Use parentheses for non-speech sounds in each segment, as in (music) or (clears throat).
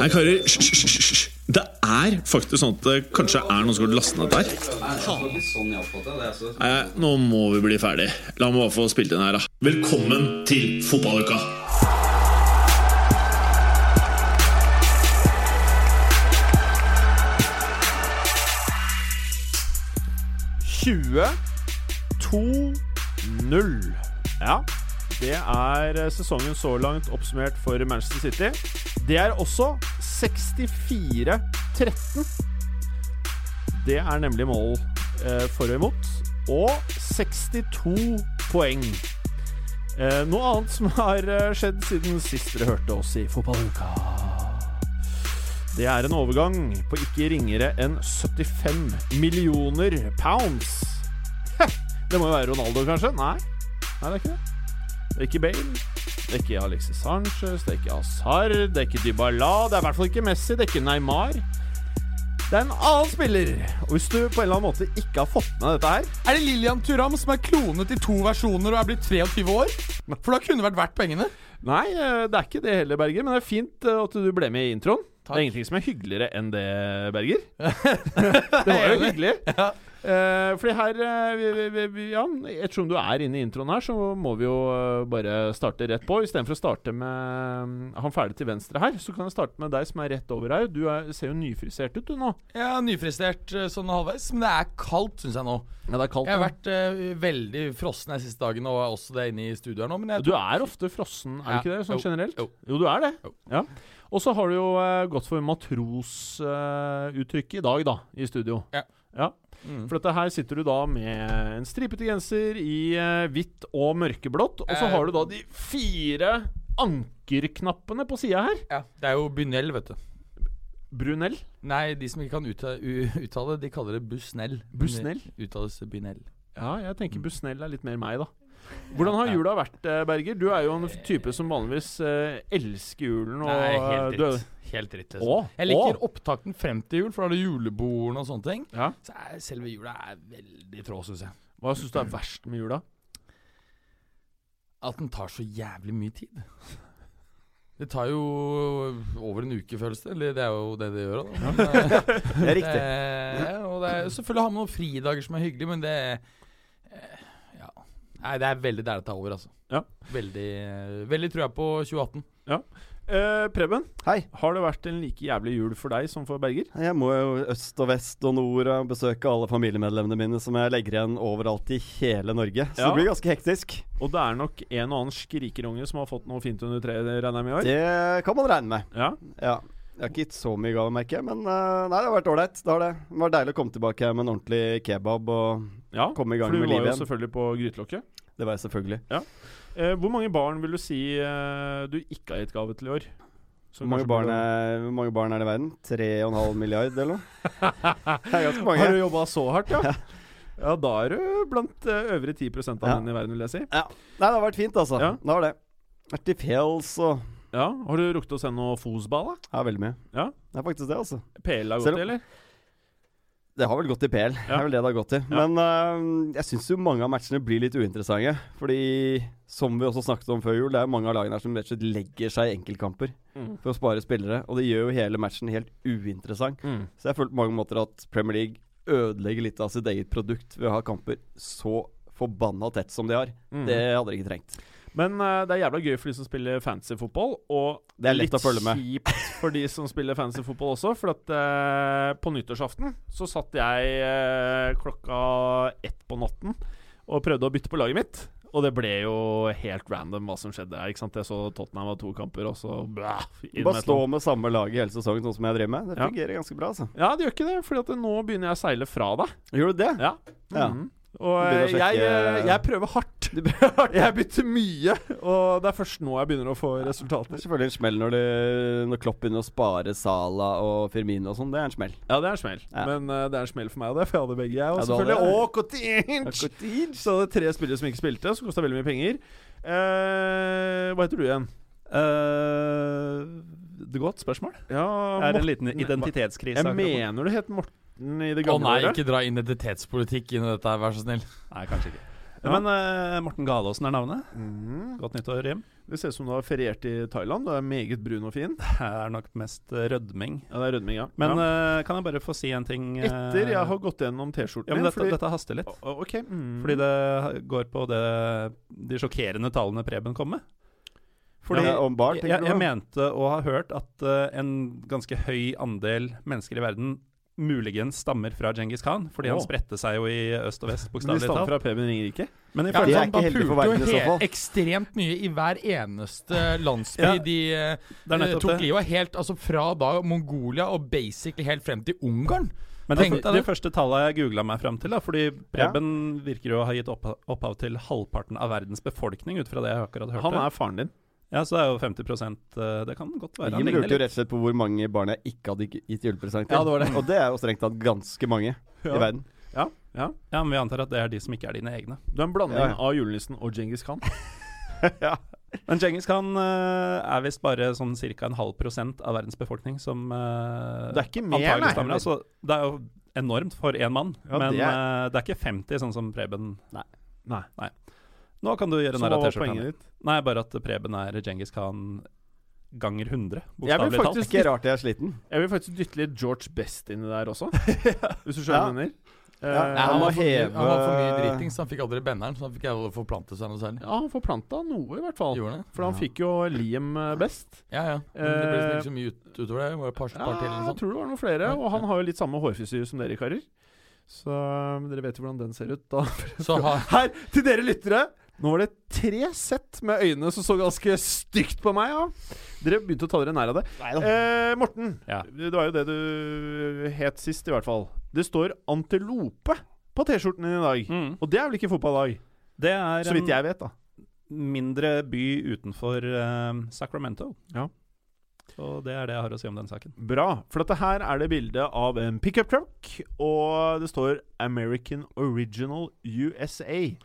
Nei, karer, hysj. Det er faktisk sånn at det kanskje er noen som har lastet ned der. Nei, nå må vi bli ferdig. La meg bare få spilt inn her, da. Velkommen til fotballuka! Ja, det er sesongen så langt oppsummert for Manchester City. Det er også 64-13. Det er nemlig mål eh, for og imot. Og 62 poeng. Eh, noe annet som har eh, skjedd siden sist dere hørte oss i Fotballuka. Det er en overgang på ikke ringere enn 75 millioner pounds. (laughs) Det må jo være Ronaldo, kanskje? Nei. Nei, det er ikke det. Det er ikke Bale. Det er ikke Alexis Sanchez. Det er ikke Hazard. Det er ikke Dybala. Det er i hvert fall ikke Messi. Det er ikke Neymar. Det er en annen spiller. Og hvis du på en eller annen måte ikke har fått med dette her Er det Lillian Turam som er klonet i to versjoner og er blitt 23 år? For da kunne det vært verdt pengene. Nei, eh, det er ikke det heller, Berger. Men det er fint eh, at du ble med i introen. Takk. Det er ingenting som er hyggeligere enn det, Berger. (laughs) det var jo hyggelig. Eh, fordi her uh, vi, vi, vi, Ja, ettersom du er inne i introen her, så må vi jo eh, bare starte rett på. Istedenfor å starte med mm, han ferdig til venstre her, så kan jeg starte med deg som er rett over her. Du er, ser jo nyfrisert ut, du nå. Ja, nyfrisert eh, sånn halvveis, men det er kaldt, syns jeg nå. Ja, det er kaldt. Jeg har vært uh, veldig frossen de siste dagene, og er også det inne i studio her nå. Men Du er ofte frossen, er du Ja. ikke det? Sånn Jo. generelt? Jo. Jo, du er det. Ja. Og så har du jo eh, gått for matrosuttrykket i dag, da, i studio. Ja. ja. Mm. For dette her sitter du da med en stripete genser i eh, hvitt og mørkeblått, og så har du da de fire ankerknappene på sida her. Ja, det er jo Bunell, vet du. Brunell. Nei, de som ikke kan uttale de kaller det Busnell. Busnell? Uttales Bunell. Ja, jeg tenker Busnell er litt mer meg, da. Hvordan har jula vært, eh, Berger? Du er jo en type som vanligvis eh, elsker julen. Og, Nei, eh, helt du er- dritt. Helt dritt. liksom. Å, Jeg liker å. opptakten frem til jul, for da er det julebordene og sånne ting. Ja. Så er selve jula er veldig trå, syns jeg. Hva syns du er verst med jula? At den tar så jævlig mye tid. Det tar jo over en uke, føles det. Eller det er jo det det gjør. Da. Men, eh, (laughs) Det er riktig. Det, og det er, selvfølgelig har man noen fridager som er hyggelig, men det eh, Ja. Nei, det er veldig der det tar over, altså. Ja. Veldig, veldig tror jeg på 2018. Eh, Preben, Hei. har det vært en like jævlig jul for deg som for Berger? Jeg må jo øst og vest og nord og besøke alle familiemedlemmene mine som jeg legger igjen overalt i hele Norge. Så Ja. det blir ganske hektisk. Og det er nok en og annen skrikerunge som har fått noe fint under treet, regner jeg med i år? Det kan man regne med. Ja. Ja. Jeg har ikke gitt så mye gave, merker jeg, men uh, nei, det har vært ålreit. Det har det. Det var deilig å komme tilbake med en ordentlig kebab og ja. komme i gang med livet igjen. Ja, for du var jo selvfølgelig på grytelokket. Det var jeg selvfølgelig. Eh, hvor mange barn vil du si eh, du ikke har gitt gave til i år? Hvor mange, barn er, hvor mange barn er det i verden? 3,5 milliard, eller noe? (laughs) Det er ganske mange. Har du jobba så hardt, ja? Ja, da er du blant uh, øvre 10 av Ja. menn i verden, vil jeg si. Ja. Nei, det har vært fint, altså. Ja. Det har det. Vært i fjells og Ja, Har du rukket å sende noe fosball, da? Ja, veldig mye. Ja. Det er faktisk det, altså. PL har gått i, eller? Det har vel gått i PL. Det er vel det det har gått i. Ja. Men uh, jeg syns jo mange av matchene blir litt uinteressante. Fordi, som vi også snakket om før jul, det er mange av lagene her som rett og slett legger seg i enkeltkamper Mm. for å spare spillere. Og det gjør jo hele matchen helt uinteressant. Mm. Så jeg føler på mange måter at Premier League ødelegger litt av sitt eget produkt ved å ha kamper så forbanna tett som de har. Mm. Det hadde de ikke trengt. Men uh, det er jævla gøy for de som spiller fantasyfotball, og Det er lett å følge med. kjipt for de som spiller fantasyfotball også. For at uh, på nyttårsaften så satt jeg uh, klokka ett på natten og prøvde å bytte på laget mitt. Og det ble jo helt random hva som skjedde. Ikke sant? Jeg så Tottenham var to kamper, og så blæh, Bare stå med samme lag i hele sesongen, sånn som jeg driver med. Det Ja. fungerer ganske bra, altså. Ja, det gjør ikke det, for nå begynner jeg å seile fra deg. Gjør du det? Ja. Ja. Og Du jeg, eh, jeg prøver hardt. Jeg bytter mye, og det er først nå jeg begynner å få Det resultater. er selvfølgelig en smell når, det, når Klopp begynner å spare Sala og Firmino og sånn. Det er en smell. Ja, det er en smell. Ja. Men uh, det er en smell for meg og det, for jeg hadde begge, jeg. Og Ja, selvfølgelig hadde Cotinch! Og Så det er tre spillere som ikke spilte, som kosta veldig mye penger. Uh, hva heter du igjen? det er godt spørsmål. Ja, Det er en liten identitetskrise. Jeg mener du het Morten i det Å nei, året. ikke dra identitetspolitikk inn i dette, her, vær så snill. (laughs) Nei, kanskje ikke. Men eh, Morten Galaasen er navnet. Mm. Godt nyttår, Jim. Det ser ut som du har feriert i Thailand. Du er meget brun og fin. Det er nok mest eh, rødming. Ja, det er rødming, ja. Men ja. eh, kan jeg bare få si en ting? eh, Etter jeg har gått gjennom T-skjorten Ja, men din, dette, dette haster litt. Å, Ok. Mm. Fordi det går på det, de sjokkerende tallene Preben kom med. Fordi Ja, om barn, jeg, tenker jeg, du? da? mente å ha hørt at eh, en ganske høy andel mennesker i verden muligens stammer fra Djengis Khan, fordi han spredte seg jo i øst og vest, bokstavelig talt. fra Preben Ringerike? Men Ja, de er han, ikke heldige for verden i så fall. ekstremt mye i hver eneste landsby Ja, de det er tok det. livet av. Helt altså fra da Mongolia og basically helt frem til Ungarn. Men det, Tenk det. første tallet jeg googla meg fram til, da, fordi Preben virker jo å ha gitt opphav til halvparten av verdens befolkning, ut fra det jeg akkurat hørte. Han er faren din. Ja, så det er jo 50 eh, Det kan godt være. Jim lurte jo rett og slett på hvor mange barn jeg ikke hadde gitt julepresang til. Ja, det var det. Og det er jo strengt tatt ganske mange Ja. i verden. Ja, ja. Ja, men vi antar at det er de som ikke er dine egne. Du er en blanding Ja, av julenissen og Djengis Khan. (laughs) ja. Men Djengis Khan uh, er visst bare sånn ca. en halv prosent av verdens befolkning som uh, Det er ikke mer, nei. stammer. Altså, det er jo enormt for én mann, Ja, men det er- Uh, det er ikke 50, sånn som Preben Nei. Nei. Nå kan du gjøre narr av T-skjorta. Nei, bare at Preben er Djengis Khan ganger 100, Jeg vil bokstavelig talt. faktisk- Ikke rart jeg er sliten. (laughs) Jeg vil faktisk dytte litt George Best inni der også, (laughs) hvis du skjønner hva jeg mener. Ja, Eh, han han, var heve- han var for mye driting, så han fikk aldri benderen. Så han fikk aldri forplante seg noe særlig. ja, han forplanta noe, i hvert fall. Han det? For han fikk jo Liam eh, Best. Ja, ja. Men det ble liksom Eh, ikke så mye ut, utover det. Det var et par, Ja, par til eller jeg tror det var noen flere. Og han har jo litt samme hårfrisyre som dere karer. Så dere vet jo hvordan den ser ut. Da. (laughs) Her, til dere lyttere! Nå var det tre sett med øyne som så ganske stygt på meg. Ja. Dere begynte å ta dere nær av det. Eh, Morten, Ja. det var jo det du het sist, i hvert fall. Det står antilope på T-skjorten din i dag. Mm. Og det er vel ikke fotballag? Det er Så vidt jeg vet, da. mindre by utenfor eh, Sacramento. Ja. Og det er det jeg har å si om den saken. Bra. For dette her er det bilde av en pickup truck, og det står 'American Original USA'.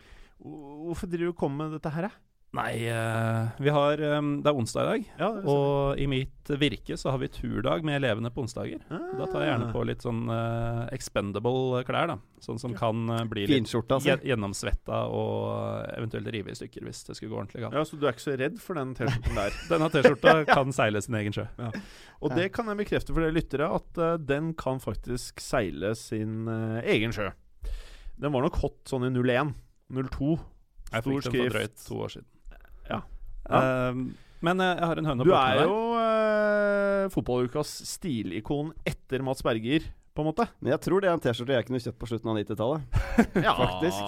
Hvorfor driver du og kommer med dette her, da? Nei, eh, vi har eh, Det er onsdag i dag, Ja, og i mitt virke så har vi turdag med elevene på onsdager. Da tar jeg gjerne på litt sånn uh, expendable klær, da. Sånn som kan bli litt Finskjorta gjennomsvetta og eventuelt rive i stykker hvis det skulle gå ordentlig galt. Ja, Så du er ikke så redd for den T-skjorten der? (laughs) Denne T-skjorta (laughs) kan seile sin egen sjø. Og det kan jeg bekrefte for dere lyttere, at uh, den kan faktisk seile sin uh, egen sjø. Den var nok hot sånn i 01. 02. Jeg fikk den for drøyt to år siden. Ja. Eh, men eh, jeg har en høne å Du er jo uh, fotballukas stilikon etter Mats Berger, på en måte. Men jeg tror det er en T-skjorte jeg kunne kjøpt på slutten av 90-tallet. (laughs) Ja, Faktisk.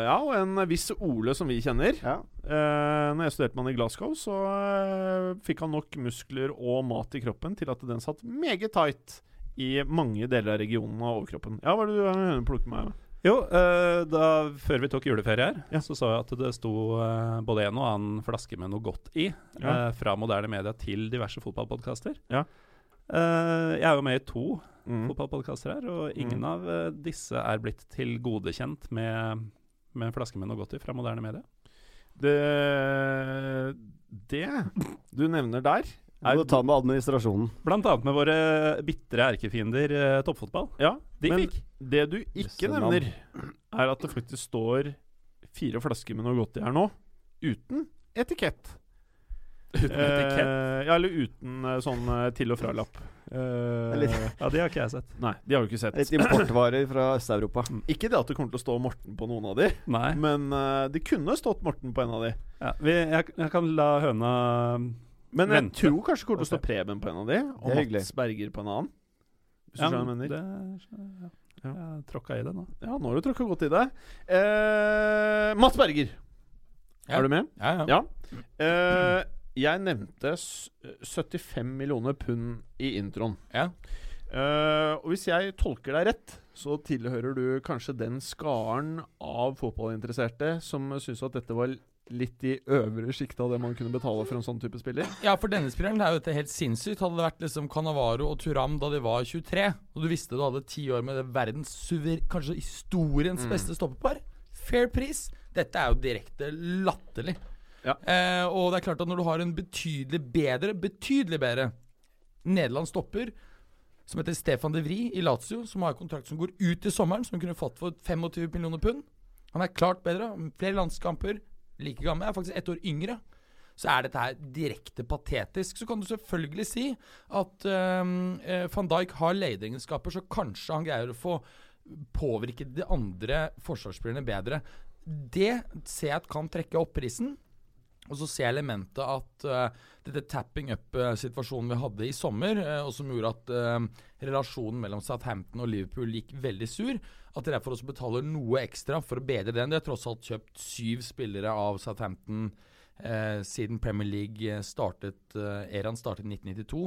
Ja, og en viss Ole som vi kjenner. Ja. Uh, når jeg studerte med han i Glasgow, så uh, fikk han nok muskler og mat i kroppen til at den satt meget tight i mange deler av regionen av overkroppen. Ja, hva er det du har en plukke med? Jo, eh, da, før vi tok juleferie her, Ja. så sa jeg at det sto eh, både en og annen flaske med noe godt i. Ja. eh, fra moderne media til diverse fotballpodkaster. Ja. Jeg er jo med i to Mm. fotballpodkaster her, og ingen Mm. av disse er blitt tilgodekjent med, med en flaske med noe godt i fra moderne media. Det Det du nevner der, Du må ta med administrasjonen. Blant annet med våre bitre erkefiender eh, toppfotball. Ja, De men fikk. det du ikke Jøsse navn. nevner, er at det faktisk står fire flasker med noe godt i her nå, uten etikett. Uten etikett. Eh, ja, eller uten eh, sånn eh, til- og fra-lapp. Eh, Ja, de har ikke jeg sett. nei, de har jo ikke sett. Litt importvarer fra Øst-Europa. Ikke det at det kommer til å stå Morten på noen av de, Nei. men uh, det kunne stått Morten på en av de. Ja, vi, jeg, jeg kan la høna Men jeg Vente. tror kanskje det kommer til å stå Preben på en av de, og. Mats Berger på en annen. Hvis du Ja, skjønner hva jeg mener. det. Ja. Jeg tråkka i det nå. Ja, nå har du tråkka godt i det. Eh, Mats Berger, Ja. er du med? Ja, ja. Ja. Eh, jeg nevnte 75 millioner pund i introen. Ja. Eh, og hvis jeg tolker deg rett, så tilhører du kanskje den skaren av fotballinteresserte som syns at dette var litt i øvre sjiktet av det man kunne betale for en sånn type spiller. Ja, for denne spilleren er jo dette helt sinnssykt. Hadde det vært liksom Canavaro og Turam da de var 23, og du visste du hadde ti år med det verdens. Kanskje historiens Mm. beste stoppepar. Fair pris. Dette er jo direkte latterlig. Ja. Eh, og det er klart at når du har en betydelig bedre, betydelig bedre Nederland stopper som heter Stefan de Vrie i Lazio, som har en kontrakt som går ut i sommeren, som kunne fått for 25 millioner pund, Han er klart bedre. Flere landskamper. Like gammel. jeg Er faktisk ett år yngre. Så er dette her direkte patetisk. Så kan du selvfølgelig si at øh, van Dijk har lederegenskaper, så kanskje han greier å få påvirket de andre forsvarsspillerne bedre. Det ser jeg at kan trekke opp prisen. Og så ser jeg elementet at uh, dette tapping up-situasjonen vi hadde i sommer, uh, og som gjorde at uh, relasjonen mellom Southampton og Liverpool gikk veldig sur, at de derfor også betaler noe ekstra for å bedre den. De har tross alt kjøpt syv spillere av Southampton siden Premier League startet, Eran startet i 1992.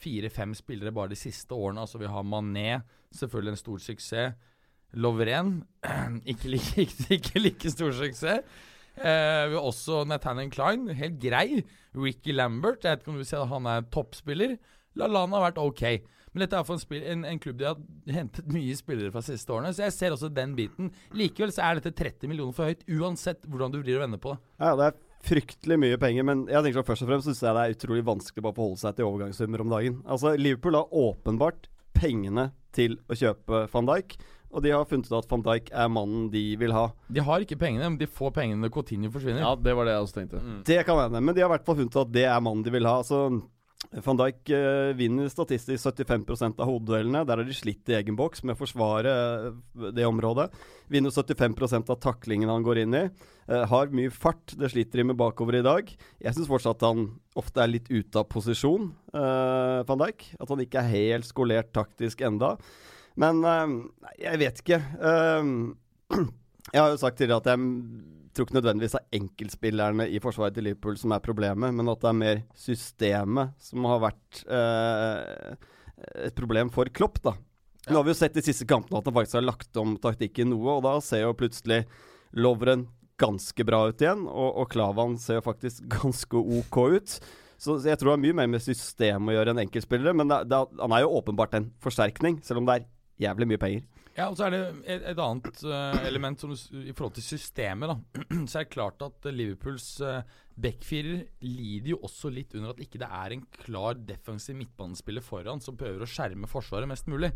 Fire-fem spillere bare de siste årene. Altså Vi har Mané, selvfølgelig en stor suksess. Lovren, (clears throat) ikke like, ikke, like stor suksess. Eh, vi har også Nathaniel Klein, helt grei. Ricky Lambert, jeg vet ikke om du vil si at han er toppspiller. LaLana har vært ok. Men dette er for en, spill, en, en, klubb de har hentet mye spillere fra siste årene, så jeg ser også den biten. Likevel så er dette 30 millioner for høyt, uansett hvordan du vrir og vender på. Ja, det er fryktelig mye penger, men jeg tenker så først og fremst synes jeg det er utrolig vanskelig bare å forholde seg til overgangssummer om dagen. Altså, Liverpool har åpenbart pengene til å kjøpe van Dijk. Og de har funnet ut at van Dijk er mannen de vil ha. De har ikke pengene, men de får pengene når Coutinho forsvinner. Ja, det var det jeg også tenkte. Mm. Det kan hende, men de har i hvert fall funnet ut at det er mannen de vil ha. Altså, van Dijk uh, vinner statistisk 75% av hodeduellene. Der har de slitt i egen boks med å forsvare uh, det området. Vinner 75% av taklingen han går inn i. Uh, har mye fart, det sliter de med bakover i dag. Jeg syns fortsatt han ofte er litt ute av posisjon, van Dijk. At han ikke er helt skolert taktisk enda. Men uh, jeg vet ikke. Uh, (clears throat) jeg har jo sagt tidligere at jeg tror ikke nødvendigvis det er enkeltspillerne i forsvaret til Liverpool som er problemet, men at det er mer systemet som har vært uh, et problem for Klopp, da. Nå har vi jo sett de siste kampene at han faktisk har lagt om taktikken noe, og da ser jo plutselig Lovren ganske bra ut igjen, og, og Klavan ser jo faktisk (laughs) ganske OK ut. Så jeg tror det har mye mer med system å gjøre enn enkeltspillere, men det, det, han er jo åpenbart en forsterkning, selv om det er jævlig mye penger. Ja, og så er det et, et annet uh, element som, i forhold til systemet. da, (clears throat) Så er det klart at Liverpools uh, backfirer lider jo også litt under at ikke det er en klar defensiv midtbanespiller foran som prøver å skjerme Forsvaret mest mulig.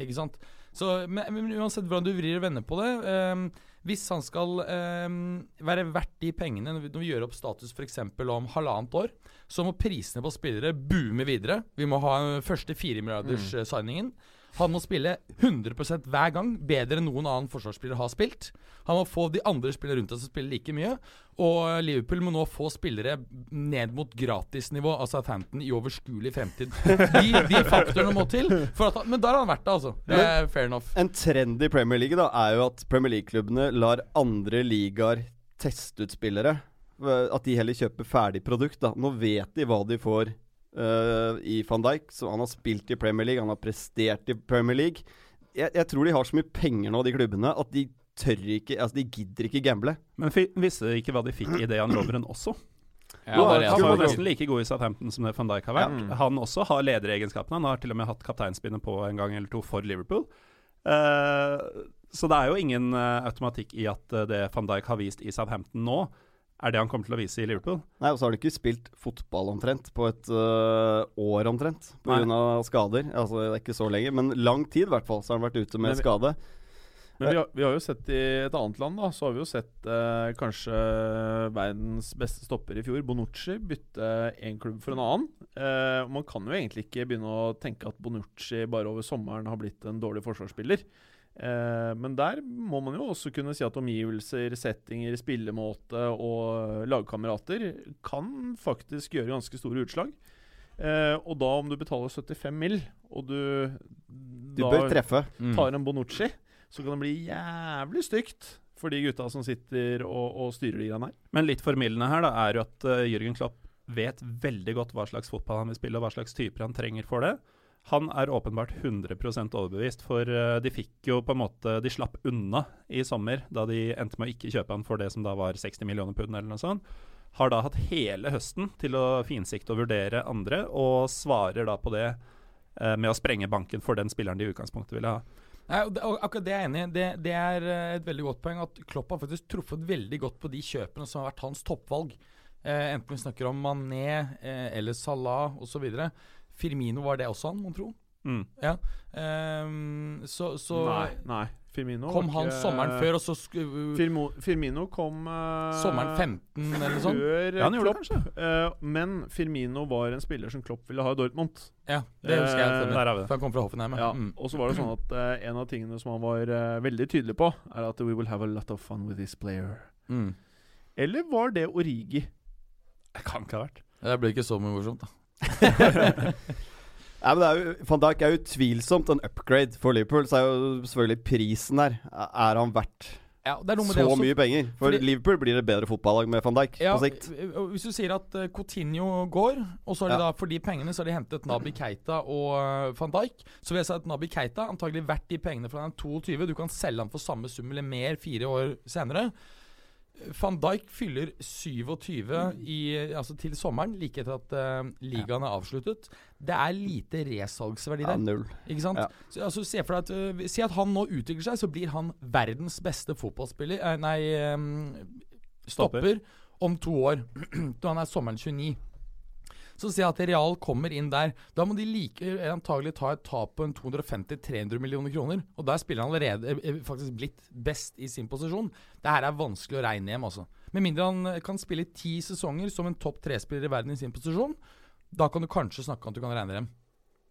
Ikke sant? Så men, men Uansett hvordan du vrir og vender på det um, Hvis han skal um, være verdt de pengene når vi, når vi gjør opp status f.eks. om halvannet år, så må prisene på spillere boome videre. Vi må ha første fire milliarders mm. signingen. Han må spille 100 hver gang, bedre enn noen annen forsvarsspiller har spilt. Han må få de andre spillerne rundt seg å spille like mye. Og Liverpool må nå få spillere ned mot gratisnivå av Southampton i overskuelig fremtid. De, de faktorene må til. At, men da har han vært det, altså. Det er fair enough. En trend i Premier League da er jo at Premier League-klubbene lar andre ligaer teste ut spillere. At de heller kjøper ferdig produkt. da Nå vet de hva de får uh, i van Dijk. Så han har spilt i Premier League, han har prestert i Premier League. Jeg, jeg, tror de har så mye penger nå, de klubbene, at de tør ikke Altså, de gidder ikke gamble. Men visste de ikke hva de fikk i Dejan Lovren også? Ja, det han var nesten like god i Southampton som det van Dijk har vært. Ja. Han også har lederegenskapene. Han har til og med hatt kapteinspinnet på en gang eller to for Liverpool. Uh, så det er jo ingen uh, automatikk i at uh, det van Dijk har vist i Southampton nå, er det han kommer til å vise i Liverpool. Nei, og så har han ikke spilt fotball omtrent på et uh, år omtrent pga. skader. Altså, det er ikke så lenge, men lang tid i hvert fall, så har han vært ute med men, skade. Men vi har, vi har, jo sett i et annet land, da, så har vi jo sett uh, kanskje verdens beste stopper i fjor, Bonucci, bytte én klubb for en annen. Uh, man kan jo egentlig ikke begynne å tenke at Bonucci bare over sommeren har blitt en dårlig forsvarsspiller. Eh, men der må man jo også kunne si at omgivelser, settinger, spillemåte og lagkamerater kan faktisk gjøre ganske store utslag. Eh, og da om du betaler 75 mill., og du, du da tar mm. en Bonucci, så kan det bli jævlig stygt for de gutta som sitter og, og styrer de greiene her. Men litt formildende her da er jo at uh, Jørgen Klopp vet veldig godt hva slags fotball han vil spille, og hva slags typer han trenger for det. Han er åpenbart 100 overbevist, for uh, de fikk jo på en måte De slapp unna i sommer, da de endte med å ikke kjøpe han for det som da var 60 millioner pund, eller noe sånt. Har da hatt hele høsten til å finsikte og vurdere andre, og svarer da på det eh, med å sprenge banken for den spilleren de i utgangspunktet ville ha. Nei, akkurat Det er jeg enig i. Det, det, er eh, et veldig godt poeng at Klopp har faktisk truffet veldig godt på de kjøpene som har vært hans toppvalg. Eh, enten vi snakker om Mané eh, eller Salah osv. Firmino var det også han, mon tro? Mm. Ja. Um, så, så, Nei. nei. Firmino Kom han ikke- sommeren før, og så Firmo, Firmino kom uh, sommeren 15 eller noe sånt? Før Ja, han gjorde det kanskje. Eh, men Firmino var en spiller som Klopp ville ha i Dortmund. Ja, det husker jeg. Eh. Der er vi det. For han kom fra Hoffenheim. Ja, Mm. Og så var det sånn at en av tingene som han var veldig tydelig på, er at we will have a lot of fun with this player. Mm. Eller var det Origi? Det kan ikke ha vært. Det blir ikke så mye morsomt, da. (laughs) Nei, men jo, Van Dijk er utvilsomt en upgrade for Liverpool. Så er jo selvfølgelig prisen her. Er han verdt Ja, er så mye penger? For Fordi- Liverpool blir et bedre fotballag med van Dijk Ja, på sikt. Hvis du sier at uh, Coutinho går, og så har de Ja. da for de pengene så har de hentet Nabi Keita og van Dijk, så vil jeg si at Nabi Keita antagelig verdt de pengene for han er 22. Du kan selge han for samme sum eller mer fire år senere. Van Dijk fyller 27 i, altså til sommeren, like etter at uh, ligaen er avsluttet. Det er lite resalgsverdi Ja, der. null. Ikke sant? Ja. Så, altså, se for deg at uh, Si at han nå utvikler seg, så blir han verdens beste fotballspiller uh, Nei, um, stopper, Stopper. om to år. (clears throat) da han er sommeren 29. Så si at Real kommer inn der. Da må de like antagelig ta et tap på en 250-300 millioner kroner. Og der spiller han allerede eh, eh, faktisk blitt best i sin posisjon. Det her er vanskelig å regne hjem, altså. Med mindre han eh, kan spille ti sesonger som en topp tre-spiller i verden i sin posisjon, da kan du kanskje snakke om at du kan regne dem.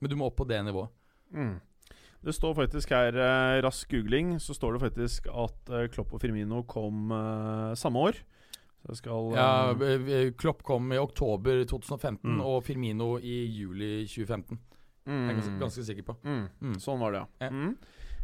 Men du må opp på det nivået. Mm. Det står faktisk her, rask googling, så står det faktisk at Klopp og Firmino kom eh, samme år. Så skal eh, Ja, v- Klopp kom i oktober 2015, Mm. og Firmino i juli 2015. mm, Jeg er ganske, ganske sikker på. mm. Mm. Sånn var det, ja. Ja. Mm.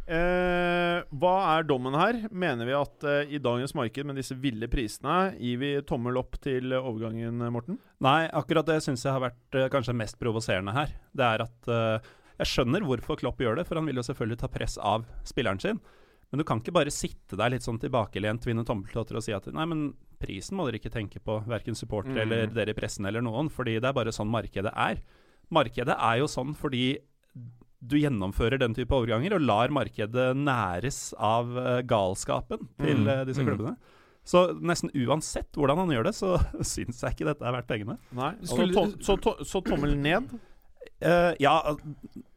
Eh, hva er dommen her? Mener vi at eh, i dagens marked med disse ville prisene gir vi tommel opp til overgangen, Morten? Nei, akkurat det syns jeg har vært eh, kanskje mest provoserende her. Det er at eh, Jeg skjønner hvorfor Klopp gjør det, for han vil jo selvfølgelig ta press av spilleren sin. Men du kan ikke bare sitte der litt sånn tilbakelent, vinne tommeltotter og si at nei, men prisen må dere ikke tenke på, verken supportere Mm. eller dere i pressen eller noen, fordi det er bare sånn markedet er. Markedet er jo sånn fordi du gjennomfører den type overganger og lar markedet næres av eh, galskapen til Mm. eh, disse Mm. klubbene. Så nesten uansett hvordan han gjør det, så (laughs) syns jeg ikke dette er verdt pengene. Nei. Skulle- så, to, så, to, så tommel ned? Uh, ja,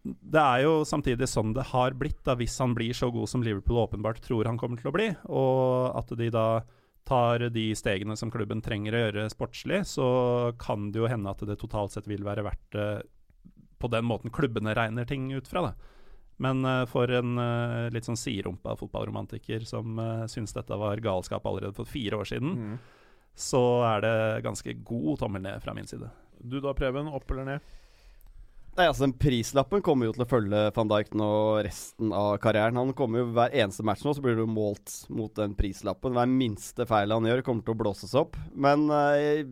det er jo samtidig sånn det har blitt, da, hvis han blir så god som Liverpool åpenbart tror han kommer til å bli, og at de da tar de stegene som klubben trenger å gjøre sportslig, så kan det jo hende at det totalt sett vil være verdt det på den måten klubbene regner ting ut fra. da. Men eh, for en eh, litt sånn siderumpa fotballromantiker som uh, syns dette var galskap allerede for fire år siden, Mm. så er det ganske god tommel ned fra min side. Du da, Preben? Opp eller ned? Nei, altså Den prislappen kommer jo til å følge van Dijk nå resten av karrieren. Han kommer jo Hver eneste match nå så blir du målt mot den prislappen. Hver minste feil han gjør, kommer til å blåses opp. Men eh,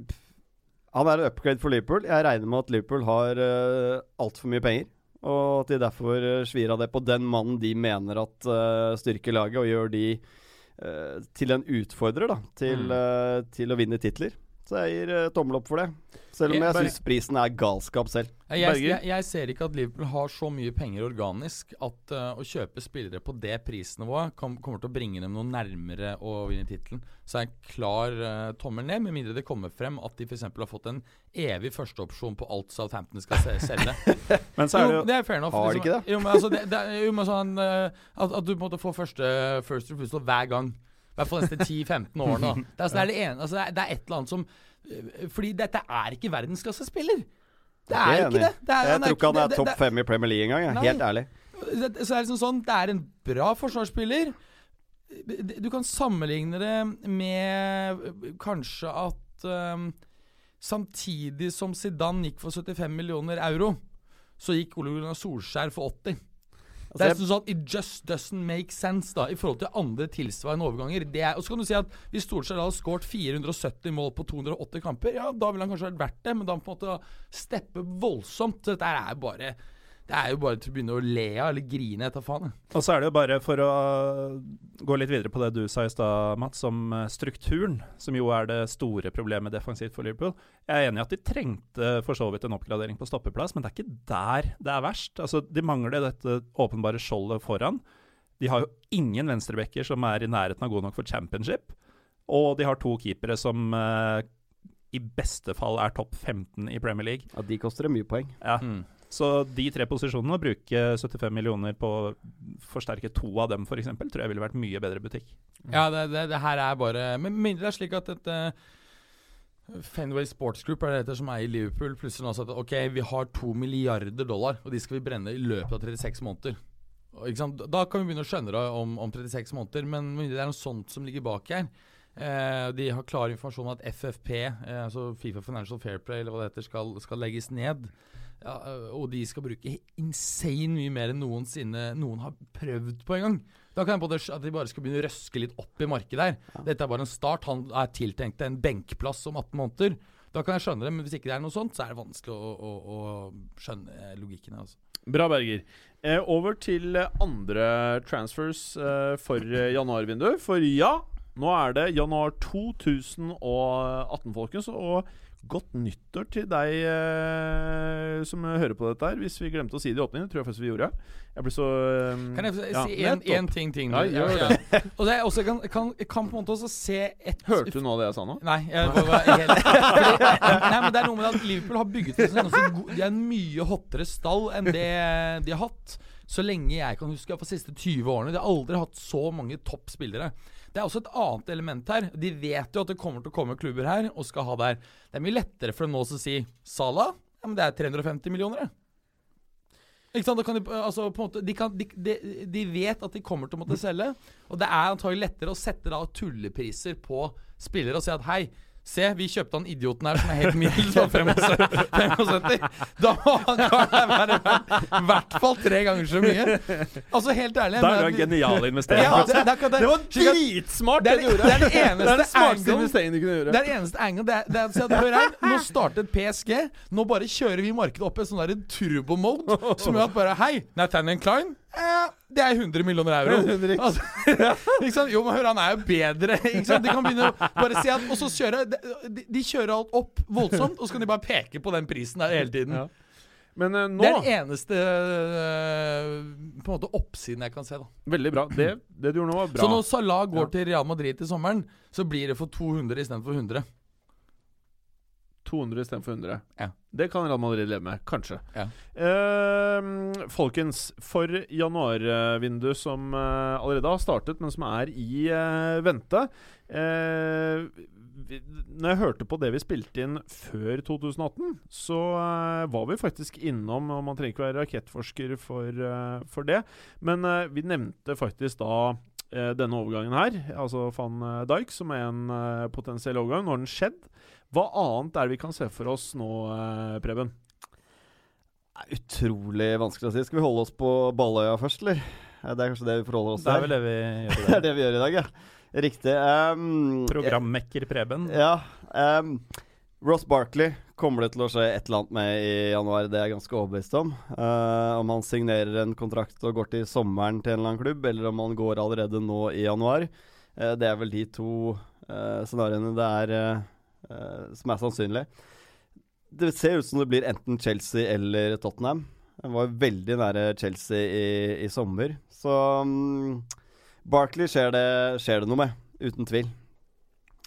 han er en upgrade for Liverpool. Jeg regner med at Liverpool har uh, altfor mye penger. Og at de derfor uh, svir av det på den mannen de mener at uh, styrker laget, og gjør de uh, til en utfordrer da til, Mm. eh, til å vinne titler. Så jeg gir uh, tommel opp for det. Selv om Jeg- jeg syns prisen er galskap selv. Jeg, jeg, jeg ser ikke at Liverpool har så mye penger organisk at uh, å kjøpe spillere på det prisnivået kom, kommer til å bringe dem noe nærmere å vinne tittelen. Så er en klar uh, tommel ned, med mindre det kommer frem at de f.eks. har fått en evig førsteopsjon på alt Southampton skal se, selge. (laughs) Men så er det jo, jo det er fair enough. Har de liksom. ikke det? Jo, men altså, det, det jo men sånn uh, at, at du måte får første first refusal hver gang. Hvert fall neste 10-15 årene. Det er, altså, det, er det, ene, altså, det, er, det er et eller annet som uh, Fordi dette er ikke verdensklassespiller. Det er jo Enig. ikke det. det er, Jeg tror ikke han er topp det- fem i Premier League engang. Nei. Helt ærlig. det, så er det liksom sånn Det er en bra forsvarsspiller. Du kan sammenligne det med kanskje at um, samtidig som Zidane gikk for 75 millioner euro, så gikk Ole Gunnar Solskjær for 80. Det er Altså, sånn at It just doesn't make sense da i forhold til andre tilsvarende overganger. Det er, og så kan du si at Hvis Solskjær hadde skåret 470 mål på 280 kamper, ja, da ville han kanskje vært verdt det, men da på en måte steppe voldsomt. Dette er bare Det er jo bare til å begynne å le av eller grine etter faen. Og så er det jo bare for å gå litt videre på det du sa i stad, Mats, om eh, strukturen, som jo er det store problemet defensivt for Liverpool. Jeg er enig i at de trengte for så vidt en oppgradering på stoppeplass, men det er ikke der det er verst. Altså, De mangler dette åpenbare skjoldet foran. De har jo ingen venstrebacker som er i nærheten av god nok for championship. Og de har to keepere som eh, i beste fall er topp 15 i Premier League. ja, de koster det mye poeng. Ja, Mm. Så de tre posisjonene, å bruke 75 millioner på å forsterke to av dem f.eks., tror jeg ville vært mye bedre butikk. Ja, det, det, det her er bare Men mindre det er slik at dette Fenway Sports Group er det heter, som eier Liverpool, plutselig nå at ok, vi har to milliarder dollar, og de skal vi brenne i løpet av 36 måneder. Da kan vi begynne å skjønne det om, om 36 måneder, men det er noe sånt som ligger bak her. Eh, de har klar informasjon om at FFP, eh, altså Fifa Financial Fair Play, eller hva det heter, skal, skal legges ned. Ja, eh, og de skal bruke insane mye mer enn noensinne noen har prøvd på en gang. Da kan jeg på det, at de bare skal begynne å røske litt opp i markedet her. Dette er bare en start. Han er tiltenkt en benkplass om 18 måneder. Da kan jeg skjønne det, men hvis ikke det er noe sånt, så er det vanskelig å, å, å skjønne logikken her. Altså. Bra, Berger. Eh, over til eh, andre transfers eh, for eh, januarvinduet. For ja, nå er det januar 2018, folkens. Og godt nyttår til deg eh, som hører på dette her. Hvis vi glemte å si det i åpningen, tror jeg faktisk vi gjorde. Jeg ble så um, Kan jeg få ja, si en, ting ting? Ja, gjør det. Og det også, kan, kan, kan på en måte også se et Hørte du nå det jeg sa nå? Nei, jeg var, jeg, (laughs) nei, men det er noe med at Liverpool har bygget en De er en mye hottere stall enn det de har hatt. Så lenge jeg kan huske, for de siste 20 årene. De har aldri hatt så mange toppspillere. Det er også et annet element her. De vet jo at det kommer til å komme klubber her og skal ha der. Det er mye lettere for dem nå å si Sala, ja, men det er 350 millioner, det. Ikke sant? Da kan de, altså, måte, de, kan, de, de vet at de kommer til å måtte selge. Og det er antagelig lettere å sette da tullepriser på spillere og si at hei, se, vi kjøpte han idioten her som er helt middels på 75. Da må han være i hvert fall tre ganger så mye. Altså, helt ærlig. Da er det en genial investering. Ja, det, det, det, Det var dritsmart, det du gjorde! det er den eneste er angle- investeringen du kunne gjøre. det er det eneste angle. Det er, det er hør her, nå startet PSG. Nå bare kjører vi markedet opp i en sånn turbo-mode som gjør at bare Hei, Nathaniel Klein. Eh, det er 100 millioner euro. Altså, (laughs) ikke sant? Jo, men hør, han er jo bedre. Ikke sant? De kan begynne å bare si at Og så kjøre de, de kjører alt opp voldsomt, og så kan de bare peke på den prisen der hele tiden. Ja. Men uh, nå Det er den eneste uh, På en måte oppsiden jeg kan se. da Veldig bra. Det, det du gjorde nå, var bra. Så når Salah går til Real Madrid til sommeren, så blir det for 200 istedenfor 100. 200 istedenfor 100. Ja. Det kan Real Madrid leve med, kanskje. Ja. Eh, folkens, for januarvinduet som eh, allerede har startet, men som er i eh, vente eh, vi, Når jeg hørte på det vi spilte inn før 2018, så eh, var vi faktisk innom Og man trenger ikke være rakettforsker for, eh, for det, men vi nevnte faktisk da denne overgangen her, altså van Dijk, som er en potensiell overgang. Nå har den skjedd. Hva annet er det vi kan se for oss nå, eh, Preben? Utrolig vanskelig å si. Skal vi holde oss på Balløya først, eller? Det er kanskje det vi forholder oss Det er til? vel det vi gjør i (laughs) Det er dag. det vi gjør i dag, ja. Riktig. Um, Programmekker Preben. Ja. Um, Ross Barkley kommer det til å skje et eller annet med i januar, det er jeg ganske overbevist om. Uh, om han signerer en kontrakt og går til sommeren til en eller annen klubb, eller om han går allerede nå i januar. Uh, det er vel de to uh, scenarioene det er som er sannsynlig. Det ser ut som det blir enten Chelsea eller Tottenham. Den var veldig nære Chelsea i, i sommer. Så um, Barkley skjer det, skjer det noe med, uten tvil.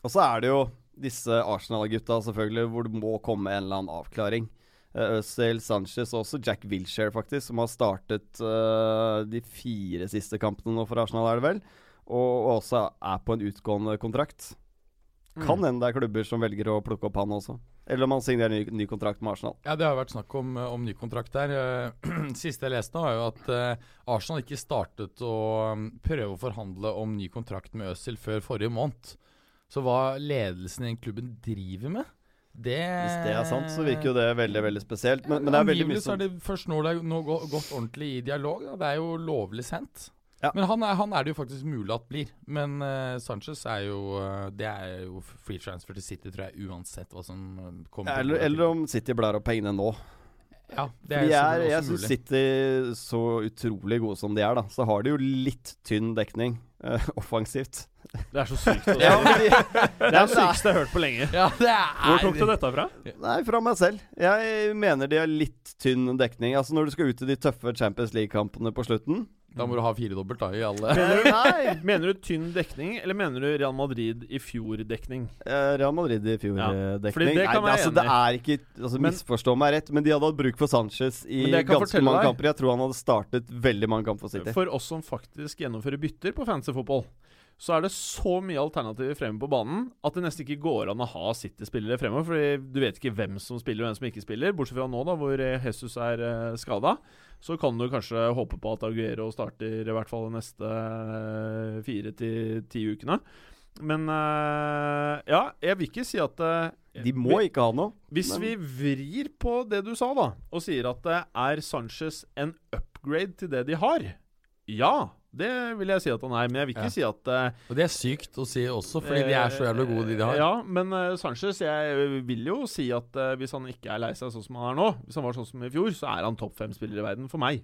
Og så er det jo disse Arsenal-gutta, selvfølgelig, hvor det må komme en eller annen avklaring. Uh, Sanchez og også Jack Wilshere, faktisk, som har startet uh, de fire siste kampene nå for Arsenal, er det vel. Og, og også er på en utgående kontrakt. Kan hende det er klubber som velger å plukke opp han også. Eller om han signerer ny, ny kontrakt med Arsenal. Ja, det har vært snakk om, om ny kontrakt der. Eh, (clears throat) Siste jeg leste var jo at eh, Arsenal ikke startet å um, prøve å forhandle om ny kontrakt med Øzil før forrige måned. Så hva ledelsen i klubben driver med, det Hvis det er sant, så virker jo det veldig veldig spesielt. Men, men det er veldig mye som... så er det først nå det er nå gått ordentlig i dialog. Da. Det er jo lovlig sendt. Ja. Men han er, han er det jo faktisk mulig at blir. Men uh, Sanchez er jo uh, Det er jo free transfer til City, tror jeg, uansett hva som eh, kommer. til eller, eller om City blar opp pengene nå. Ja, det er er jeg, syns. City, så utrolig gode som de er, da, så har de jo litt tynn dekning uh, (laughs) offensivt. Det er så sykt. (laughs) Ja, de, det er det sykeste jeg har hørt på lenge. Ja, det er Hvor tok du dette fra? nei, fra meg selv. Jeg mener de har litt tynn dekning. Altså Når du skal ut i de tøffe Champions League-kampene på slutten, Da må du ha firedobbelt da i alle. (laughs) Nei! Mener du tynn dekning, eller mener du Real Madrid i fjor-dekning? Eh, Real Madrid i fjor-dekning. Ja. det altså, det er ikke altså, Men- Misforstå meg rett, men de hadde hatt bruk for Sanchez i ganske mange deg- kamper. Jeg tror han hadde startet veldig mange kamper for City. For oss som faktisk gjennomfører bytter på fancy fotball, så er det så mye alternativer fremme på banen at det nesten ikke går an å ha City-spillere fremover. Fordi du vet ikke hvem som spiller og hvem som ikke spiller. Bortsett fra nå, da, hvor eh, Jesus er uh, skada. Så kan du kanskje håpe på at Aguero starter i hvert fall de neste eh, fire til ti ukene. Men uh, ja, jeg vil ikke si at uh, De må vi- ikke ha noe. hvis Men- vi vrir på det du sa, da, og sier at det er Sanchez en upgrade til det de har Ja, det vil jeg si at han er, men jeg vil ikke Ja. si at uh, Og det er sykt å si også, fordi de er så jævlig gode, de de har. Ja, men uh, Sanchez Jeg vil jo si at eh, hvis han ikke er lei seg sånn som han er nå, hvis han var sånn som i fjor, så er han topp fem-spiller i verden for meg.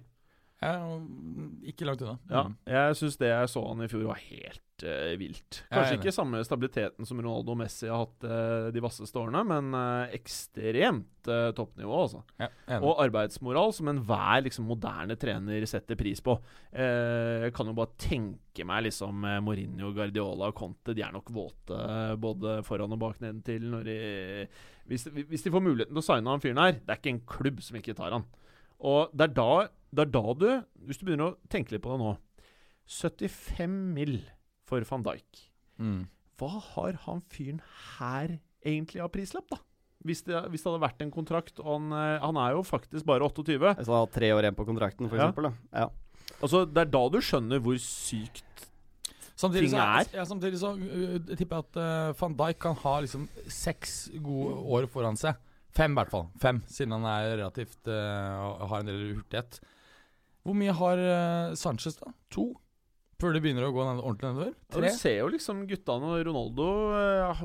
Ikke langt unna. Ja, Mm. Jeg syns det jeg så han i fjor, var helt uh, vilt. Kanskje ikke samme stabiliteten som Ronaldo og Messi har hatt uh, de vasseste årene, men uh, ekstremt toppnivå, altså. Og arbeidsmoral som enhver liksom, moderne trener setter pris på. Jeg kan jo bare tenke meg liksom Mourinho, Guardiola og Conte. De er nok våte både foran og bak nedentil når de hvis, hvis de får muligheten til å signe han fyren her. Det er ikke en klubb som ikke tar han. Og det er da, det er da du Hvis du begynner å tenke litt på det nå 75 mill. for van Dijk. Mm. Hva har han fyren her egentlig av prislapp, da? Hvis det, hvis det hadde vært en kontrakt, og han, eh, han er jo faktisk bare 28. Så han har tre år igjen på kontrakten, for Ja. eksempel. Da. Ja. Altså, Det er da du skjønner hvor sykt Samtidig ting så, er. ja, samtidig så uh, tipper jeg at uh, van Dijk kan ha liksom seks gode år foran seg. Fem, i hvert fall. Fem, siden han er relativt uh, har en del hurtighet. Hvor mye har uh, Sanchez, da? To? Før det begynner å gå ned- ordentlig nedover? Ja, Tre? Du ser jo liksom guttene Ronaldo uh,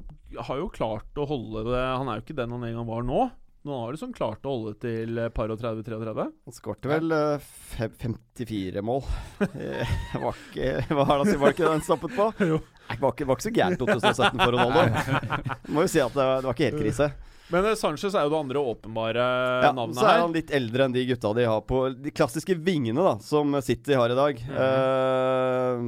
har jo klart å holde det Han er jo ikke den han en gang var nå. Men han har liksom klart å holde til par og 30-33. Han skårte vel ja. fem, 54 mål. (laughs) Var ikke, hva er det han (laughs) var ikke det han stoppet på? Jo. Det var var ikke så gærent 2017 for Ronaldo. Må jo si at det, det var ikke helt krise. Men eh, Sanchez er jo det andre åpenbare Ja, navnet så er han litt eldre enn de gutta de har på de klassiske vingene da som City har i dag. Eh,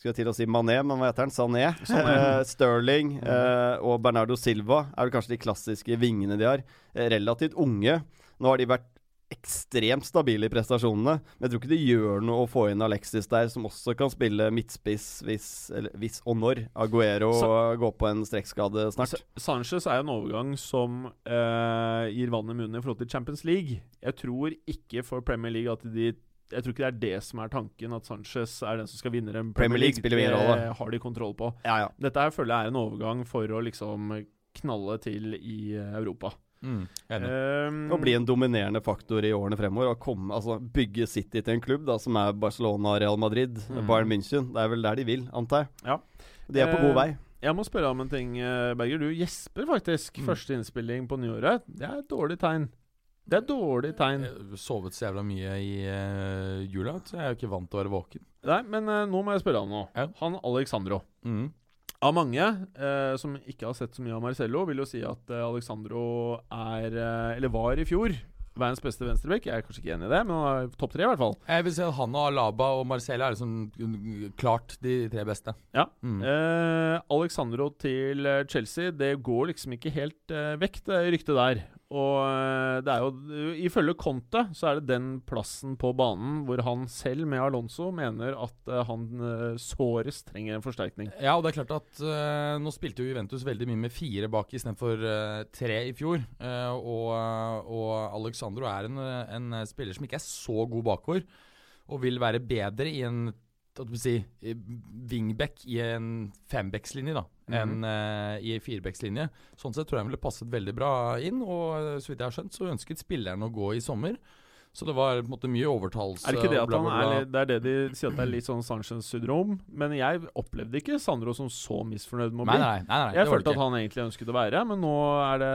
skulle jeg til å si Mané, men hva heter han? Sané. Eh, Sterling eh, og Bernardo Silva er vel kanskje de klassiske vingene de har. Eh, relativt unge. Nå har de vært ekstremt stabile i prestasjonene. Men jeg tror ikke det gjør noe å få inn Alexis der, som også kan spille midtspiss hvis, eller, hvis og når Aguero går på en strekkskade snart. Sa- Sanchez er en overgang som eh, gir vann i munnen i forhold til Champions League. Jeg tror ikke for Premier League at de Jeg tror ikke det er det som er tanken, at Sanchez er den som skal vinne en Premier League spiller ingen rolle. Det har de kontroll på. Ja, ja. Dette her føler jeg er en overgang for å liksom knalle til i eh, Europa. Mm. Um, Og bli en dominerende faktor i årene fremover. Og komme, altså, bygge City til en klubb da, som er Barcelona, Real Madrid, mm. Bayern München. Det er vel der de vil, antar jeg. Ja. De er på god Eh, vei. Jeg må spørre om en ting, eh, Berger. Du gjesper faktisk. Mm. Første innspilling på nyåret. Det er et dårlig tegn. Det er et dårlig tegn. Jeg sovet så jævla mye i uh, jula, så jeg er jo ikke vant til å være våken. Nei, men uh, nå må jeg spørre om nå. Ja. Han Alexandro. Mm. Av mange eh, som ikke har sett så mye av Marcello, vil jo si at eh, Alexandro er, eh, eller var i fjor, verdens beste venstreback. Jeg er kanskje ikke enig i det, men han er topp tre, i hvert fall. Jeg vil si at han og Alaba og Marcello er liksom mm, klart de tre beste. Ja. Mm. Eh, Alexandro til eh, Chelsea, det går liksom ikke helt eh, vekk, det ryktet der. Og eh, det er jo Ifølge Conte så er det den plassen på banen hvor han selv med Alonso mener at eh, han eh, sårest trenger en forsterkning. Ja, og det er klart at uh, nå spilte jo Juventus veldig mye med fire bak istedenfor uh, tre i fjor. Uh, og, og Alexandro er en, en spiller som ikke er så god bakover, og vil være bedre i en si, wingback i en fembackslinje da, enn uh, i en firebackslinje. Sånn sett tror jeg han ville passet veldig bra inn, og så vidt jeg har skjønt, så ønsket spilleren å gå i sommer. Så det var på en måte mye overtalelse. Er det ikke det at bla, han bla, er litt, Det er det de sier at det er litt sånn Sanchez-syndrom. Men jeg opplevde ikke Sandro som så misfornøyd med å bli. nei, nei, nei, Jeg følte at han egentlig ønsket å være, men nå er det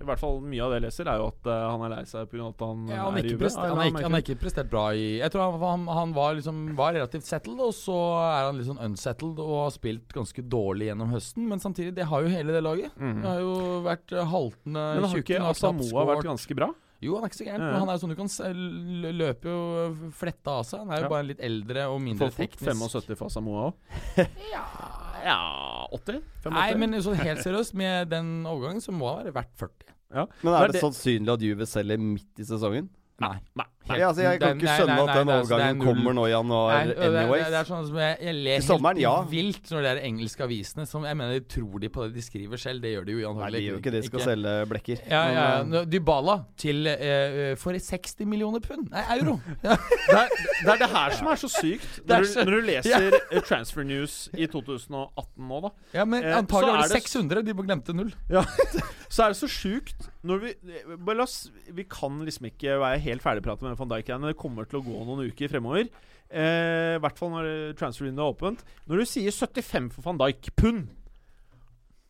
I hvert fall mye av det jeg leser, er jo at eh, han er lei seg pga. at han Ja, han, er i Ja, han, ikke, han er ikke prestert bra i Jeg tror han, han, han var, liksom, var relativt settled, og så er han litt sånn unsettled og har spilt ganske dårlig gjennom høsten. Men samtidig, det har jo hele det laget. Mm. Det har jo vært haltende, haltende Men har ikke Asamoa vært ganske bra? Jo, han er ikke så gæren. Ja, ja. men Han er jo sånn du kan løpe jo fletta av seg. Han er jo Ja. bare litt eldre og mindre fort teknisk. 75 for Samoa òg. (laughs) ja 80? 85? Nei, men sånn helt seriøst, med den overgangen så må han være verdt 40. ja. Men er er det sannsynlig at Juve selger midt i sesongen? Nei. Nei. Ja, altså, jeg kan ikke skjønne nei, at den er- altså, er overgangen null. kommer nå i januar Nei, det, anyways. det, det er sånn som jeg, jeg ler sommeren, helt ja. vilt når det er engelske avisene som Jeg mener, de tror de på det de skriver selv? Det gjør de jo Nei, antagelig de gjør ikke det. De skal selge blekker. Ja, ja, eh, ja. Dybala til eh, for 60 millioner pund. Nei, euro. (laughs) Det er, det er det her som er så sykt. (laughs) Når du, så- når du leser (laughs) ja. Transfer News i 2018 nå, da, Ja, men Eh, antagelig var det det 600. De glemte null. så er det så sjukt når vi eh, bare la oss, Vi kan liksom ikke være helt ferdigpratet med van Dijk-greiene. Det kommer til å gå noen uker fremover. Eh, I hvert fall når transfer-vinduet er åpent. Når du sier 75 for van Dijk, pund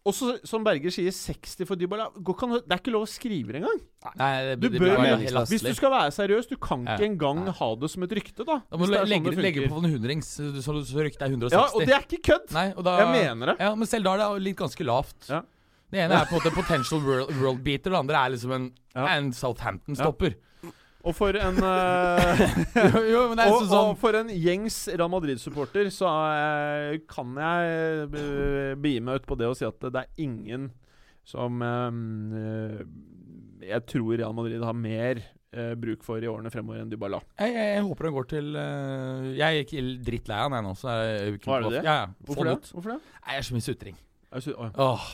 og så, som Berger sier, 60 for Dybala ikke Det er ikke lov å skrive det engang. Nei, det, Du det bør, helt hvis du skal være seriøs, du kan Ja. ikke engang ha det som et rykte, da. Da må du det er sånn legge, det legge på en hundrings, så, så, ryktet er 160. Ja, og det er ikke kødd! Nei, og da, Jeg mener det. Ja, Men selv da er det litt ganske lavt. Ja. Det ene er på en måte potential world, world beater, det andre er liksom en, Ja. en Southampton-stopper. Og for en uh, (laughs) jo, jo, men det er og, sånn og for en gjengs Real Madrid-supporter så uh, kan jeg uh, begi meg ut på det og si at det er ingen som eh, jeg tror Real Madrid har mer eh, bruk for i årene fremover enn Dybala. jeg, jeg, jeg håper det går til eh, Jeg ikke drittlei av han jeg nå. Så er jeg, Hva er det det? Ja, ja. Hvorfor det? Hvorfor det? Nei, jeg er så mye sutring. Åh.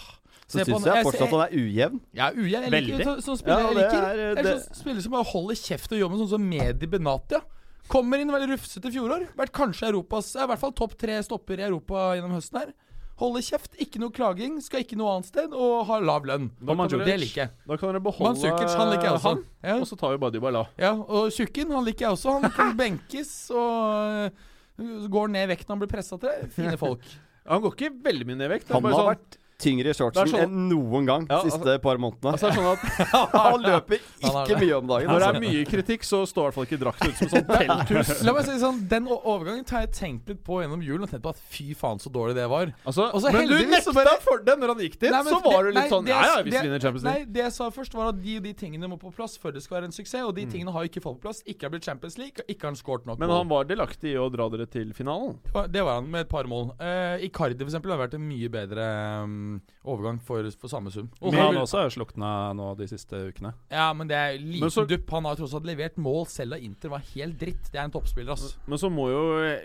Så Se syns jeg jeg fortsatt han er ujevn. Ja, ujevn. Jeg liker Veldig. så, sånn spiller Ja, jeg liker. er, Det er det- sånn spiller som bare holder kjeft og jobber, sånn som Medi Benatia. Kommer inn veldig rufsete fjorår. Vært kanskje Europas I hvert fall topp tre stopper i Europa gjennom høsten her. Holder kjeft, ikke noe klaging, skal ikke noe annet sted, og har lav lønn. Da kan dere- Det liker jeg. Da kan dere beholde Manzukic, han liker jeg også. han, Ja. og så tar vi bare Dybala. Ja, og Tjukken, han liker jeg også. Han kan (laughs) benkes og øh, går ned i vekt når han blir pressa til det. Fine folk. (laughs) Han går ikke veldig mye ned i vekt. Han har sånn- vært tyngre i shortsen sånn- enn noen gang de Ja, siste par månedene. altså, det er sånn at (laughs) han løper (laughs) ikke mye om dagen. Når det Altså. er mye kritikk, så står i hvert fall ikke drakten ut som sånn telthus. La meg si sånn, Den overgangen har jeg tenkt litt på gjennom julen og tenkt på at fy faen så dårlig det var. Altså, Og men du nekta bare- for det når han gikk dit! Nei, men så var du litt nei, sånn Ja Ja, hvis vi vinner Champions Nei, det jeg sa først, var at de og de tingene må på plass før det skal være en suksess. Og de tingene har ikke falt på plass. Ikke har blitt Champions League, og ikke har han skåret nok Men han var delaktig i å dra dere til finalen. Det var han, med et par mål. Uh, Icardi for eksempel, har vært en mye bedre um, overgang for, for samme sum. Og Men han også har slukna nå de siste ukene. ja, men det er liten så- dupp. Han har tross alt levert mål selv da Inter var helt dritt. Det er en toppspiller, ass. Men så må jo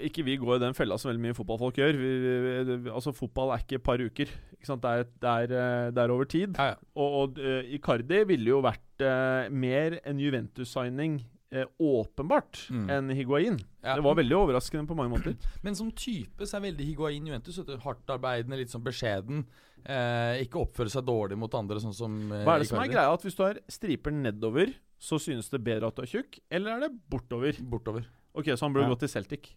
ikke vi gå i den fella som veldig mye fotballfolk gjør. Vi, vi, altså Fotball er ikke et par uker. Ikke sant? Det, er, det, er, eh, det er over tid. Ja, ja. Og, og uh, Icardi ville jo vært uh, mer en Juventus-signing eh, åpenbart Mm. enn Higuain. Ja. Det var veldig overraskende på mange måter. (clears throat) Men som type så er veldig Higuain Juventus. Hardtarbeidende, litt sånn beskjeden. Eh, ikke oppføre seg dårlig mot andre, sånn som eh, Hva er det som er greia? At hvis du har striper nedover, så synes det bedre at du er tjukk? Eller er det bortover? Bortover. Ok, så han burde Ja. gått til Celtic.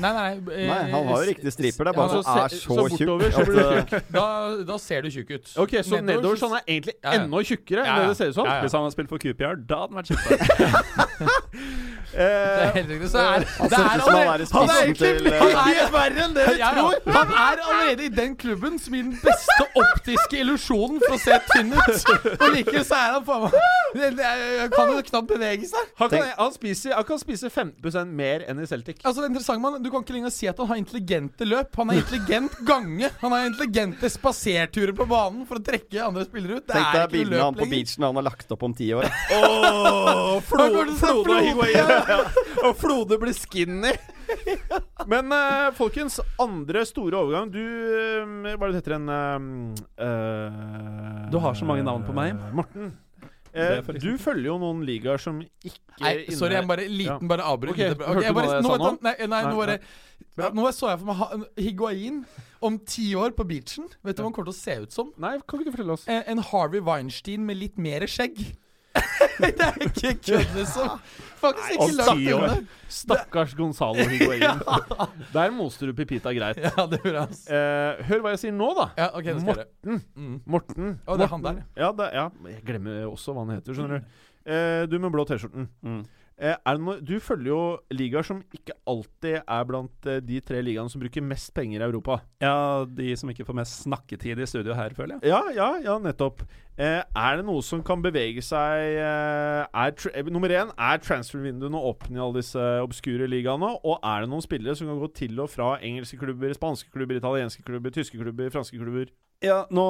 Nei, nei, eh, Nei, han har jo riktige striper. Det er bare Ja, at han så er så så tjukk eh, da, da ser du tjukk ut. Ok, Så nedover så han er egentlig Ja, ja. enda tjukkere Ja, enn ja. det det ser ut som? Ja, ja. Hvis han hadde spilt for QPR, da hadde han vært kjempe. (laughs) Det er helt riktig. Så er, Han det er ut han er allerede- spissen til eh, (laughs) er- verre enn det ja. tror! Han er allerede i den klubben som gir den beste optiske illusjonen for å se tynn ut. Og likevel så er han faen meg Han kan jo knapt bevege seg. Han kan, han, spiser, han kan spise 15 mer enn i Celtic. Altså det er interessant, man, Du kan ikke lenger si at han har intelligente løp. Han har intelligent (laughs) gange. Han har intelligente spaserturer på banen for å trekke andre spillere ut. Det Tenk er deg bildene han på beachen han har lagt opp om ti år. (laughs) Han å se Flode og Flode. Higuain. (laughs) Ja. Og Flode blir skinny. Men uh, folkens, andre store overgang Du eh, Hva er det heter en uh, eh, Du har så mange navn på meg. Morten. Eh, du følger jo noen ligaer som ikke Nei, inne- sorry, jeg bare liten bare avbryter. Ok, okay, hørte du jeg bare, hva jeg sa nå? du- Nei, nei, nå bare Ja. Nå så jeg for meg Higuain om ti år på beachen. Vet du hva han kommer til å se ut som? Nei, kan ikke du fortelle oss? En, en Harvey Weinstein med litt mer skjegg. (laughs) det er ikke kødd, liksom. Faktisk ikke langt unna. Stakkars Gonzalo Higuain. (laughs) Der moste du Pipita greit. Ja, det gjorde han. Eh, hør hva jeg sier nå, da. Ja, ok, det skal. Morten. Mm. Morten. Å, det er han der, Ja, det, ja, jeg glemmer også hva han heter, skjønner du. Eh, du med blå T-skjorten. Mm. Eh, noe, du følger jo ligaer som ikke alltid er blant eh, de tre ligaene som bruker mest penger i Europa. Ja, de som ikke får mest snakketid i studio her, føler jeg. Ja, ja, ja, nettopp. Eh, er det noe som kan bevege seg eh, Nummer én, er transfer-vinduene åpne i alle disse obskure ligaene? Og er det noen spillere som kan gå til og fra engelske klubber, spanske klubber, italienske klubber, tyske klubber, franske klubber? Ja, nå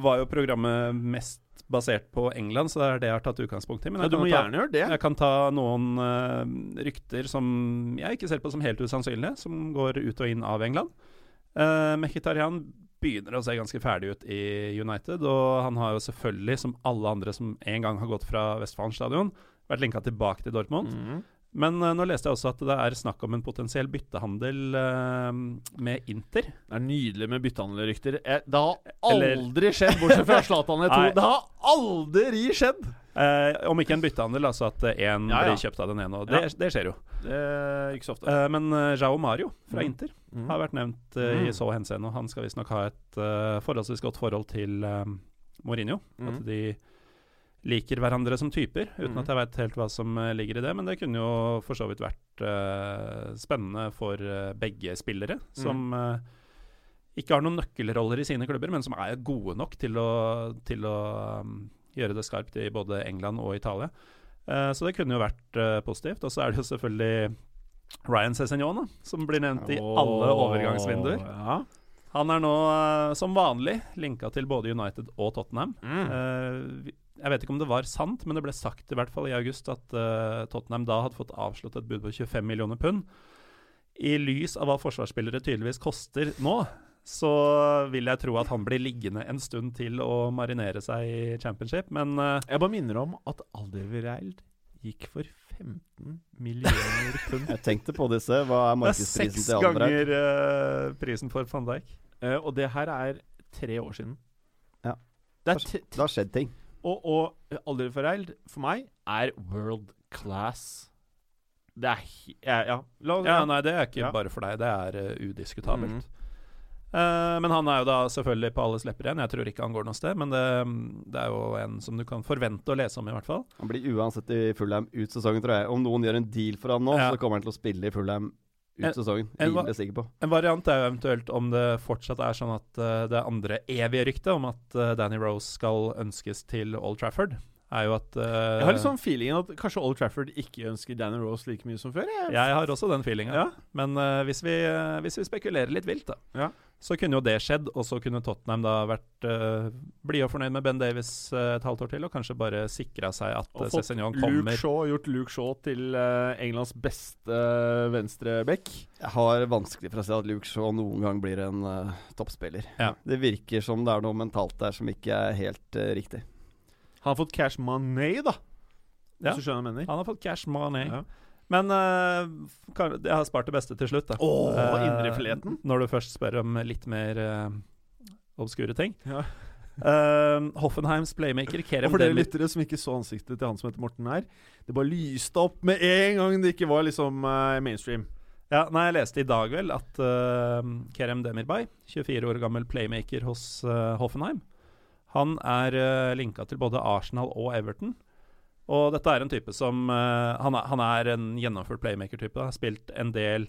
var jo programmet mest basert på England, så det er det jeg har tatt utgangspunkt i. Men Ja, du kan må ta, gjerne gjøre det. jeg kan ta noen uh, rykter som jeg ikke ser på som helt usannsynlige, som går ut og inn av England. Uh, Mkhitarian begynner å se ganske ferdig ut i United, og han har jo selvfølgelig, som alle andre som en gang har gått fra Westfalen stadion, vært linka tilbake til Dortmund. Mhm. Men uh, nå leste jeg også at det er snakk om en potensiell byttehandel uh, med Inter. Det er nydelig med byttehandlerrykter. Eh, Det har Eller- aldri skjedd, bortsett fra (laughs) Zlatan i to. Det har aldri skjedd! Uh, om ikke en byttehandel, altså at én Ja, ja. blir kjøpt av den ene. Det, Ja. det skjer jo. Det ikke så ofte. Men Jao Mario fra mm. Inter mm. har vært nevnt mm. i så henseende, og han skal visstnok ha et forholdsvis godt forhold til Mourinho. At de liker hverandre som typer, uten mm. at jeg veit helt hva som eh, ligger i det. Men det kunne jo for så vidt vært uh, spennende for uh, begge spillere, som uh, ikke har noen nøkkelroller i sine klubber, men som er gode nok til å, til å um, gjøre det skarpt i både England og Italia. Så det kunne jo vært positivt. Og så er det jo selvfølgelig Ryan Cézignon, som blir nevnt i alle overgangsvinduer. Ja. Han er nå som vanlig linka til både United og Tottenham. Mm. Jeg vet ikke om det var sant, men det ble sagt i hvert fall i august at uh, Tottenham da hadde fått avslått et bud på 25 millioner pund. I lys av hva forsvarsspillere tydeligvis koster nå, så vil jeg tro at han blir liggende en stund til å marinere seg i championship, men uh, Jeg bare minner om at Alderweireld gikk for 15 millioner pund. (laughs) Jeg tenkte på disse. Hva er markedsprisen til Alderweireld? det er seks ganger uh, prisen for van Dijk. Og det her er tre år siden. Ja. Det er Det har skjedd ting. Og, og Foreld, for meg er world class. Det er ja, ja. La oss Ja, nei, det er ikke Ja. bare for deg. Det er uh, udiskutabelt. Mhm. Uh, men han er jo da selvfølgelig på alles lepper igjen. Jeg tror ikke han går noe sted, men det, det er jo en som du kan forvente å lese om, i hvert fall. Han blir uansett i Fulham ut sesongen, tror jeg. Om noen gjør en deal for han nå, Ja. så kommer han til å spille i Fulham ut En- sesongen. Rimelig sikker på. En variant er jo eventuelt om det fortsatt er sånn at uh, det andre evige ryktet om at uh, Danny Rose skal ønskes til Old Trafford, er jo at uh, Jeg har litt sånn feelingen at kanskje Old Trafford ikke ønsker Danny Rose like mye som før. Jeg. Jeg har også den feelinga. Ja. Men hvis, vi, hvis vi spekulerer litt vilt, da, Ja. Så kunne jo det skjedd. Og så kunne Tottenham da vært uh, blide og fornøyd med Ben Davies uh, et halvt år til, og kanskje bare sikra seg at uh, fått Cézignon Luke. Shaw, gjort Luke Shaw til uh, Englands beste uh, venstreback. Jeg har vanskelig for å se at Luke Shaw noen gang blir en eh, toppspiller. Ja. Det virker som det er noe mentalt der som ikke er helt eh, riktig. Han har fått cash money, da. Ja. Hvis du skjønner hva jeg mener. Han har fått cash money. Ja. Men uh, jeg har spart det beste til slutt, da. Eh, indrefileten. Når du først spør om litt mer uh, obskure ting. Ja. Uh, Hoffenheims playmaker Kerem Og for dere lyttere som ikke så ansiktet til han som heter Morten her, det bare lyste opp med en gang det ikke var liksom uh, mainstream. Ja, nei, Jeg leste i dag vel at uh, Kerem Demirbay, 24 år gammel playmaker hos Hoffenheim, han er uh, linka til både Arsenal og Everton. Og dette er en type som uh, han, er, han er en gjennomført playmaker-type. Har spilt en del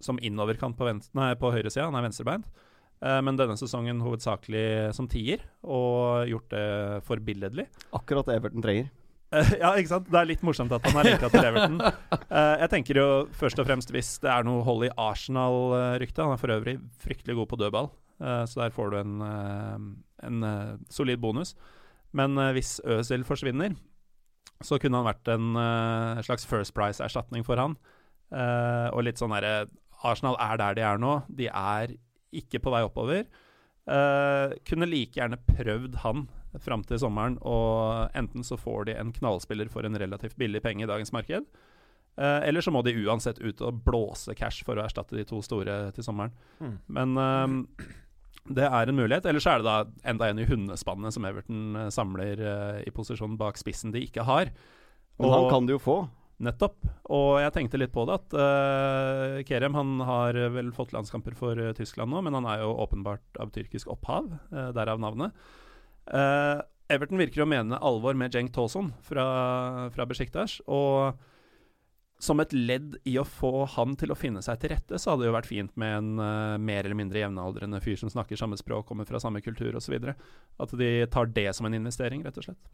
som innoverkant på, venstre, nei, på høyresida. Han er venstrebeint. Uh, men denne sesongen hovedsakelig som tier, og gjort det forbilledlig. Akkurat det Everton trenger. Uh, ja, ikke sant? Det er litt morsomt at han er linka til Everton. Jeg tenker jo først og fremst hvis det er noe hold i Arsenal-ryktet. Han er for øvrig fryktelig god på dødball, så der får du en, en solid bonus. Men hvis Øzil forsvinner, så kunne han vært en uh, slags First Price-erstatning for han. Uh, og litt sånn derre Arsenal er der de er nå. De er ikke på vei oppover. Uh, kunne like gjerne prøvd han fram til sommeren, og enten så får de en knallspiller for en relativt billig penge i dagens marked, uh, eller så må de uansett ut og blåse cash for å erstatte de to store til sommeren. Mm. Men det er en mulighet. Ellers er det da enda en i hundespannet som Everton eh, samler uh, i posisjon bak spissen de ikke har. Men han kan det jo få. Nettopp. Og jeg tenkte litt på det at uh, Kerem han har vel fått landskamper for uh, Tyskland nå, men han er jo åpenbart av tyrkisk opphav, uh, derav navnet. Everton virker å mene alvor med Cenk Tauson fra, fra Besiktas, og som et ledd i å få han til å finne seg til rette, så hadde det jo vært fint med en uh, mer eller mindre jevnaldrende fyr som snakker samme språk, kommer fra samme kultur osv. At de tar det som en investering, rett og slett.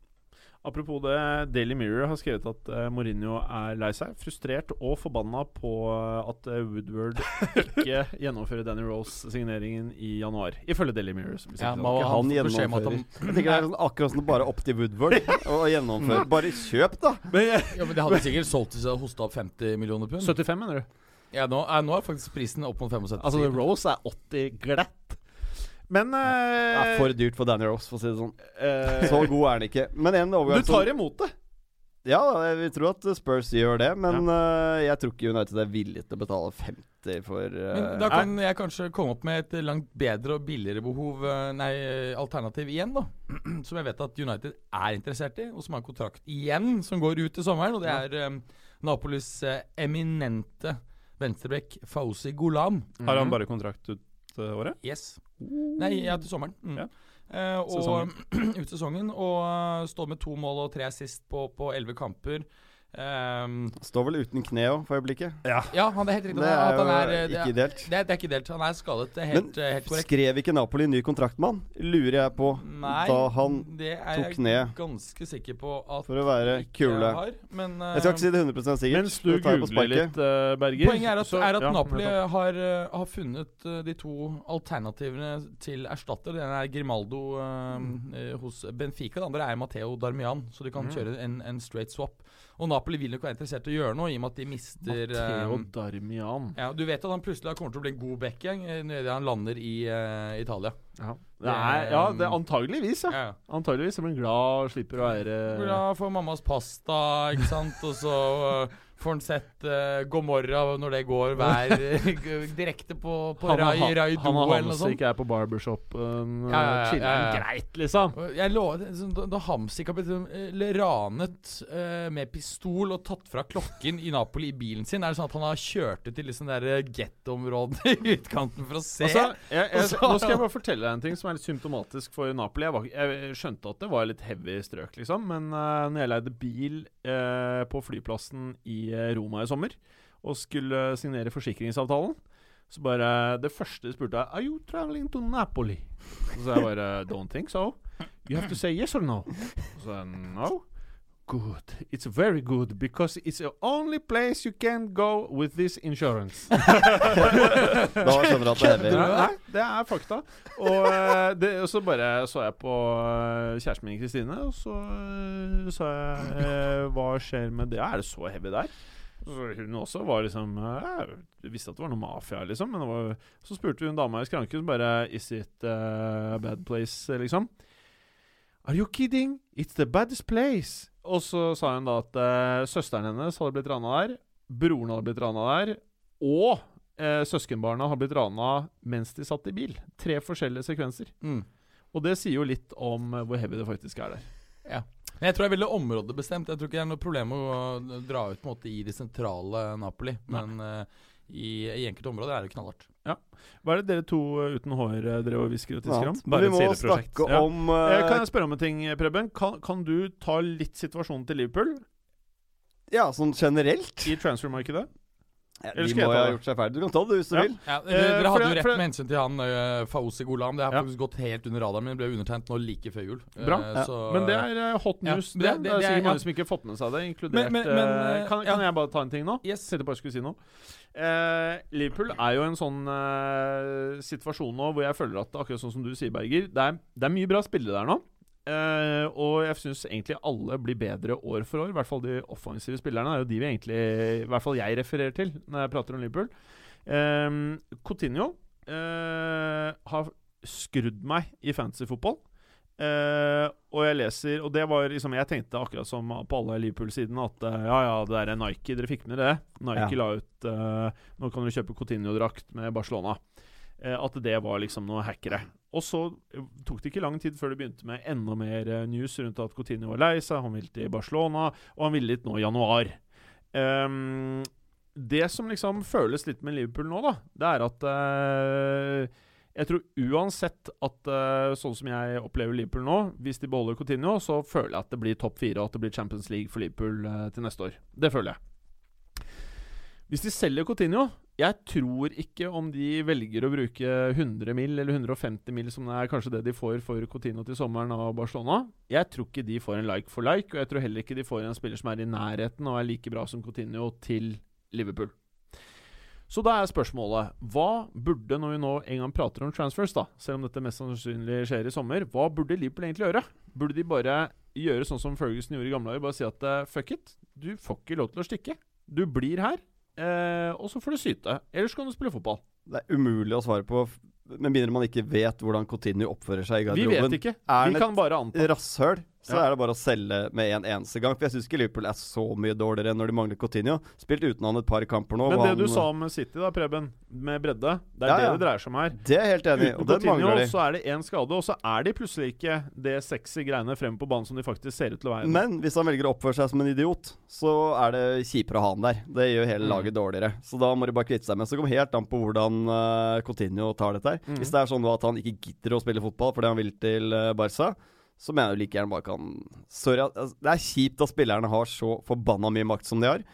Apropos det, Daily Mirror har skrevet at uh, Mourinho er lei seg, frustrert og forbanna på uh, at uh, Woodward ikke (laughs) gjennomfører Danny Rose-signeringen i januar. Ifølge Daily Mirror. Som Ja, men han, han gjennomfører. han- Jeg tenker det er sånn, akkurat som bare opp til Woodward (laughs) å gjennomføre. Bare kjøp, da! Men, eh, Ja, men Det hadde sikkert solgt hvis de hadde hosta opp 50 millioner pund. 75, mener du? Ja, nå, er, nå er faktisk prisen opp mot 75. Altså, Rose er 80 glatt. Men Det eh, er for dyrt for Danny Ross, for å si det sånn. Uh, Så god er han ikke. Men en Du tar imot det. Ja, vi tror at Spurs gjør det, men eh, jeg tror ikke United er villig til å betale 50 for uh, Men da kan jeg kanskje komme opp med et langt bedre og billigere behov eh, Nei, alternativ igjen, da. (clears throat) Som jeg vet at United er interessert i, og som har en kontrakt igjen som går ut til sommeren. Og det er um, Napolis eminente venstrebekk Fauzi Golam. Har han bare kontrakt ut året? Yes. Nei, ja, til sommeren. Mm. Ja. Uh, og (clears throat) ut sesongen. Og uh, står med to mål og tre sist på på elleve kamper. Ehm, Står vel uten kne òg, for øyeblikket. ja, han er helt riktig. Det at er han jo er, eh, det, ikke er, ideelt. det, er, det er ikke ideelt. Han er skadet. Det er helt, eh, helt korrekt. Skrev ikke Napoli ny kontrakt med han? Lurer jeg på. Nei, da han det er tok jeg ganske sikker på at For å være kule. har. Men uh, Jeg skal ikke si det 100 sikkert. Mens du det tar jeg på googler litt, uh, Berger Poenget er at, så- er at ja, Napoli har, eh, har funnet uh, de to alternativene til erstatter. Den er Grimaldo mm. eh, hos Benfica. Den andre er Matteo Darmian. Så du kan Mm. kjøre en, en straight swap. Og Napoli vil nok være interessert i å gjøre noe, i og med at de mister Matteo um, Darmian. ja, Du vet at han plutselig kommer til å bli en god backgang idet han lander i uh, Italia. Ja. Det er, ja, det er antageligvis, ja. Ja. Antageligvis. som en glad slipper å være Glad for mammas pasta, ikke sant? Og så uh, (laughs) får han sett uh, God morgen når det går (laughs) hver direkte på, på Han Rai og Rai han- han Do og eller noe Hamsik er på barbershopen. Ja, ja, ja, chiller'n ja, ja. greit, liksom. Og lover, sånn, Da, da Hamsik har blitt uh, ranet uh, med pistol og tatt fra klokken i Napoli i bilen sin, er det sånn at han har kjørt til liksom det der gettoområdet i utkanten for å se? Altså, jeg, jeg, så- nå skal jeg bare fortelle deg en ting som er litt symptomatisk for Napoli. Jeg, var, jeg skjønte at det var litt heavy strøk, liksom. Men uh, når jeg leide bil eh, på flyplassen i eh, Roma i sommer og skulle signere forsikringsavtalen, så bare Det første jeg spurte, er Are you traveling to Napoli? Så sa jeg bare Don't think so. You have to say yes or no. Så sa jeg no. Good. It's very good because it's the only place you can go with this insurance. Da skjønner du at det er heavy. Nei, det er fakta. Og, eh, det, og så bare så jeg på eh, kjæresten min Kristine, og så eh, sa jeg eh, Hva skjer med det? Er det så heavy der? Så hun også var liksom Jeg visste at det var noe mafia, liksom. Men det var, så spurte hun dama i skranken bare Is it a bad place, liksom? Are you kidding? It's the baddest place. Og så sa hun da at uh, søsteren hennes hadde blitt rana der, broren hadde blitt rana der, og uh, søskenbarna hadde blitt rana mens de satt i bil. Tre forskjellige sekvenser. Mm. Og det sier jo litt om eh, hvor heavy det faktisk er der. Men jeg tror jeg er veldig områdebestemt. Jeg tror ikke det er noe problem å dra ut måte i det sentrale Napoli. Men uh, i, i enkelte områder er det knallhardt. Hva er det dere to eh, uten hår eh, drev og hvisker og tisker om? Bare et sideprosjekt. snakke Ja. om eh, kan jeg spørre om en ting, Preben? Kan, kan du ta litt situasjonen til Liverpool Ja, sånn generelt. i transfermarkedet? Ja, de må ha gjort seg ferdig. Du kan ta det hvis du Ja. vil. Ja, Eh, dere dere hadde jo rett med hensyn til han uh, Fauzi Golam. Det har Ja. faktisk gått helt under radaren min. Ble undertegnet nå like før jul. Eh, Bra. så, Men det er eh, hot news. det- det, det- det, er det er- sikkert ja. mange som ikke har fått med seg det, inkludert Men- men- men, eh, eh, kan, kan jeg bare ta en ting nå? Yes. Jeg tenkte bare skulle si noe. Eh, Liverpool er jo en sånn eh, situasjon nå hvor jeg føler at akkurat sånn som du sier, Berger, det er, det er mye bra spillere der nå. Eh, og jeg syns egentlig alle blir bedre år for år. I hvert fall de offensive spillerne. Er jo de vi egentlig I hvert fall jeg refererer til når jeg prater om Liverpool. Um, Coutinho uh, har skrudd meg i fantasyfotball. Uh, og jeg leser Og det var liksom Jeg tenkte akkurat som på alle Liverpool-sidene at uh, ja, ja, det er Nike. Dere fikk med det? Nike Ja. la ut uh, Nå kan dere kjøpe Coutinho-drakt med Barcelona. Eh, at det var liksom noe hackere. Og så eh, tok det ikke lang tid før det begynte med enda mer eh, news rundt at Coutinho var lei seg, han ville til Barcelona, og han ville dit nå i januar. Um, det som liksom føles litt med Liverpool nå, da, det er at uh, jeg tror uansett at uh, sånn som jeg opplever Liverpool nå, hvis de beholder Coutinho, så føler jeg at det blir topp fire og at det blir Champions League for Liverpool uh, til neste år. Det føler jeg. Hvis de selger Coutinho Jeg tror ikke om de velger å bruke 100 mil eller 150 mil, som er kanskje det de får for Coutinho til sommeren av Barcelona. Jeg tror ikke de får en like for like, og jeg tror heller ikke de får en spiller som er i nærheten og er like bra som Coutinho til Liverpool. Så da er spørsmålet Hva burde, når vi nå en gang prater om transfers, da selv om dette mest sannsynlig skjer i sommer, hva burde Liverpool egentlig gjøre? Burde de bare gjøre sånn som Ferguson gjorde i gamle dager, bare si at eh, fuck it, du får ikke lov til å stikke. Du blir her, eh, og så får du syte. Ellers kan du spille fotball. Det er umulig å svare på, med mindre man ikke vet hvordan Coutinho oppfører seg i garderoben. Vi vet ikke. Er Vi kan bare anta. rasshøl, så Ja. er det bare å selge med en eneste gang. For jeg syns ikke Liverpool er så mye dårligere når de mangler Coutinho. Spilt uten han et par kamper nå. Men det det du sa om City, da, Preben, med bredde, det er Ja, det det dreier seg om her. Det er helt enig Uten og Coutinho de. så er det én skade, og så er de plutselig ikke det sexy greiene fremme på banen som de faktisk ser ut til å være. Men hvis han velger å oppføre seg som en idiot, så er det kjipere å ha han der. Det gjør hele Mm. laget dårligere. Så da må de bare kvitte seg med. Så det kommer helt an på hvordan uh, Coutinho tar dette her. Mm. Hvis det er sånn at han ikke gidder å spille fotball fordi han vil til uh, Barca, så mener jeg jo like gjerne bare kan Sorry, altså, det er kjipt at spillerne har så forbanna mye makt som de har,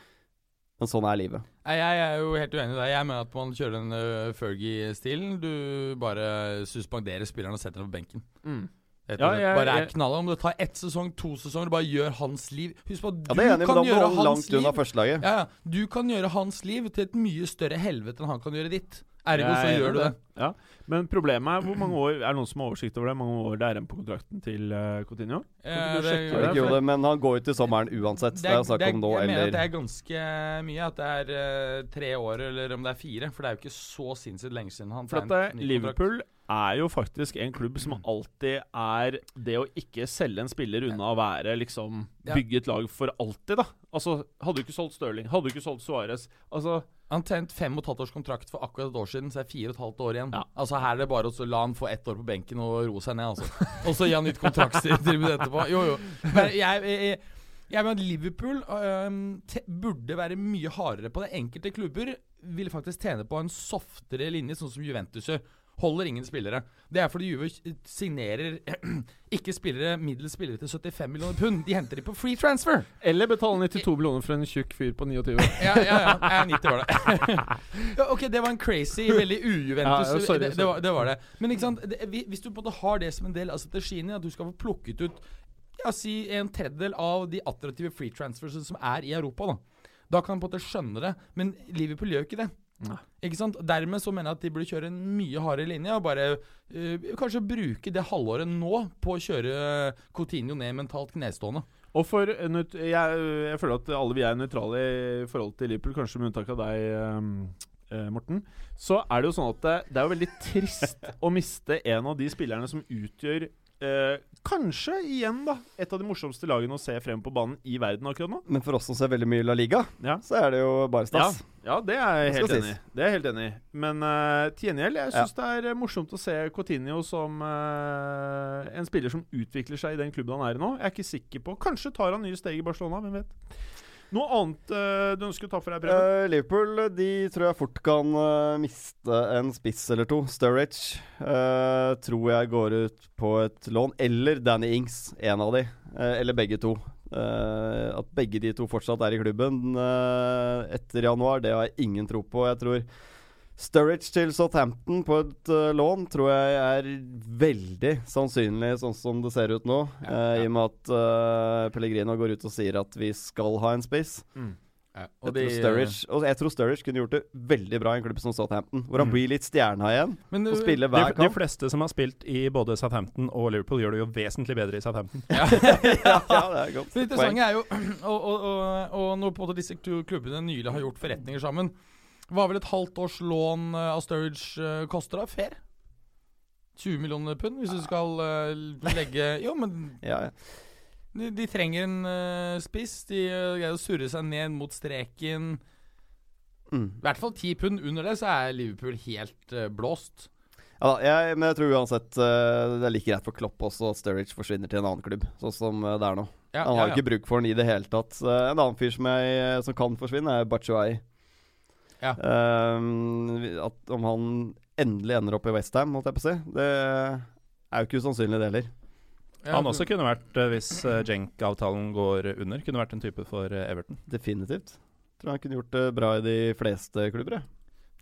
men sånn er livet. Jeg er jo helt uenig i det. Jeg mener at man kjører den uh, Fergie-stilen. Du bare suspenderer spilleren og setter dem på benken. Mm. Etter, Ja, jeg- bare er knalla. Om det tar ett sesong, to sesonger, bare gjør hans liv Husk på at du er enig, kan gjøre hans liv ja, ja. Du kan gjøre hans liv til et mye større helvete enn han kan gjøre ditt. Ergo så gjør du det. Ja. Men problemet er hvor mange år Er det noen som har oversikt over det? Hvor mange år det er igjen på kontrakten til uh, Coutinho? Ja, det, ikke det- jo det, men han går jo til sommeren uansett. Det er det er, om nå jeg mener at det er ganske mye. At det er uh, tre år, eller om det er fire. For det er jo ikke så sinnssykt lenge siden han tegnet eh, ny kontrakt. Liverpool er jo faktisk en klubb som alltid er det å ikke selge en spiller unna å være liksom bygge et lag for alltid, da. Altså, hadde du ikke solgt Stirling, hadde du ikke solgt Suárez Altså, Han tegnet fem og et halvt års kontrakt for akkurat et år siden, så er det fire og et halvt år igjen. Ja. Altså Her er det bare å la han få ett år på benken og roe seg ned, altså. og så gi han nytt kontraktstilbud etterpå. Jo, jo. Men jeg, jeg, jeg mener at Liverpool te, burde være mye hardere på det. Enkelte klubber vil faktisk tjene på en softere linje, sånn som Juventus gjør. Holder ingen spillere. Det er fordi Juve signerer (clears throat) ikke spillere, middels spillere til 75 millioner pund. De henter de på free transfer. Eller betaler 92 millioner for en tjukk fyr på 29. (laughs) Ja, ja, ja. ja 90 var det. ok, det var en crazy, veldig (laughs) ujuventus. Ja, sorry, det, det, var, det var det. Men ikke sant, det, hvis du på en måte har det som en del av strategien, at du skal få plukket ut ja, si en tredjedel av de attraktive free transfers som er i Europa, da. Da kan du på en måte skjønne det. Men Liverpool gjør jo ikke det. Nei. Ikke sant? Dermed så mener jeg at de burde kjøre en mye hardere linje, og bare uh, kanskje bruke det halvåret nå på å kjøre Coutinho ned mentalt knestående. Og for eh, jeg, jeg føler at alle vi er nøytrale i forhold til Liverpool, kanskje med unntak av deg, eh, eh, Morten. Så er det jo sånn at det, det er jo veldig trist (laughs) å miste en av de spillerne som utgjør eh, Kanskje igjen da et av de morsomste lagene å se frem på banen i verden akkurat nå. Men for oss som ser veldig mye La Liga, Ja. så er det jo bare stas. Ja, det er jeg helt enig. Det er jeg helt enig i. Men uh, til gjengjeld, jeg syns det er eh, morsomt å se Coutinho som uh, en spiller som utvikler seg i den klubben han er i nå. Jeg er ikke sikker på Kanskje tar han nye steg i Barcelona, hvem vet. Noe annet uh, du ønsker å ta for deg, Preben? Uh, Liverpool de tror jeg fort kan uh, miste en spiss eller to. Sturridge eh, tror jeg går ut på et lån. Eller Danny Ings, en av de. Eh, eller begge to. Eh, at begge de to fortsatt er i klubben eh, etter januar, det har jeg ingen tro på. Jeg tror Sturridge til Southampton på et uh, lån tror jeg er veldig sannsynlig, sånn som det ser ut nå. Ja, ja. Uh, I og med at uh, Pellegrino går ut og sier at vi skal ha en spiss. Mm. Ja, Og tror, Sturridge, og jeg tror Sturridge kunne gjort det veldig bra i en klubb som Southampton, hvor han Mm. blir litt stjerna igjen Men og spiller De, hver de kamp. fleste som har spilt i både Southampton og Liverpool, gjør det jo vesentlig bedre i Southampton. ja, (laughs) (laughs) ja, det er godt. Det interessante er jo (clears throat) og, og, og, og når disse to klubbene nylig har gjort forretninger sammen Hva vil et halvt års lån eh, av Sturridge eh, koste, da? Fair? 20 millioner pund, hvis du skal uh, legge (laughs) Jo, men Ja, ja. de, de trenger en uh, spiss. De greier å surre seg ned mot streken. Mm. I hvert fall 10 pund under det, så er Liverpool helt uh, blåst. ja jeg, men jeg tror uansett det er like greit for Klopp også at Sturridge forsvinner til en annen klubb, sånn som det er nå. Ja, Han har ikke bruk for den i det hele tatt. En annen fyr som, jeg, som kan forsvinne, er Bachuay. Ja. Uh, at om han endelig ender opp i Westham, holdt jeg på å si, det er jo ikke usannsynlig, det heller. ja. Han også kunne vært, eh, hvis Jenk-avtalen går under, kunne vært en type for eh, Everton. Definitivt. Tror han kunne gjort det bra i de fleste klubber.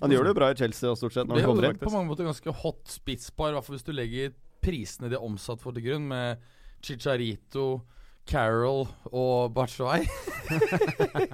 Han gjør det jo bra i Chelsea og stort sett når Det er jo på mange måter ganske hot spisspar, i hvert fall hvis du legger prisene de er omsatt for til grunn, med Chicharito, Carol og Batshuay. (laughs)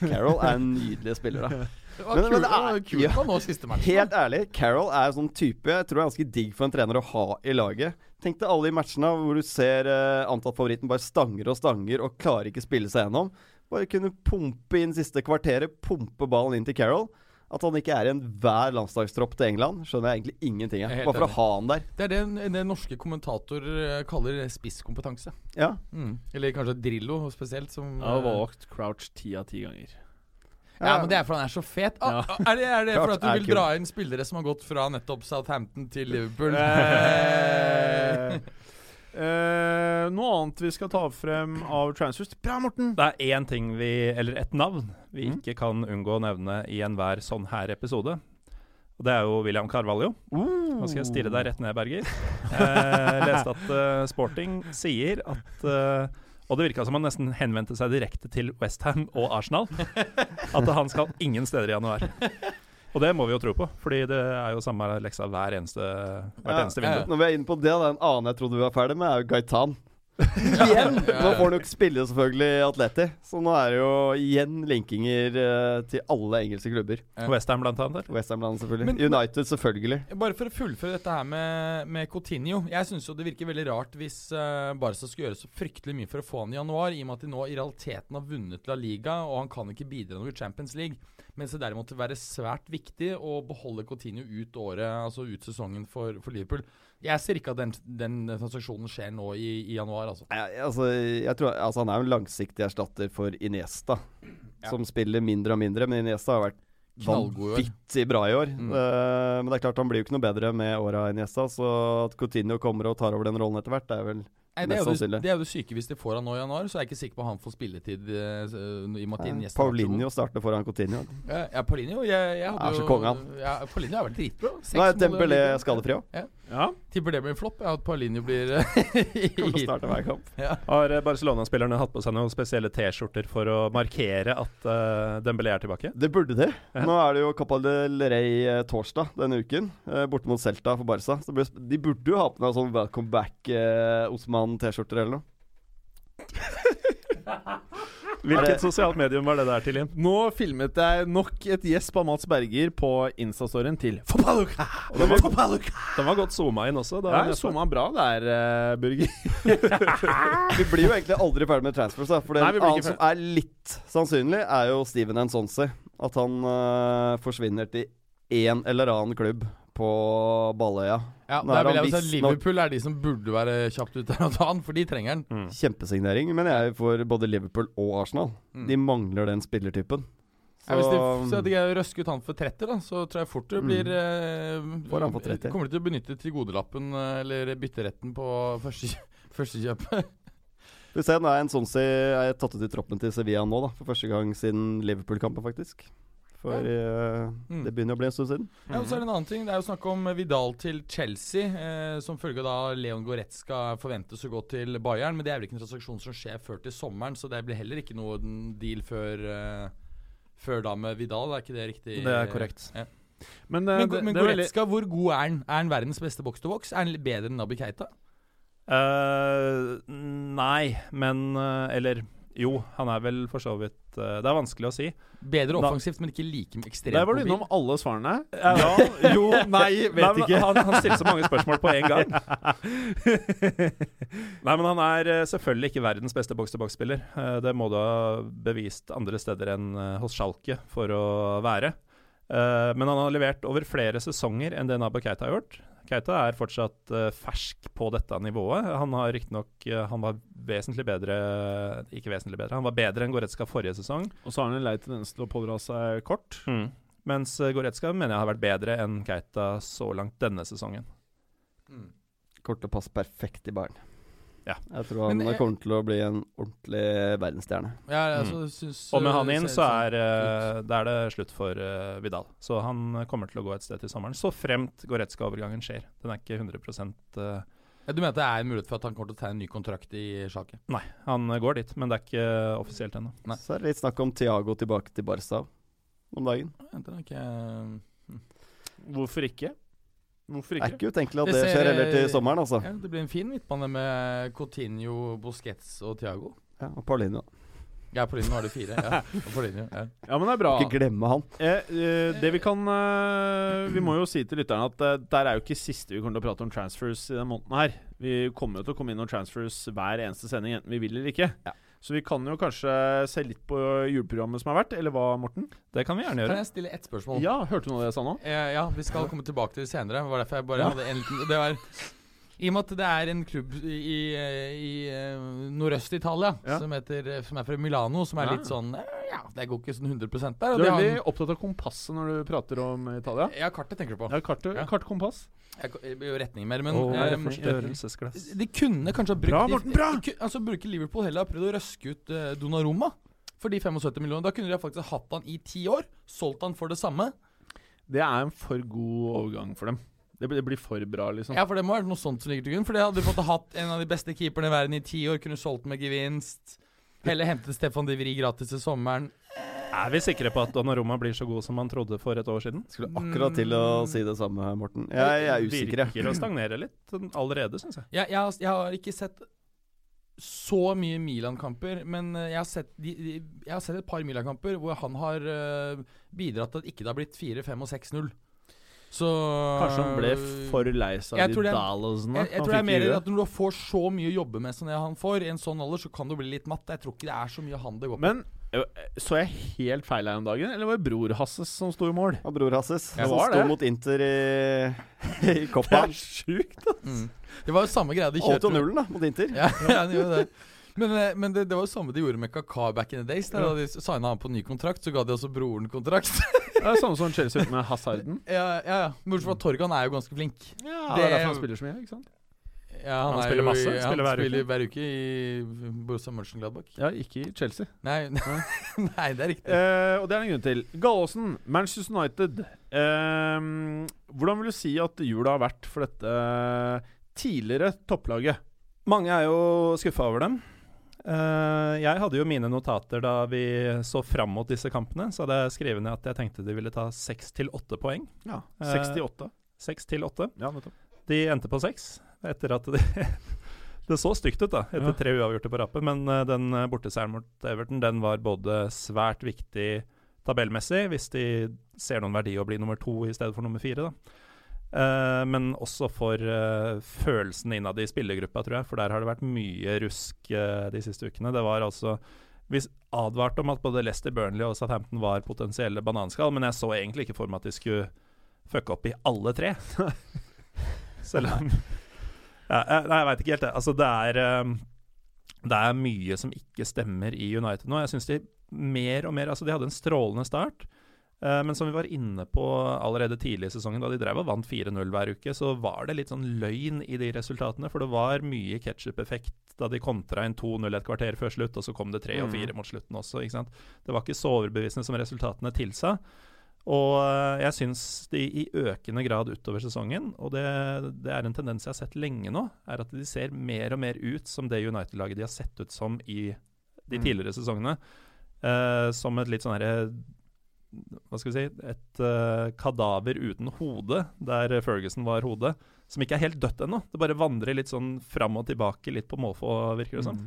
Carol er en nydelig spiller, da. Det var Men- kult, men det er- kult ja. nå siste matchen. Helt ærlig, Carol er sånn type jeg tror er ganske digg for en trener å ha i laget. Tenk deg alle de matchene hvor du ser uh, antatt-favoritten bare stanger og stanger og klarer ikke spille seg gjennom. Bare kunne pumpe inn siste kvarteret, pumpe ballen inn til Carroll. At han ikke er i enhver landslagstropp til England, skjønner jeg egentlig ingenting av. Bare for å ha han der. Det er det, det norske kommentatorer eh, kaller spisskompetanse. Ja. Mm. Eller kanskje Drillo spesielt, som har eh, valgt Crouch ti av ti ganger. Ja, men det er fordi han er så fet. Ah, ja. er det, er det fordi for at du vil dra inn spillere som har gått fra nettopp Southampton til Liverpool? (laughs) Eh, noe annet vi skal ta frem av transfers? Bra, Morten! Det er én ting vi, eller et navn, vi Mm. ikke kan unngå å nevne i enhver sånn her episode. Og det er jo William Carvalho. Nå skal jeg stirre deg rett ned, Berger. Jeg leste at uh, Sporting sier at uh, Og det virka som han nesten henvendte seg direkte til Westham og Arsenal. At han skal ingen steder i januar. Og det må vi jo tro på, fordi det er jo samme leksa hver eneste, hvert Ja, eneste vindu. Når vi er inne på det, det er en annen jeg trodde vi var ferdig med, er jo Gaitan. (laughs) igjen! Nå får han jo ikke spille selvfølgelig Atleti, så nå er det jo igjen linkinger eh, til alle engelske klubber. Westham blant annet. Westham Land selvfølgelig. Men- United selvfølgelig. Bare for å fullføre dette her med, med Coutinho. Jeg syns det virker veldig rart hvis uh, Barca skulle gjøre så fryktelig mye for å få han i januar, i og med at de nå i realiteten har vunnet La Liga, og han kan ikke bidra noe i Champions League. Mens det derimot vil være svært viktig å beholde Coutinho ut året, altså ut sesongen for, for Liverpool. Jeg ser ikke at den, den transaksjonen skjer nå i, i januar, altså. Jeg, altså, jeg tror, altså, han er en langsiktig erstatter for Iniesta, som spiller mindre og mindre. Men Iniesta har vært vanvittig bra i år. Mm. Uh, men det er klart han blir jo ikke noe bedre med åra Iniesta, så at Coutinho kommer og tar over den rollen etter hvert, det er vel Nei, det, er jo det, det er jo det syke hvis de får han nå i januar, så er jeg ikke sikker på han får spilletid Uh, i Martin har god. Paulinho starter foran Coutinho. Ja, ja Paulinho jeg, jeg hadde Er så konge, han. Ja, Paulinho har vært dritbra. Seks Nå er mål Dembélé skadefri òg. Ja. Tipper det blir en flopp. Ja, at Paulinho blir (laughs) Kommer til å starte hver kamp. Har eh, Barcelona-spillerne hatt på seg noen spesielle T-skjorter for å markere at uh, Dembélé er tilbake? Det burde de. Ja. Nå er det jo Copa del Rey uh, torsdag denne uken, eh, borte mot Celta for Barca. De burde jo ha på seg sånn Welcome back eh, Osman-T-skjorter eller noe. (laughs) Hvilket sosialt medium var det der til, Jim? Nå filmet jeg nok et gjesp av Mats Berger på Instastoryen til Fopalluka! Og den var, den var godt zooma inn også. Da Ja, zooma bra der, uh, Burger. (laughs) Vi blir jo egentlig aldri ferdig med transfers, da. For det Nei, annet som er litt sannsynlig, er jo Steven Ensonsi. At han uh, forsvinner til en eller annen klubb på Balløya. Ja, Nå der er vil jeg si Liverpool er de som burde være kjapt ute og ta han, for de trenger han. Mm. Kjempesignering, men jeg for både Liverpool og Arsenal. Mm. De mangler den spillertypen. Ja, hvis de, Så- så de røsker ut han for 30, da, så tror jeg fort det Mm. blir mm. Får han for 30. Kommer de til å benytte tilgodelappen eh, eller bytteretten på første, (laughs) første Du (laughs) Vi ser, nå er en sånn Jeg er tatt ut i troppen til Sevilla nå, da. For første gang siden Liverpool-kampen, faktisk. For eh, Mm. det begynner å bli en stund siden. Ja, og så er det en annen ting. Det er jo snakk om Vidal til Chelsea. Eh, som følge av da Leon Goretzka forventes å gå til Bayern. Men det er vel ikke en transaksjon som skjer før til sommeren, så det blir heller ikke noe deal før eh, Før da med Vidal. Er ikke det riktig? Det er korrekt. Ja. Men, eh, Men, det, men det er veldig Goretzka, hvor god er han? Er han verdens beste boks-to-boks? Er han bedre enn Nabi Keita? Uh, nei, men Eller jo, han er vel for så vidt uh, Det er vanskelig å si. Bedre Da- offensivt, men ikke like ekstremt Der var du innom alle svarene. Ja, (laughs) Jo, nei, vet Nei, men ikke. Han, han stilte så mange spørsmål på én gang. (laughs) Nei, men han er eh, selvfølgelig ikke verdens beste boks-til-boks-spiller. Eh, det må du ha bevist andre steder enn hos Schalke for å være. Eh, men han har levert over flere sesonger enn det Nabo Keita har gjort. Keita er fortsatt uh, fersk på dette nivået. Han har riktignok uh, Han var vesentlig bedre Ikke vesentlig bedre, han var bedre enn Goretzka forrige sesong. Og så har han en lei tendens til å pådra seg kort. Mm. Mens eh, Goretzka mener jeg har vært bedre enn Keita så langt denne sesongen. Mm. og pass perfekt i Bayern. Ja. Jeg tror han Men jeg- kommer til å bli en ordentlig verdensstjerne. Ja, altså, syns, Mm. Og med han inn så er, eh, da er det slutt for uh, Vidal. Så han kommer til å gå et sted til sommeren. Så fremt Goretzka-overgangen skjer. Den er ikke 100 uh, Ja, Du at det er en mulighet for at han kommer til å tegne en ny kontrakt i sjaket? Nei, han går dit, men det er ikke offisielt ennå. Så er det litt snakk om Thiago tilbake til Barca om dagen. Ja, Den er ikke Hvorfor ikke? Hvorfor Det er ikke? ikke utenkelig at Det det ser- skjer heller til sommeren, altså. ja, Det blir en fin midtbane med Coutinho, Busquets og Thiago. Ja, og Paulinho. Ja, Paulinho har du fire. Ja. Og på ja. (laughs) Ja, men det er bra. Ikke glemme han. Eh, eh, det Vi kan eh, Vi må jo si til lytterne at eh, der er jo ikke siste vi kommer til å prate om transfers i denne måneden her. Vi kommer jo til å komme inn om transfers hver eneste sending, enten vi vil eller ikke. Ja. Så vi kan jo kanskje se litt på juleprogrammet som har vært, eller hva, Morten? Det kan vi gjerne gjøre. Kan jeg stille ett spørsmål? Ja, hørte du noe av det jeg sa nå? Eh, ja, vi skal komme tilbake til det senere. Det var derfor jeg bare Ja. hadde en liten Det var I og med at det er en klubb i, i, eh, nordøst-Italia Ja. som, heter, som er fra Milano, som er Ja. litt sånn eh, Ja, det går ikke sånn 100 der. og Du er veldig opptatt av kompasset når du prater om Italia. Ja, kartet tenker du på. Ja, kartet, Ja. kart kompass. Jeg, jeg, jeg retning mer, men Åh, um, forstørrelsesglass. De kunne kanskje ha brukt Bra, Morten, bra! de de, altså bruke Liverpool heller ha prøvd å røske ut uh, Donnarumma for de 75 millionene. Da kunne de faktisk hatt han i ti år, solgt han for det samme. Det er en for god overgang for dem. Det blir, det blir for bra, liksom. Ja, for det må være noe sånt som ligger til grunn. For det hadde fått hatt en av de beste keeperne i verden i ti år, kunne solgt med gevinst. Heller hentet Stefan Divri gratis til sommeren. Er vi sikre på at Donnarumma blir så god som man trodde for et år siden? Skulle akkurat til å si det samme, Morten. Jeg, jeg er usikker. Virker å stagnere litt sånn allerede, syns jeg. Jeg, jeg, har, jeg har ikke sett så mye Milan-kamper, men eh, jeg har, sett de, de, jeg har sett et par Milan-kamper hvor han har eh, bidratt til at ikke det har blitt 4, 5 og 6-0. Så Kanskje han ble for lei seg Jeg av tror de det er- jeg, jeg tror det er mer at når du får så mye å jobbe med som det han får, i en sånn alder, så kan du bli litt matt. Jeg tror ikke det er så mye han det går på. Men så jeg helt feil her om dagen, eller var det bror Hasses som sto i mål? Ja, bror Hasses, Ja, som var sto mot Inter i, (laughs) i Coppa. sjukt, mm. Det var jo samme greia de kjørte. 8 kjørte 0 da, mot Inter. Ja, (laughs) ja det gjorde det. Men, eh, men det, det var jo samme de gjorde med Kaka back in the days. Da de signa han på ny kontrakt, så ga de også broren kontrakt. (laughs) Det er samme som Chelsea ute med Hazarden. (laughs) ja, ja, ja. Bortsett fra Torgan er jo ganske flink. Ja, Det det er er- derfor han spiller så mye, ikke sant? Ja, Han er spiller jo masse, i- spiller han hver uke. spiller hver uke i Borussia Mönchengladbach. Ja, ikke i Chelsea. Nei, (laughs) nei, det er riktig. Uh, og det er en grunn til. Gallosen, Manchester United. Uh, hvordan vil du si at jula har vært for dette tidligere topplaget? Mange er jo skuffa over dem. Eh, jeg hadde jo mine notater da vi så fram mot disse kampene. Så hadde jeg skrevet ned at jeg tenkte de ville ta seks til åtte poeng. Ja, Eh, 68. Seks til åtte. Ja, nettopp. De endte på seks, etter at de (laughs) Det så stygt ut, da, etter Ja. tre uavgjorte på rappen. Men uh, den borteseieren mot Everton den var både svært viktig tabellmessig, hvis de ser noen verdi å bli nummer to i stedet for nummer fire. da. Eh, men også for uh, følelsen innad i spillergruppa, tror jeg. For der har det vært mye rusk uh, de siste ukene. Det var altså Vi advarte om at både Leicester, Burnley og Southampton var potensielle bananskall, men jeg så egentlig ikke for meg at de skulle fucke opp i alle tre. (laughs) Selv om ja, Nei, jeg veit ikke helt, det. Altså, det er um, Det er mye som ikke stemmer i United nå. Jeg syns de mer og mer Altså, de hadde en strålende start. Eh, men som vi var inne på allerede tidlig i sesongen, da de drev og vant 4-0 hver uke, så var det litt sånn løgn i de resultatene. For det var mye ketsjup-effekt da de kontra inn 2-0 et kvarter før slutt, og så kom det 3 og 4 mot slutten også. ikke sant? Det var ikke så overbevisende som resultatene tilsa. Og eh, jeg syns de i økende grad utover sesongen, og det, det er en tendens jeg har sett lenge nå, er at de ser mer og mer ut som det United-laget de har sett ut som i de Mm. tidligere sesongene. Uh, som et litt sånn herre Hva skal vi si Et uh, kadaver uten hode, der Ferguson var hodet. Som ikke er helt dødt ennå. Det bare vandrer litt sånn fram og tilbake, litt på måfå, virker det som.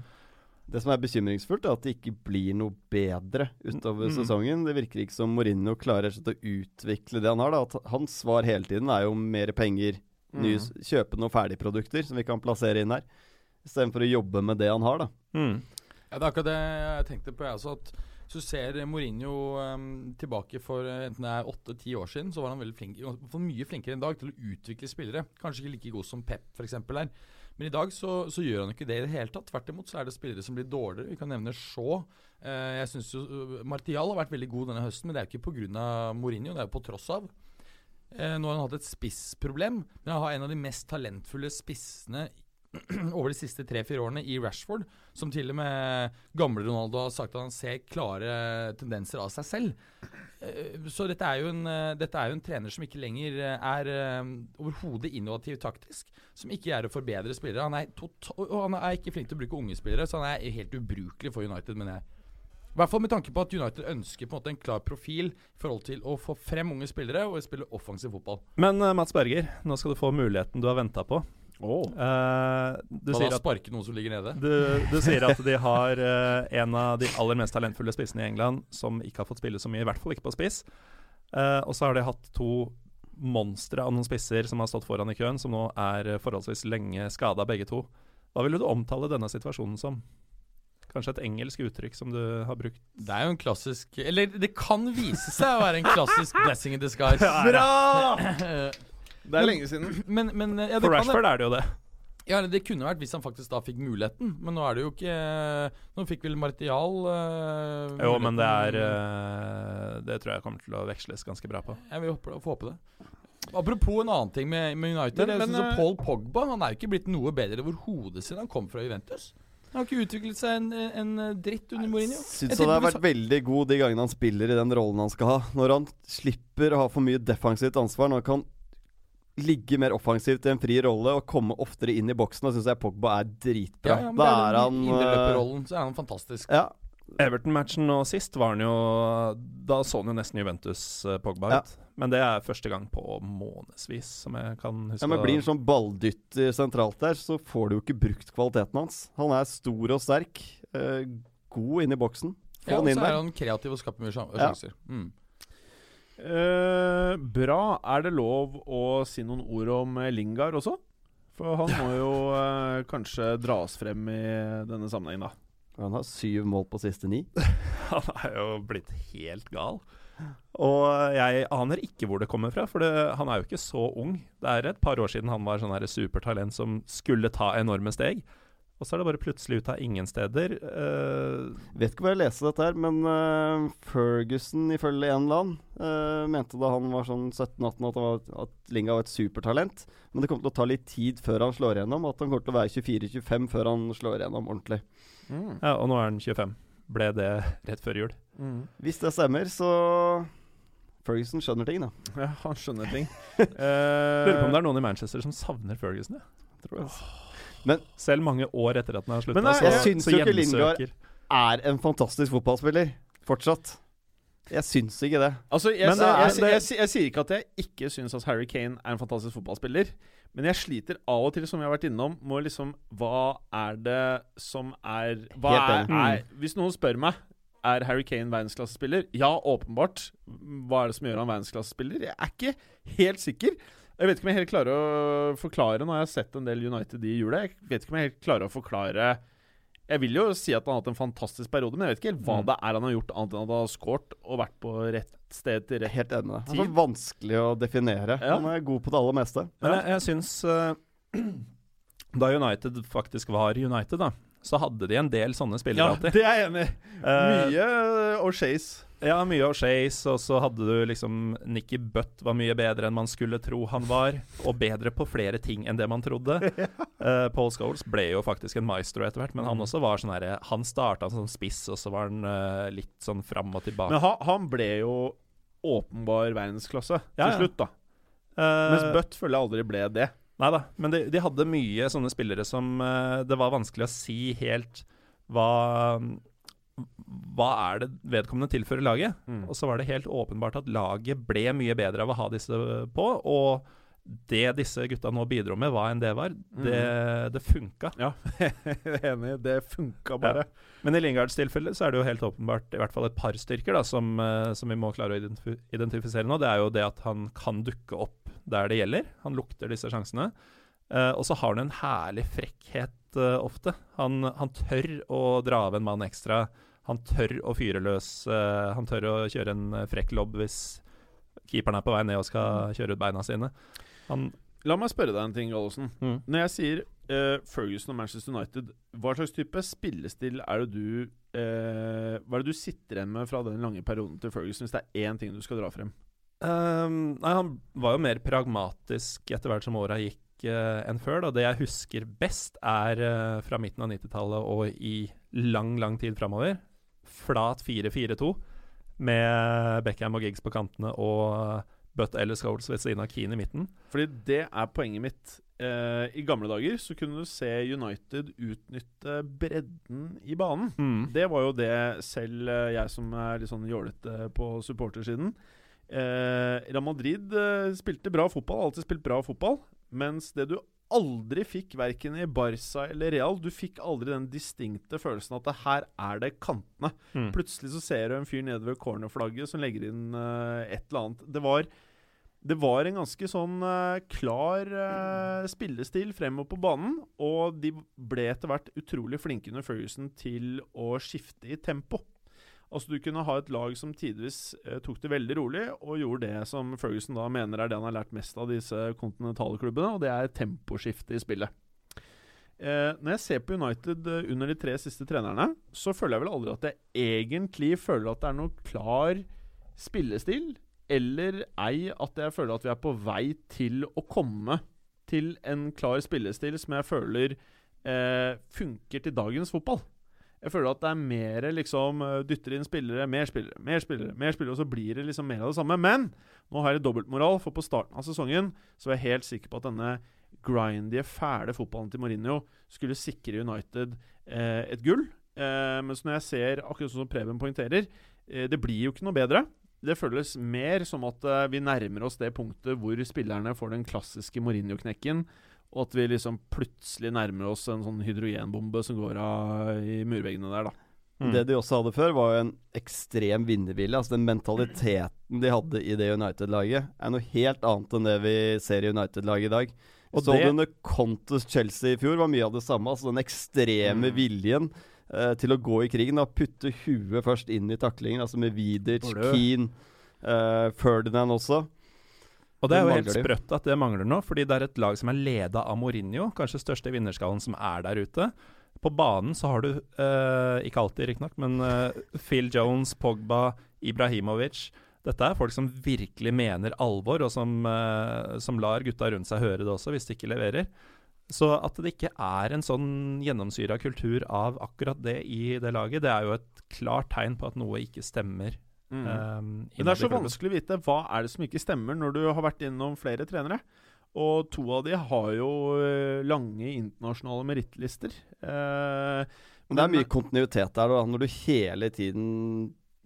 Det som er bekymringsfullt, er at det ikke blir noe bedre utover Mm. sesongen. Det virker ikke som Mourinho klarer å utvikle det han har. Da. At hans svar hele tiden er jo mer penger, nye, s- kjøpe noen ferdigprodukter som vi kan plassere inn her. Istedenfor å jobbe med det han har, da. Mm. Ja, det er akkurat det jeg tenkte på. Jeg også, at Du ser Mourinho um, tilbake for eh, enten det er åtte-ti år siden, så var han veldig flink, for mye flinkere enn i dag til å utvikle spillere. Kanskje ikke like god som Pep f.eks. er. Men i dag så, så gjør han ikke det i det hele tatt. Tvert imot så er det spillere som blir dårligere. Vi kan nevne Shaw. Eh, jeg synes jo uh, Martial har vært veldig god denne høsten, men det er jo ikke pga. Mourinho, det er jo på tross av. Eh, nå har han hatt et spissproblem, men han har en av de mest talentfulle spissene (clears throat) over de siste tre-fire årene i Rashford, som til og med gamle Ronaldo har sagt at han ser klare tendenser av seg selv. Eh, Så dette er jo en, eh, er jo en trener som ikke lenger eh, er overhodet innovativ taktisk. Som ikke er å forbedre spillere. Han er, og han er ikke flink til å bruke unge spillere, så han er helt ubrukelig for United, mener jeg. I hvert fall med tanke på at United ønsker på en måte en klar profil i forhold til å få frem unge spillere og spille offensiv fotball. Men Mats Berger, nå skal du få muligheten du har venta på. Eh, du, sier at, sparke noen som ligger nede? du, du sier at de har uh, en av de aller mest talentfulle spissene i England som ikke har fått spille så mye, i hvert fall ikke på spiss. Uh, og så har de hatt to monstre av noen spisser som har stått foran i køen, som nå er forholdsvis lenge skada, begge to. Hva ville du omtale denne situasjonen som? Kanskje et engelsk uttrykk som du har brukt? Det er jo en klassisk Eller det kan vise seg å være en klassisk (laughs) blessing in disguise. Bra! (laughs) (laughs) Det er lenge siden. (clears throat) Men, men ja, det For kan Rashford det. er det jo det. Ja, det kunne vært hvis han faktisk da fikk muligheten, men nå er det jo ikke Nå fikk vel Martial uh, Jo, men det er eh, Det tror jeg kommer til å veksles ganske bra på. Jeg vil håpe, håpe det. Apropos en annen ting med, med United. Men- jeg men, synes at øh, Paul Pogba Han er jo ikke blitt noe bedre overhodet siden han kom fra Juventus. Han har ikke utviklet seg en, en dritt under Mourinho. Syns Jeg han har vært veldig god de gangene han spiller i den rollen han skal ha. Når han slipper å ha for mye defensivt ansvar, når han kan ligge mer offensivt i en fri rolle og komme oftere inn i boksen, da syns jeg Pogba er dritbra. Ja, ja, da det er den han eh, så er han fantastisk. Ja. Everton-matchen nå sist var han jo Da så han jo nesten Juventus-Pogba Ja. ut. Men det er første gang på månedsvis som jeg kan huske. Ja, men Blir han sånn balldytter sentralt der, så får du jo ikke brukt kvaliteten hans. Han er stor og sterk. Eh, god inn i boksen. Få Ja, og han inn så er han kreativ og skaper mye sjanser. Ja. sjanser. Mm. Eh, bra. Er det lov å si noen ord om eh, Lingard også? For han må jo uh, kanskje dras frem i denne sammenhengen, da. Han har syv mål på siste ni. (laughs) Han er jo blitt helt gal. Og jeg aner ikke hvor det kommer fra, for det, han er jo ikke så ung. Det er et par år siden han var sånn her supertalent som skulle ta enorme steg. Og så er det bare plutselig ut av ingen steder. Uh, Vet ikke hvor jeg leste dette her, men uh, Ferguson ifølge en eller annen uh, mente da han var sånn 17-18 at, var, at Linga var et supertalent. Men det kommer til å ta litt tid før han slår igjennom, at han kommer til å være 24-25 før han slår igjennom ordentlig. ja, og nå er han 25. Ble det rett før jul. Hvis det stemmer, så Ferguson skjønner ting, da. Ja, han skjønner ting. (laughs) Lurer på om det er noen i Manchester som savner Ferguson. Ja. Tror jeg. Selv mange år etter at den har slutta, Men så, jeg Jeg syns så ikke Lindgaard er en fantastisk fotballspiller. Fortsatt. Jeg syns ikke det. Altså, jeg, Men jeg, jeg, jeg, jeg, jeg sier ikke at jeg ikke syns at Harry Kane er en fantastisk fotballspiller. Men jeg sliter av og til, som vi har vært innom, med liksom Hva er det som er Hva er, er Hvis noen spør meg er Harry Kane verdensklassespiller, ja, åpenbart. Hva er det som gjør han verdensklassespiller? Jeg er ikke helt sikker. Jeg vet ikke om jeg helt klarer å forklare Nå har jeg sett en del United i jula. Jeg vet ikke om jeg helt klarer å forklare Jeg vil jo si at han har hatt en fantastisk periode, men jeg vet ikke helt hva Mm. det er han har gjort, annet enn at han har skåret og vært på rett sted til rett Helt enig. Det er så vanskelig å definere. Ja. Han er god på det aller meste. Men jeg, jeg syns uh, (clears throat) Da United faktisk var United, da, så hadde de en del sånne spillere Ja, alltid. det er jeg enig i. Uh, Mye O'Shays. Ja, mye O'Shays, og så hadde du liksom Nicky Butt var mye bedre enn man skulle tro han var, og bedre på flere ting enn det man trodde. Uh, (laughs) Paul Scholes ble jo faktisk en maestro etter hvert, men han også var sånn herre Han starta som spiss, og så var han uh, litt sånn fram og tilbake. Men ha, han ble jo åpenbar verdensklasse Ja, ja. til slutt, da. Uh, Mens Butt føler jeg aldri ble det. Nei da, men de, de hadde mye sånne spillere som det var vanskelig å si helt hva Hva er det vedkommende tilfører laget? Mm. Og så var det helt åpenbart at laget ble mye bedre av å ha disse på. Og det disse gutta nå bidro med, hva enn det var, det, det funka. Ja, (laughs) enig. Det funka bare. Men i Lingards tilfelle så er det jo helt åpenbart i hvert fall et par styrker da, som, eh, som vi må klare å identif identifisere nå. Det er jo det at han kan dukke opp der det gjelder. Han lukter disse sjansene. Eh, og så har han en herlig frekkhet eh, ofte. Han, han tør å dra av en mann ekstra. Han tør å fyre løs. Uh, han tør å kjøre en eh, frekk lobb hvis keeperen er på vei ned og skal kjøre ut beina sine. Han, La meg spørre deg en ting, Gallosen. mm. Når jeg sier uh, Ferguson og Manchester United, hva slags type spillestil er det du uh, Hva er det du sitter igjen med fra den lange perioden til Ferguson, hvis det er én ting du skal dra frem? Um, nei, han var jo mer pragmatisk etter hvert som åra gikk. enn før. Da. Det jeg husker best, er fra midten av 90-tallet og i lang, lang tid framover. Flat 4-4-2 med Beckham og Giggs på kantene og Butt eller Scholes ved siden av Keane i midten. Fordi det er poenget mitt. Eh, I gamle dager så kunne du se United utnytte bredden i banen. Det var jo det selv eh, jeg som er litt sånn jålete på supportersiden eh, Real Madrid eh, spilte bra fotball, alltid spilt bra fotball. Mens det du aldri fikk, verken i Barca eller Real Du fikk aldri den distinkte følelsen at det her er det kantene. Mm. Plutselig så ser du en fyr nede ved cornerflagget som legger inn uh, et eller annet. Det var, det var en ganske sånn uh, klar uh, spillestil fremover på banen, og de ble etter hvert utrolig flinke under Ferguson til å skifte i tempo. Altså Du kunne ha et lag som tidvis eh, tok det veldig rolig, og gjorde det som Ferguson da mener er det han har lært mest av disse kontinentale klubbene, og det er temposkifte i spillet. Eh, når jeg ser på United eh, under de tre siste trenerne, så føler jeg vel aldri at jeg egentlig føler at det er noe klar spillestil, eller ei at jeg føler at vi er på vei til å komme til en klar spillestil som jeg føler eh, funker til dagens fotball. Jeg føler at det er mer liksom eh, dytter inn spillere, mer spillere, mer spillere, mer spillere, og så blir det liksom mer av det samme. Men nå har jeg dobbeltmoral, for på starten av sesongen så er jeg helt sikker på at denne grindige, fæle fotballen til Mourinho skulle sikre United eh, et gull. Eh, mens når jeg ser, akkurat som Preben poengterer, eh, det blir jo ikke noe bedre. Det føles mer som at eh, vi nærmer oss det punktet hvor spillerne får den klassiske Mourinho-knekken, og at vi liksom plutselig nærmer oss en sånn hydrogenbombe som går av i murveggene der, da. Mm. Det de også hadde før, var jo en ekstrem vinnervilje. Altså Den mentaliteten de hadde i det United-laget, er noe helt annet enn det vi ser i United-laget i dag. Og så det- du under Contes Chelsea i fjor, var mye av det samme. Altså Den ekstreme Mm. viljen eh, til å gå i krigen. Da Putte huet først inn i taklingen, altså med Vidic, Keane, eh, Ferdinand også. Og det er jo helt sprøtt at det mangler nå, fordi det er et lag som er leda av Mourinho, kanskje største vinnerskallen som er der ute. På banen så har du, eh, ikke alltid riktignok, men eh, Phil Jones, Pogba, Ibrahimovic. Dette er folk som virkelig mener alvor, og som, eh, som lar gutta rundt seg høre det også, hvis de ikke leverer. Så at det ikke er en sånn gjennomsyra kultur av akkurat det i det laget, det er jo et klart tegn på at noe ikke stemmer. Mm. Um, Men det er så vanskelig å vite hva er det som ikke stemmer når du har vært innom flere trenere. Og to av de har jo eh, lange internasjonale merittlister. Eh, Men det er mye kontinuitet der, da. Når du hele tiden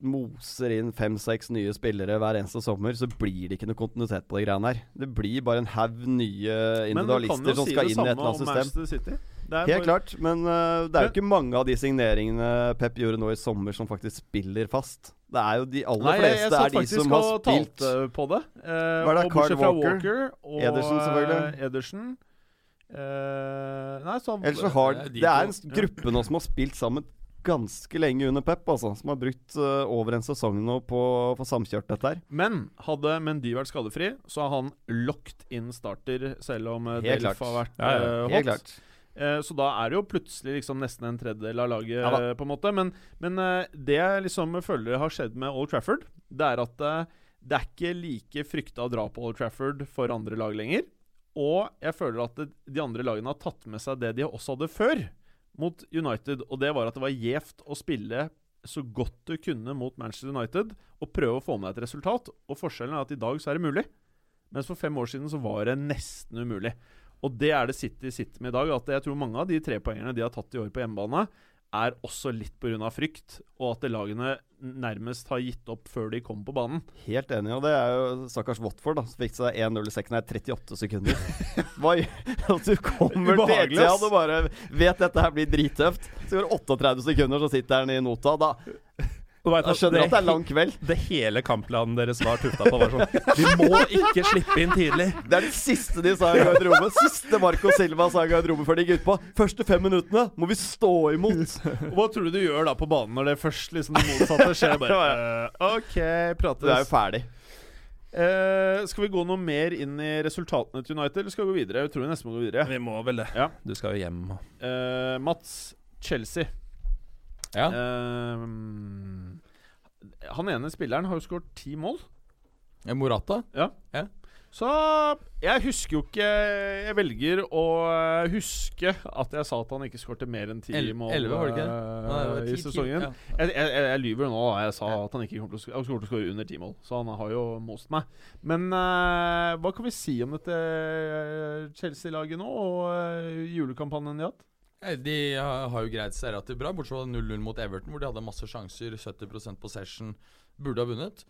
moser inn fem-seks nye spillere hver eneste sommer, så blir det ikke noe kontinuitet på de greiene her. Det blir bare en haug nye individualister som si skal inn i et eller annet system. Er Helt bare- klart, men uh, det er jo ikke mange av de signeringene Pep gjorde nå i sommer som faktisk spiller fast. Det er jo de aller Nei, jeg, jeg fleste satt er de faktisk som har og talte på det. Eh, Hva er det? Carl Walker? Walker og Ederson, selvfølgelig. eh, Ederson eh, Nei, så Ellers så har Det er de Det er en gruppe nå som har spilt sammen ganske lenge under Pep, altså. Som har brukt uh, over en sesong nå på å få samkjørt dette her. Men hadde Mendy vært skadefri, så har han locked in starter, selv om eh, Helt Delf klart. har vært Ja, ja, eh, Helt hot. klart. Eh, så da er det jo plutselig liksom nesten en tredjedel av laget, Ja eh, på en måte. Men, men eh, det jeg liksom føler har skjedd med Old Trafford, det er at det er ikke like frykta å dra på Old Trafford for andre lag lenger. Og jeg føler at de andre lagene har tatt med seg det de også hadde før mot United, og det var at det var gjevt å spille så godt du kunne mot Manchester United og prøve å få med deg et resultat. Og forskjellen er at i dag så er det mulig. Mens for fem år siden så var det nesten umulig. Og det er det City sitter med i dag. At jeg tror mange av de trepoengerne de har tatt i år på hjemmebane, er også litt pga. frykt, og at lagene nærmest har gitt opp før de kom på banen. Helt enig, og det er jo stakkars Watford, da. Som fikk seg 1-0 i sekken her 38 sekunder. (laughs) Hva gjør du kommer til ETA og bare vet dette her blir drittøft? Så går det 38 sekunder, så sitter han i nota. Da jeg skjønner at det er lang kveld. (laughs) Det hele kampplanen deres var tufta på, var sånn (laughs) Vi må ikke slippe inn tidlig. Det er det siste de sa i garderoben. Siste Marco Silva sa i garderoben før de gikk utpå. Første fem minuttene må vi stå imot. Og Hva tror du du gjør da på banen når det først liksom det motsatte skjer? Bare, (laughs) eh, OK, prates. Du er jo ferdig. Uh, skal vi gå noe mer inn i resultatene til United, eller skal vi gå videre? Jeg tror vi nesten må gå videre. Vi må vel det. Ja. Du skal jo hjem. Eh, Mats, Chelsea. Ja. Eh, han ene spilleren har jo skåret ti mål. Ja, Morata? Ja. Ja. Så jeg husker jo ikke Jeg velger å huske at jeg sa at han ikke skårte mer enn ti mål elleve, var det ikke eh, Nei, det var i ti- ti- sesongen. ja. Jeg, jeg, jeg, lyver nå. Jeg sa at han ikke kom å til å skåre under ti mål. Så han har jo most meg. Men uh, hva kan vi si om dette eh, Chelsea-laget nå, og uh, julekampanjen de har hatt? De har jo greid seg relativt bra, bortsett fra 0-0 mot Everton, hvor de hadde masse sjanser. 70% possession. Burde ha vunnet.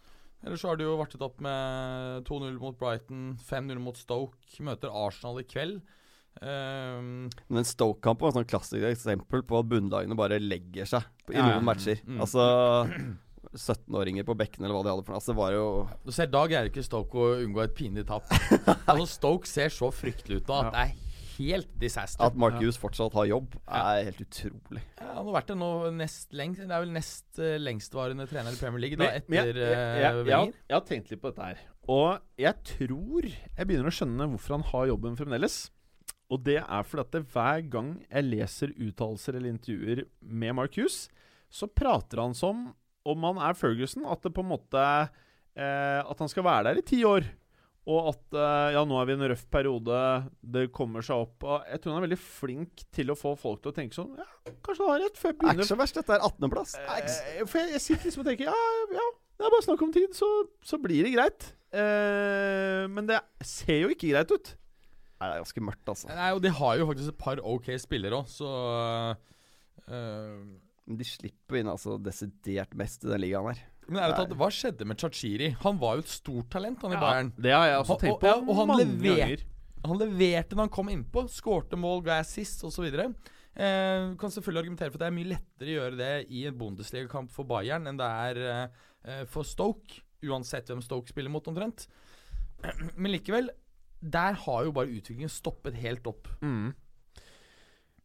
Ellers så har de jo vartet opp med 2-0 mot Brighton, 5-0 mot Stoke. Møter Arsenal i kveld. Um, Men den Stoke-kampen var et sånn klassisk eksempel på at bunnlagene bare legger seg i Ja, ja. noen matcher. Mm. Altså 17-åringer på bekken eller hva de hadde for noe. Altså, det var jo Du ser, Dag greier ikke Stoke å unngå et pinlig tap. (laughs) altså Stoke ser så fryktelig ut nå at det er helt disaster. At Mark Hughes fortsatt har jobb, er helt utrolig. Ja, han har vært det nå nest lengst Det er vel nest uh, lengstvarende trener i Premier League da, etter men jeg, jeg, jeg, uh, har- jeg har tenkt litt på dette her. Og jeg tror jeg begynner å skjønne hvorfor han har jobben fremdeles. Og det er fordi at det, hver gang jeg leser uttalelser eller intervjuer med Mark Hughes, så prater han som om han er Ferguson. At det på en måte eh, At han skal være der i ti år. Og at eh, ja, nå er vi i en røff periode, det kommer seg opp. Og jeg tror han er veldig flink til å få folk til å tenke sånn Ja, kanskje han har rett, før jeg begynner. Det er ikke så verst, dette er 18.-plass. Eh, for jeg, jeg sitter liksom og tenker ja, ja, det er bare snakk om tid, så, så blir det greit. Eh, men det ser jo ikke greit ut. Nei, det er ganske mørkt, altså. Nei, og de har jo faktisk et par ok spillere òg, så uh, Men de slipper inn altså desidert mest i den ligaen her. Men ærlig talt, hva skjedde med Chachiri? Han var jo et stort talent, han i Bayern. det har jeg også Og- tenkt og- på ja, og han mange lever- ganger. Han leverte når han kom innpå. Skårte mål, ga assist osv. Eh, kan selvfølgelig argumentere for at det er mye lettere å gjøre det i en Bundesliga-kamp for Bayern enn det er eh, eh, for Stoke, uansett hvem Stoke spiller mot, omtrent. (clears throat) Men likevel, der har jo bare utviklingen stoppet helt opp. Mm.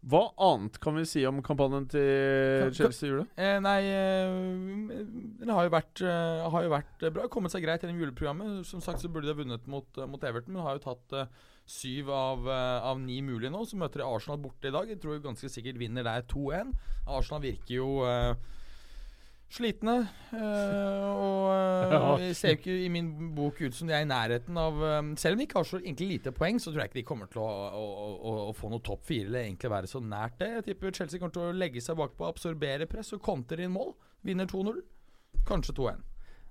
Hva annet kan vi si om kampanjen til Chelsea Chelsea jula? Eh, nei, eh, den har jo vært, eh, har jo vært eh, bra. Kommet seg greit gjennom juleprogrammet. Som sagt så burde de ha vunnet mot, mot Everton, men har jo tatt syv av, av ni mulige nå. Så møter de Arsenal borte i dag. Jeg tror ganske sikkert vinner der 2-1. Arsenal virker jo slitne. eh, og eh, (laughs) jeg ser ikke i min bok ut som de er i nærheten av eh, Selv om de ikke har så egentlig lite poeng, så tror jeg ikke de kommer til å, å, å, å få noe topp fire, eller egentlig være så nært det. Jeg tipper Chelsea kommer til å legge seg bakpå, absorbere press og kontre inn mål. Vinner 2-0. Kanskje 2-1.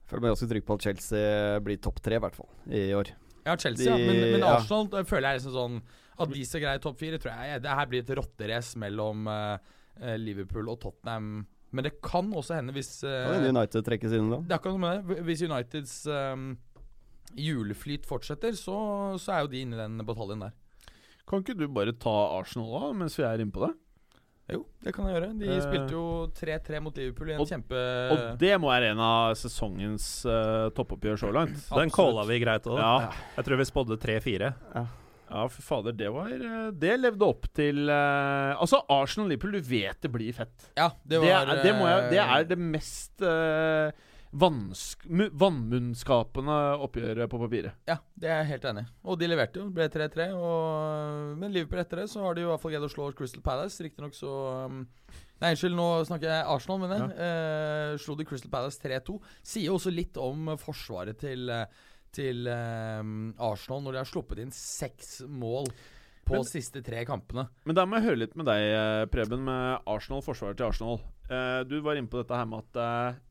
Føler meg ganske trygg på at Chelsea blir topp tre, i hvert fall, i år. Ja, Chelsea, De- ja. Men, men. Arsenal ja. føler jeg liksom sånn At de skal greie topp fire, tror jeg Det her blir et rotterace mellom eh, Liverpool og Tottenham. Men det kan også hende hvis eh, Kan hende United trekkes inn da. Det er akkurat som med det. Hvis Uniteds um, juleflyt fortsetter, så, så er jo de inne i den bataljen der. Kan ikke du bare ta Arsenal da, mens vi er inne på det? Jo, det kan jeg gjøre. De uh, spilte jo 3-3 mot Liverpool i en og- kjempe Og det må være en av sesongens uh, toppoppgjør så langt. (laughs) Den calla vi greit òg. Ja. Jeg tror vi spådde 3-4. Ja, fy fader, det var eh, Det levde opp til uh, Altså, Arsenal-Liverpool, du vet det blir fett. Ja, det Det, var er, det, jeg, det eh, er det mest uh, vannmunnskapende oppgjøret på papiret. Ja, det er jeg helt enig i. Og de leverte jo. Ble 3-3. og- Men Liverpool etter det så har de jo i hvert fall greid å slå Crystal Palace. Riktignok så um, Nei, unnskyld, nå snakker jeg Arsenal, mener jeg. Eh, slo de Crystal Palace 3-2. Sier også litt om forsvaret til, eh, til eh, Arsenal når de har sluppet inn seks mål på Men- siste tre kampene. Men da må jeg høre litt med deg, eh, Preben, med Arsenal, forsvaret til Arsenal. Eh, du var inne på dette her med at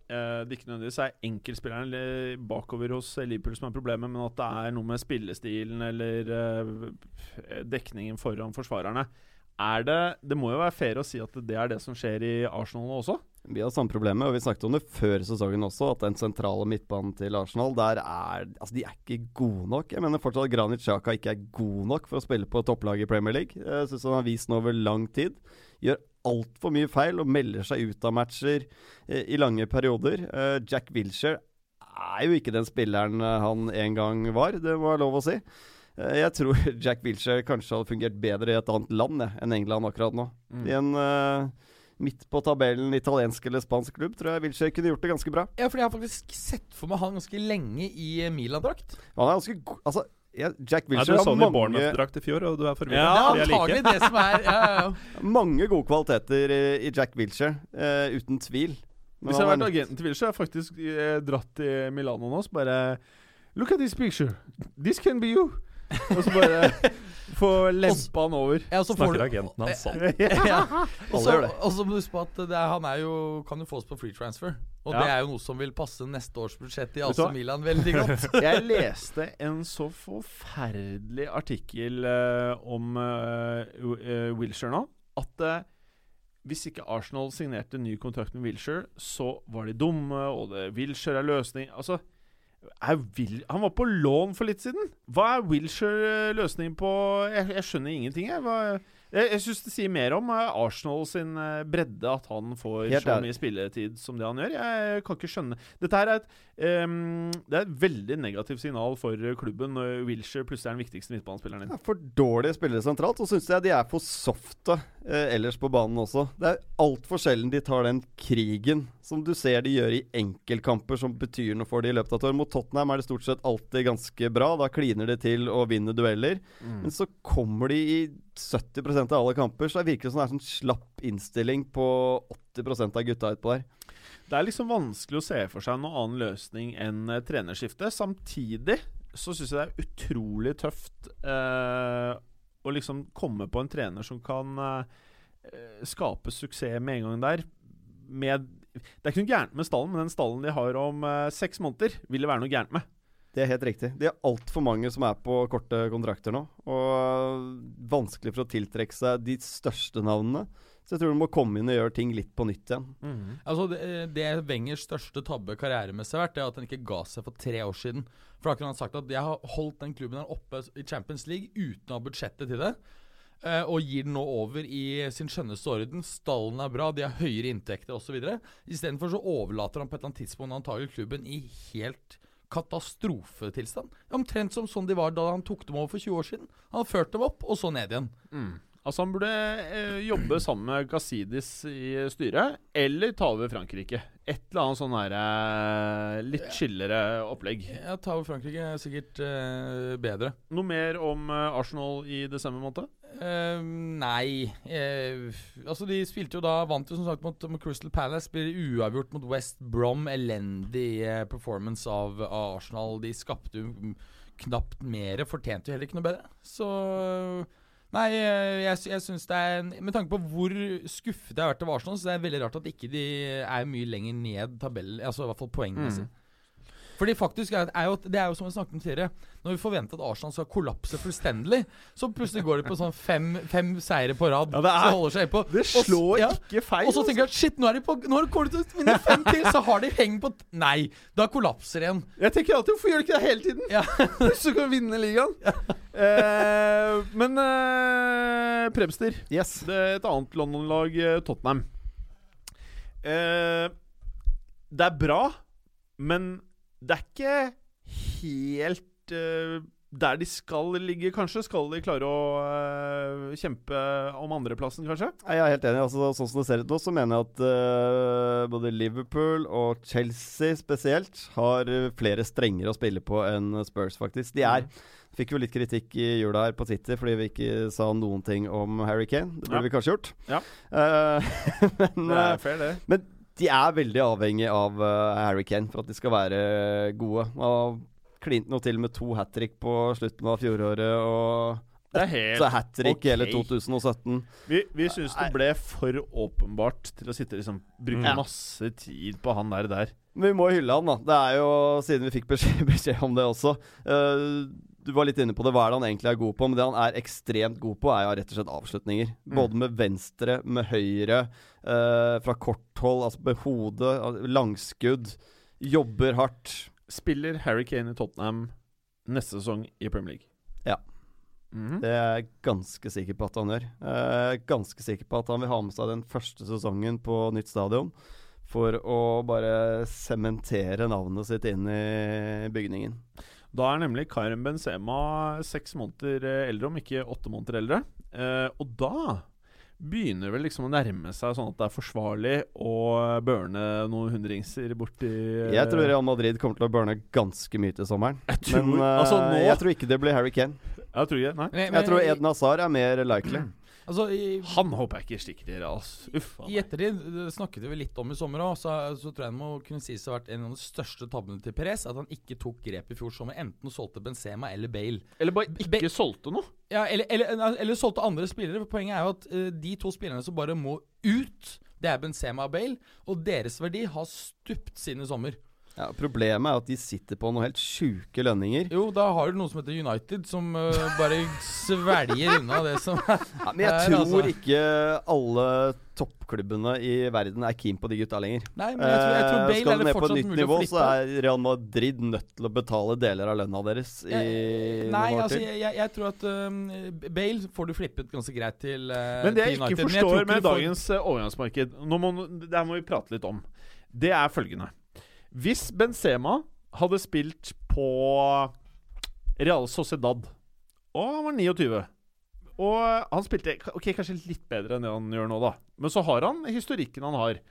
eh, det ikke nødvendigvis er enkeltspilleren bakover hos Liverpool som er problemet, men at det er noe med spillestilen eller eh, dekningen foran forsvarerne. Er det Det må jo være fair å si at det er det som skjer i Arsenal også? Vi har samme problemet, og vi snakket om det før sesongen også, at den sentrale midtbanen til Arsenal, der er Altså, de er ikke gode nok. Jeg mener fortsatt at Granit Xhaka ikke er god nok for å spille på topplag i Premier League. Jeg syns han har vist nå over lang tid. Gjør altfor mye feil og melder seg ut av matcher eh, i lange perioder. Eh, Jack Wilshere er jo ikke den spilleren eh, han en gang var, det må jeg lov å si. Jeg tror (laughs) Jack Wilshere kanskje hadde fungert bedre i et annet land jeg, enn England akkurat nå. I en eh, midt på tabellen italiensk eller spansk klubb tror jeg Wilshere kunne gjort det ganske bra. Ja, for jeg har faktisk sett for meg han ganske lenge i eh, Milan-drakt. Han er ganske god Altså, ja, Jack Nei, du Wilshere så han i mange, Bournemouth-drakt i fjor, og du er forvirra. Ja, like. antagelig det som er ja, ja, ja. (laughs) mange gode kvaliteter i, i Jack Wilshere, uh, uten tvil. Men Hvis jeg han hadde vært agenten til Wilshere, har jeg faktisk eh, dratt til Milano nå. Så bare Look at this picture. This can be you. Og så bare (laughs) få lempa han over. Ja, så Snakker agenten hans sånn. (laughs) ja. (laughs) Og så må du huske på at det er, han er jo, kan jo fås på free transfer. Og Ja. det er jo noe som vil passe neste års budsjett i AC? Milan veldig godt. (laughs) Jeg leste en så forferdelig artikkel uh, om uh, Wilshere nå, at uh, hvis ikke Arsenal signerte ny kontrakt med Wilshere, så var de dumme, og det, Wilshere er løsning Altså, er Wil han var på lån for litt siden. Hva er Wilshere løsningen på Jeg, jeg skjønner ingenting, jeg. Hva, jeg, jeg syns det sier mer om eh, Arsenal sin eh, bredde at han får Helt så mye spilletid som det han gjør. Jeg kan ikke skjønne Dette her er et um, Det er et veldig negativt signal for klubben når Wilshere plutselig er den viktigste midtbanespilleren din. Ja, for dårlige spillere sentralt, og syns jeg de er for softe eh, ellers på banen også. Det er altfor sjelden de tar den krigen som du ser de gjør i enkeltkamper som betyr noe for de i løpet av et år. Mot Tottenham er det stort sett alltid ganske bra. Da kliner de til og vinner dueller. Men så kommer de i 70% av alle kamper, så det virker som det er sånn slapp innstilling på 80% av gutta utpå der. Det er liksom vanskelig å se for seg noen annen løsning enn eh, trenerskifte. Samtidig så syns jeg det er utrolig tøft eh, å liksom komme på en trener som kan eh, skape suksess med en gang der. Med, det er ikke noe gærent med stallen, men den stallen de har om eh, seks måneder, vil det være noe gærent med. Det er helt riktig. Det er altfor mange som er på korte kontrakter nå. Og vanskelig for å tiltrekke seg de største navnene. Så jeg tror du må komme inn og gjøre ting litt på nytt igjen. Altså det, det Wengers største tabbe karrieremessig har vært, det er at han ikke ga seg for tre år siden. For da kunne han sagt at jeg har holdt den klubben her oppe i Champions League uten å ha budsjettet til det. eh, og gir den nå over i sin skjønneste orden. Stallen er bra, de har høyere inntekter osv. Istedenfor så overlater han på et eller annet tidspunkt antagelig klubben i helt katastrofetilstand. Omtrent som sånn de var da han tok dem over for 20 år siden. Han førte dem opp, og så ned igjen. Altså Han burde eh, jobbe sammen med Gazidis i styret, eller ta over Frankrike. Et eller annet sånn her eh, litt chillere opplegg. Ja, ta over Frankrike er sikkert eh, bedre. Noe mer om eh, Arsenal i desember måned? Eh, nei uh, Altså, de spilte jo da Vant jo som sagt mot, mot Crystal Palace. Blir uavgjort mot West Brom. Elendig uh, performance av, av Arsenal. De skapte jo mm, knapt mer. Fortjente jo heller ikke noe bedre. Så Nei, eh, jeg, sy- jeg syns det er Med tanke på hvor skuffet jeg har vært over Arsenal, så det er veldig rart at ikke de er mye lenger ned tabellen, altså i hvert fall poengmessig. Fordi faktisk er, er jo, Det er jo som vi snakket om tidligere. Når vi forventer at Arsenal skal kollapse fullstendig, så plutselig går de på sånn fem, fem seire på rad. Ja, det er- så holder seg på Det Og slår ja. ikke feil. Og så tenker jeg at shit, nå er de på Nå kommer de til å vinne fem til, så har de heng på Nei, da kollapser de igjen. Jeg tenker alltid Hvorfor gjør de ikke det hele tiden? Ja. (laughs) du kan vi vinne ligaen. Eh, men eh, Premster, Yes. det er et annet London-lag, eh, Tottenham. Eh, det er bra, men det er ikke helt uh, der de skal ligge, kanskje. Skal de klare å uh, kjempe om andreplassen, kanskje? Jeg er helt enig. Altså, sånn som det ser ut nå, så mener jeg at uh, både Liverpool og Chelsea spesielt har flere strenger å spille på enn Spurs, faktisk. De er Fikk jo litt kritikk i jula her på Twitter fordi vi ikke sa noen ting om Harry Kane. Det burde Ja. vi kanskje gjort. Ja. Uh, (laughs) men, Det er fair, det. men de er veldig avhengig av eh, Harry Kane for at de skal være gode. Og klinte nå til med to hat trick på slutten av fjoråret. Og Det er helt så hat trick okay. hele 2017. Vi, vi syns det ble for åpenbart til å sitte liksom bruke mm. masse tid på han der der. Men vi må hylle han, da. Det er jo, siden vi fikk beskjed, (laughs) beskjed om det også eh, Du var litt inne på det. Hva er det han egentlig er god på? Men det han er ekstremt god på, er jo rett og slett avslutninger. Både med venstre, med høyre, eh, fra kort hold, altså med hodet, langskudd. Jobber hardt. Spiller Harry Kane i Tottenham neste sesong i Premier League? Ja. Mhm. Det er jeg ganske sikker på at han gjør. Eh, ganske sikker på at han vil ha med seg den første sesongen på nytt stadion. For å bare sementere navnet sitt inn i bygningen. Da er nemlig Karim Benzema seks måneder eh, eldre, om ikke åtte måneder eldre. Eh, og da begynner vel liksom å nærme seg sånn at det er forsvarlig å børne noen hundringser borti eh, Jeg tror Real Madrid kommer til å børne ganske mye til sommeren. Jeg tror, Men eh, altså nå jeg tror ikke det blir Harry Kane. Jeg tror ikke det, nei. Men jeg, Jeg tror Eden Hazar er mer likely. Altså, i, Han håper jeg ikke stikker til ras. Uff I ettertid det snakket vi litt om i sommer òg, så, så tror jeg det må kunne sies å ha vært en av de største tabbene til Perez. At han ikke tok grep i fjor sommer. Enten solgte Benzema eller Bale. Eller bare Be- ikke solgte noe. Ja, eller, eller, eller solgte andre spillere. Poenget er jo at uh, de to spillerne som bare må ut, det er Benzema og Bale. Og deres verdi har stupt siden i sommer. Ja, problemet er at de sitter på noen helt sjuke lønninger. Jo, da har du noe som heter United, som uh, bare svelger unna det som (laughs) Ja, men jeg er, tror altså. ikke alle toppklubbene i verden er keen på de gutta lenger. Nei, men jeg tror, jeg tror Eh, Bale Skal er du ned på et nytt nivå, så er Real Madrid nødt til å betale deler av lønna deres i Nei, noen år altså jeg, jeg, jeg tror at um, Bale får du flippet ganske greit til uh, Men det jeg ikke United. Forstår jeg med får- dagens overgangsmarked Nå må, Det her må vi prate litt om. Det er følgende. Hvis Benzema hadde spilt på Real Sociedad, og han var 29 Og han spilte ok, kanskje litt bedre enn det han gjør nå, da. Men så har han historikken han har.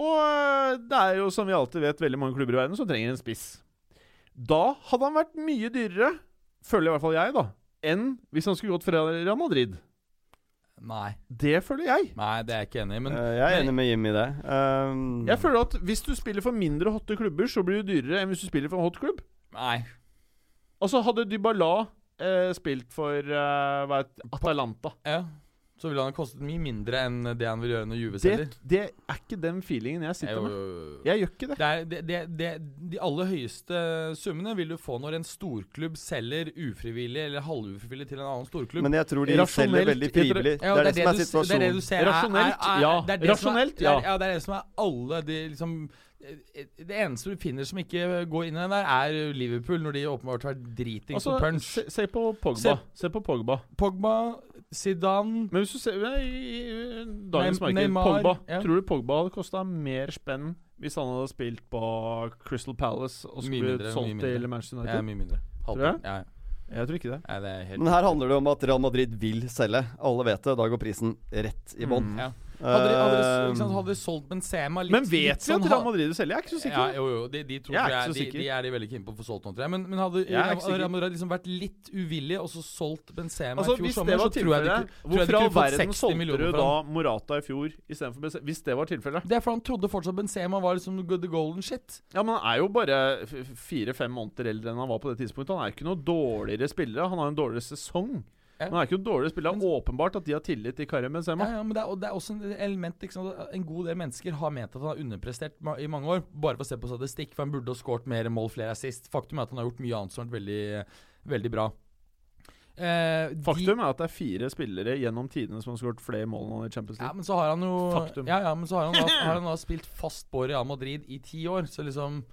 Og det er jo, som vi alltid vet, veldig mange klubber i verden som trenger en spiss. Da hadde han vært mye dyrere, føler i hvert fall jeg, da, enn hvis han skulle gått fra Real Madrid. Nei, Det føler jeg. nei, det er jeg ikke enig i. Men uh, jeg er enig med Jim i det. Um, Jeg føler at hvis du spiller for mindre hotte klubber, så blir du dyrere enn hvis du spiller for en hot klubb. nei. Altså, hadde Dybala eh, spilt for eh, hva Atalanta Ja. Så ville han ha kostet mye mindre enn det han vil gjøre når Juve det, selger. det er ikke den feelingen jeg sitter Jo, med. jo. Jeg gjør ikke det. Det er, det, det, det, de aller høyeste summene vil du få når en storklubb selger ufrivillig eller halvufrivillig til en annen storklubb. men jeg tror de Rasjonelt selger veldig frivillig. Ja, det er det, som er det er det situasjonen. er- Rasjonelt, ja. Det Rasjonelt, ja. Det er, det som er alle de liksom Det eneste du finner som ikke går inn i den der, er Liverpool, når de åpenbart har driting Altså, på punch. se, se på Pogba. Se- Se, på Pogba. Pogba, Zidane Men hvis du ser nei, i, i dagens marked Neymar, Pogba, ja. Tror du Pogba hadde kosta mer spenn hvis han hadde spilt på Crystal Palace og skulle mindre, blitt solgt til Manchester Ja, mye mindre. Tror Halvparten. Ja, ja. Jeg tror ikke det. Nei, det er helt Men her handler det om at Real Madrid vil selge. Alle vet det. Da går prisen rett i bånn. Mm. ja. Hadde de, hadde, de, Eh, hadde de solgt Benzema litt Men vet litt vi at Real Madrid vil selge? Jeg er ikke så sikker. Ja, jo, jo, de, de, tror Jeg er jeg, de, de er de veldig keen på å få solgt nå, tror jeg. Men, men hadde. Real Madrid liksom vært litt uvillig og så solgt Benzema Altså, i fjor sommer, det var så tror jeg de, tilfellet, ku- tror jeg hvorfor de i all verden solgte du da. Morata i fjor istedenfor Benzema? Hvis det var tilfellet? Det er fordi han trodde fortsatt Benzema var liksom the golden shit. Ja, men han er jo bare fire-fem måneder eldre enn han var på det tidspunktet. Han er ikke noe dårligere spillere. Han har en dårligere sesong. Ja. Men han er ikke noen dårligere spiller. Men- åpenbart at de har tillit til Karim Benzema. Ja, ja, men det er, det er også en element liksom, En god del mennesker har ment at han har underprestert ma- i mange år, bare for å se på statistikk. For han burde ha skåret mer mål, flere assist. Faktum er at han har gjort mye annet som har vært veldig, veldig bra. Eh, de- Faktum er at det er fire spillere gjennom tidene som har skåret flere mål han i Champions Ja, men så har han jo Faktum. Ja, ja, men så har han, da, har han da spilt fast på Real Madrid i ti år, så liksom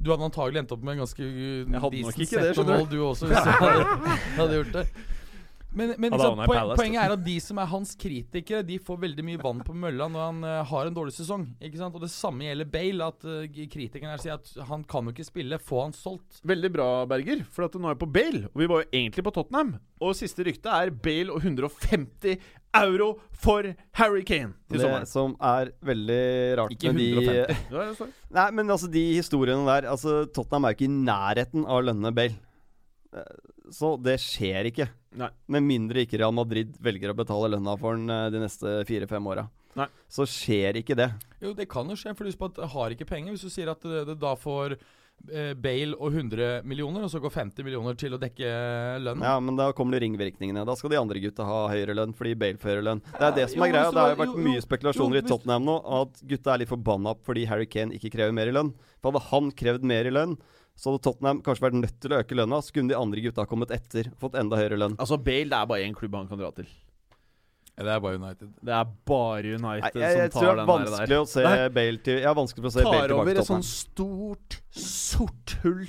Du hadde antagelig endt opp med en ganske Jeg hadde nok ikke det, skjønner du. du også, hvis du hadde, hadde gjort det. Men, men liksom, poen, poenget er at de som er hans kritikere, de får veldig mye vann på mølla når han uh, har en dårlig sesong. Ikke sant? Og det samme gjelder Bale. At uh, kritikerne her sier at han kan jo ikke spille, få han solgt. Veldig bra, Berger. For at nå er jeg på Bale, og vi var jo egentlig på Tottenham. Og siste rykte er Bale og 150 euro for Harry Kane til Det som er veldig rart Ikke med 150. de. Nei, men altså de historiene der Altså Tottenham er jo ikke i nærheten av å lønne Bale. Eh, Så det skjer ikke. Nei. Med mindre ikke Real Madrid velger å betale lønna for den eh, de neste fire-fem åra. Nei. Så skjer ikke det. Jo, det kan jo skje, for husk på at har ikke penger. Hvis du sier at det, det da får eh, Bale og 100 millioner, og så går 50 millioner til å dekke lønnen. Ja, men da kommer det ringvirkningene. Da skal de andre gutta ha høyere lønn fordi Bale får høyere lønn. Det er det som jo, er greia. Det har jo vært jo, jo, mye spekulasjoner jo, i Tottenham nå, at gutta er litt forbanna fordi Harry Kane ikke krever mer i lønn. For hadde han krevd mer i lønn, så hadde Tottenham kanskje vært nødt til å øke lønna. Så kunne de andre gutta kommet etter og fått enda høyere lønn. Altså, Bale det er bare én klubb han kan dra til. Ja, det er bare United. Det er bare United Nei, jeg, jeg som tror tar det er den der. vanskelig å se Nei. Bale til Jeg har vanskelig for å se Bale Tar over til et sånn stort, sort hull.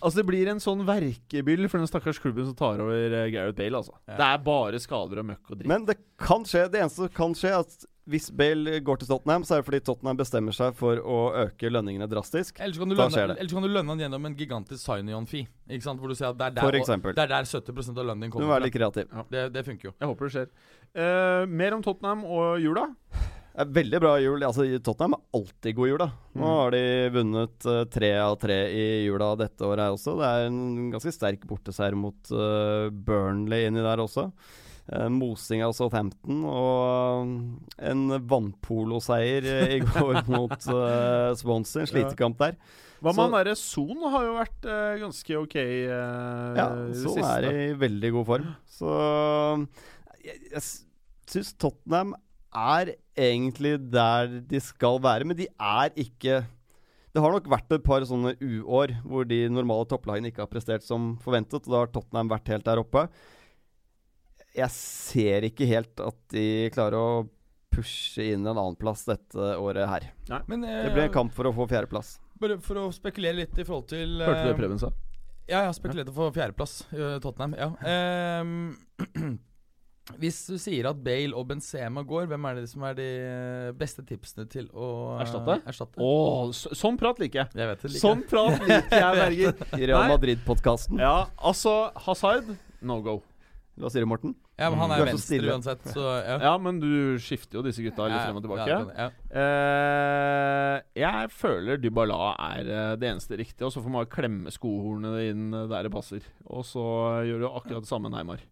Altså Det blir en sånn verkebyll for den stakkars klubben som tar over eh, Gareth Bale. altså Ja. Det er bare skader og møkk og dritt. Men det kan skje. Det eneste som kan skje, er at hvis Bale går til Tottenham, så er det fordi Tottenham bestemmer seg for å øke lønningene drastisk. Ellers kan du lønne, ellers kan du lønne han gjennom en gigantisk sign-on-fee. Ikke sant? Hvor du sier at det er der, og, det er der 70% av lønnen din Du må være litt kreativ. Ja. Det, det funker jo. Jeg håper det skjer. Uh, mer om Tottenham og jula. Er veldig bra jul. Altså, Tottenham er alltid god jul, da. Nå Mm. har de vunnet eh, tre av tre i jula dette året her også. Det er en ganske sterk borteseier mot uh, Burnley inni der også. Eh, mosing av Southampton og en vannpoloseier eh, i (laughs) går mot uh, Swansea. En slitekamp der. Hva med han derre Son har jo vært uh, ganske ok uh, Ja, i det så Son er i veldig god form. Så jeg, jeg syns Tottenham er egentlig der de skal være, men de er ikke Det har nok vært et par sånne uår hvor de normale topplagene ikke har prestert som forventet, og da har Tottenham vært helt der oppe. Jeg ser ikke helt at de klarer å pushe inn en annenplass dette året her. Men eh, Det blir en kamp for å få fjerdeplass. Bare for å spekulere litt i forhold til Hørte du det eh, Preben sa? Ja, jeg har spekulert for fjerdeplass i Tottenham. Ja. Ehm, (clears throat) hvis du sier at Bale og Benzema går, hvem er det som er de eh, beste tipsene til å eh, Erstatte? erstatte? Oh, så, sånn prat liker jeg. Jeg vet det. liker Sånn prat liker jeg, Berger. I (laughs) Real Madrid-podkasten. Ja, altså Hazard, no go. Hva sier du, Morten? Ja, men han er er venstre uansett, så ja. Ja, men du skifter jo disse gutta litt Ja, frem og tilbake. Ja, kan- ja. Eh, jeg føler Dybala er eh, det eneste riktige, og så får man klemme skohornene inn eh, der det passer. Og så gjør du akkurat det samme Neymar.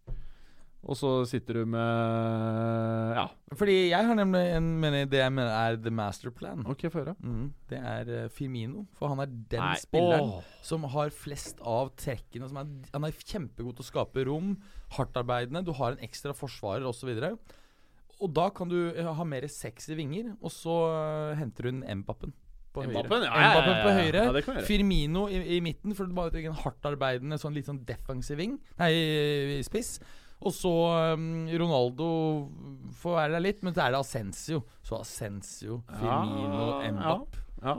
Og så sitter du med Ja, Fordi jeg har nemlig en mening det jeg mener er the master plan. OK, få høre. Mm, det er eh, Firmino. For han er den Nei, spilleren oh. som har flest av trekkene. Som er, han er kjempegod til å skape rom, hardtarbeidende. Du har en ekstra forsvarer osv. Og da kan du eh, ha mer sexy vinger, og så eh, henter hun M-pappen På høyre. Mbappen, ja, ja, ja, Mbappen på høyre. Ja, det. Firmino i, i midten, for du bare en hardtarbeidende, sånn litt sånn defensiv ving. Nei, spiss. Og så um, Ronaldo får være der litt, men så er det Ascencio. Så Ascencio, Firmino, Ja, Mbapp. Ja.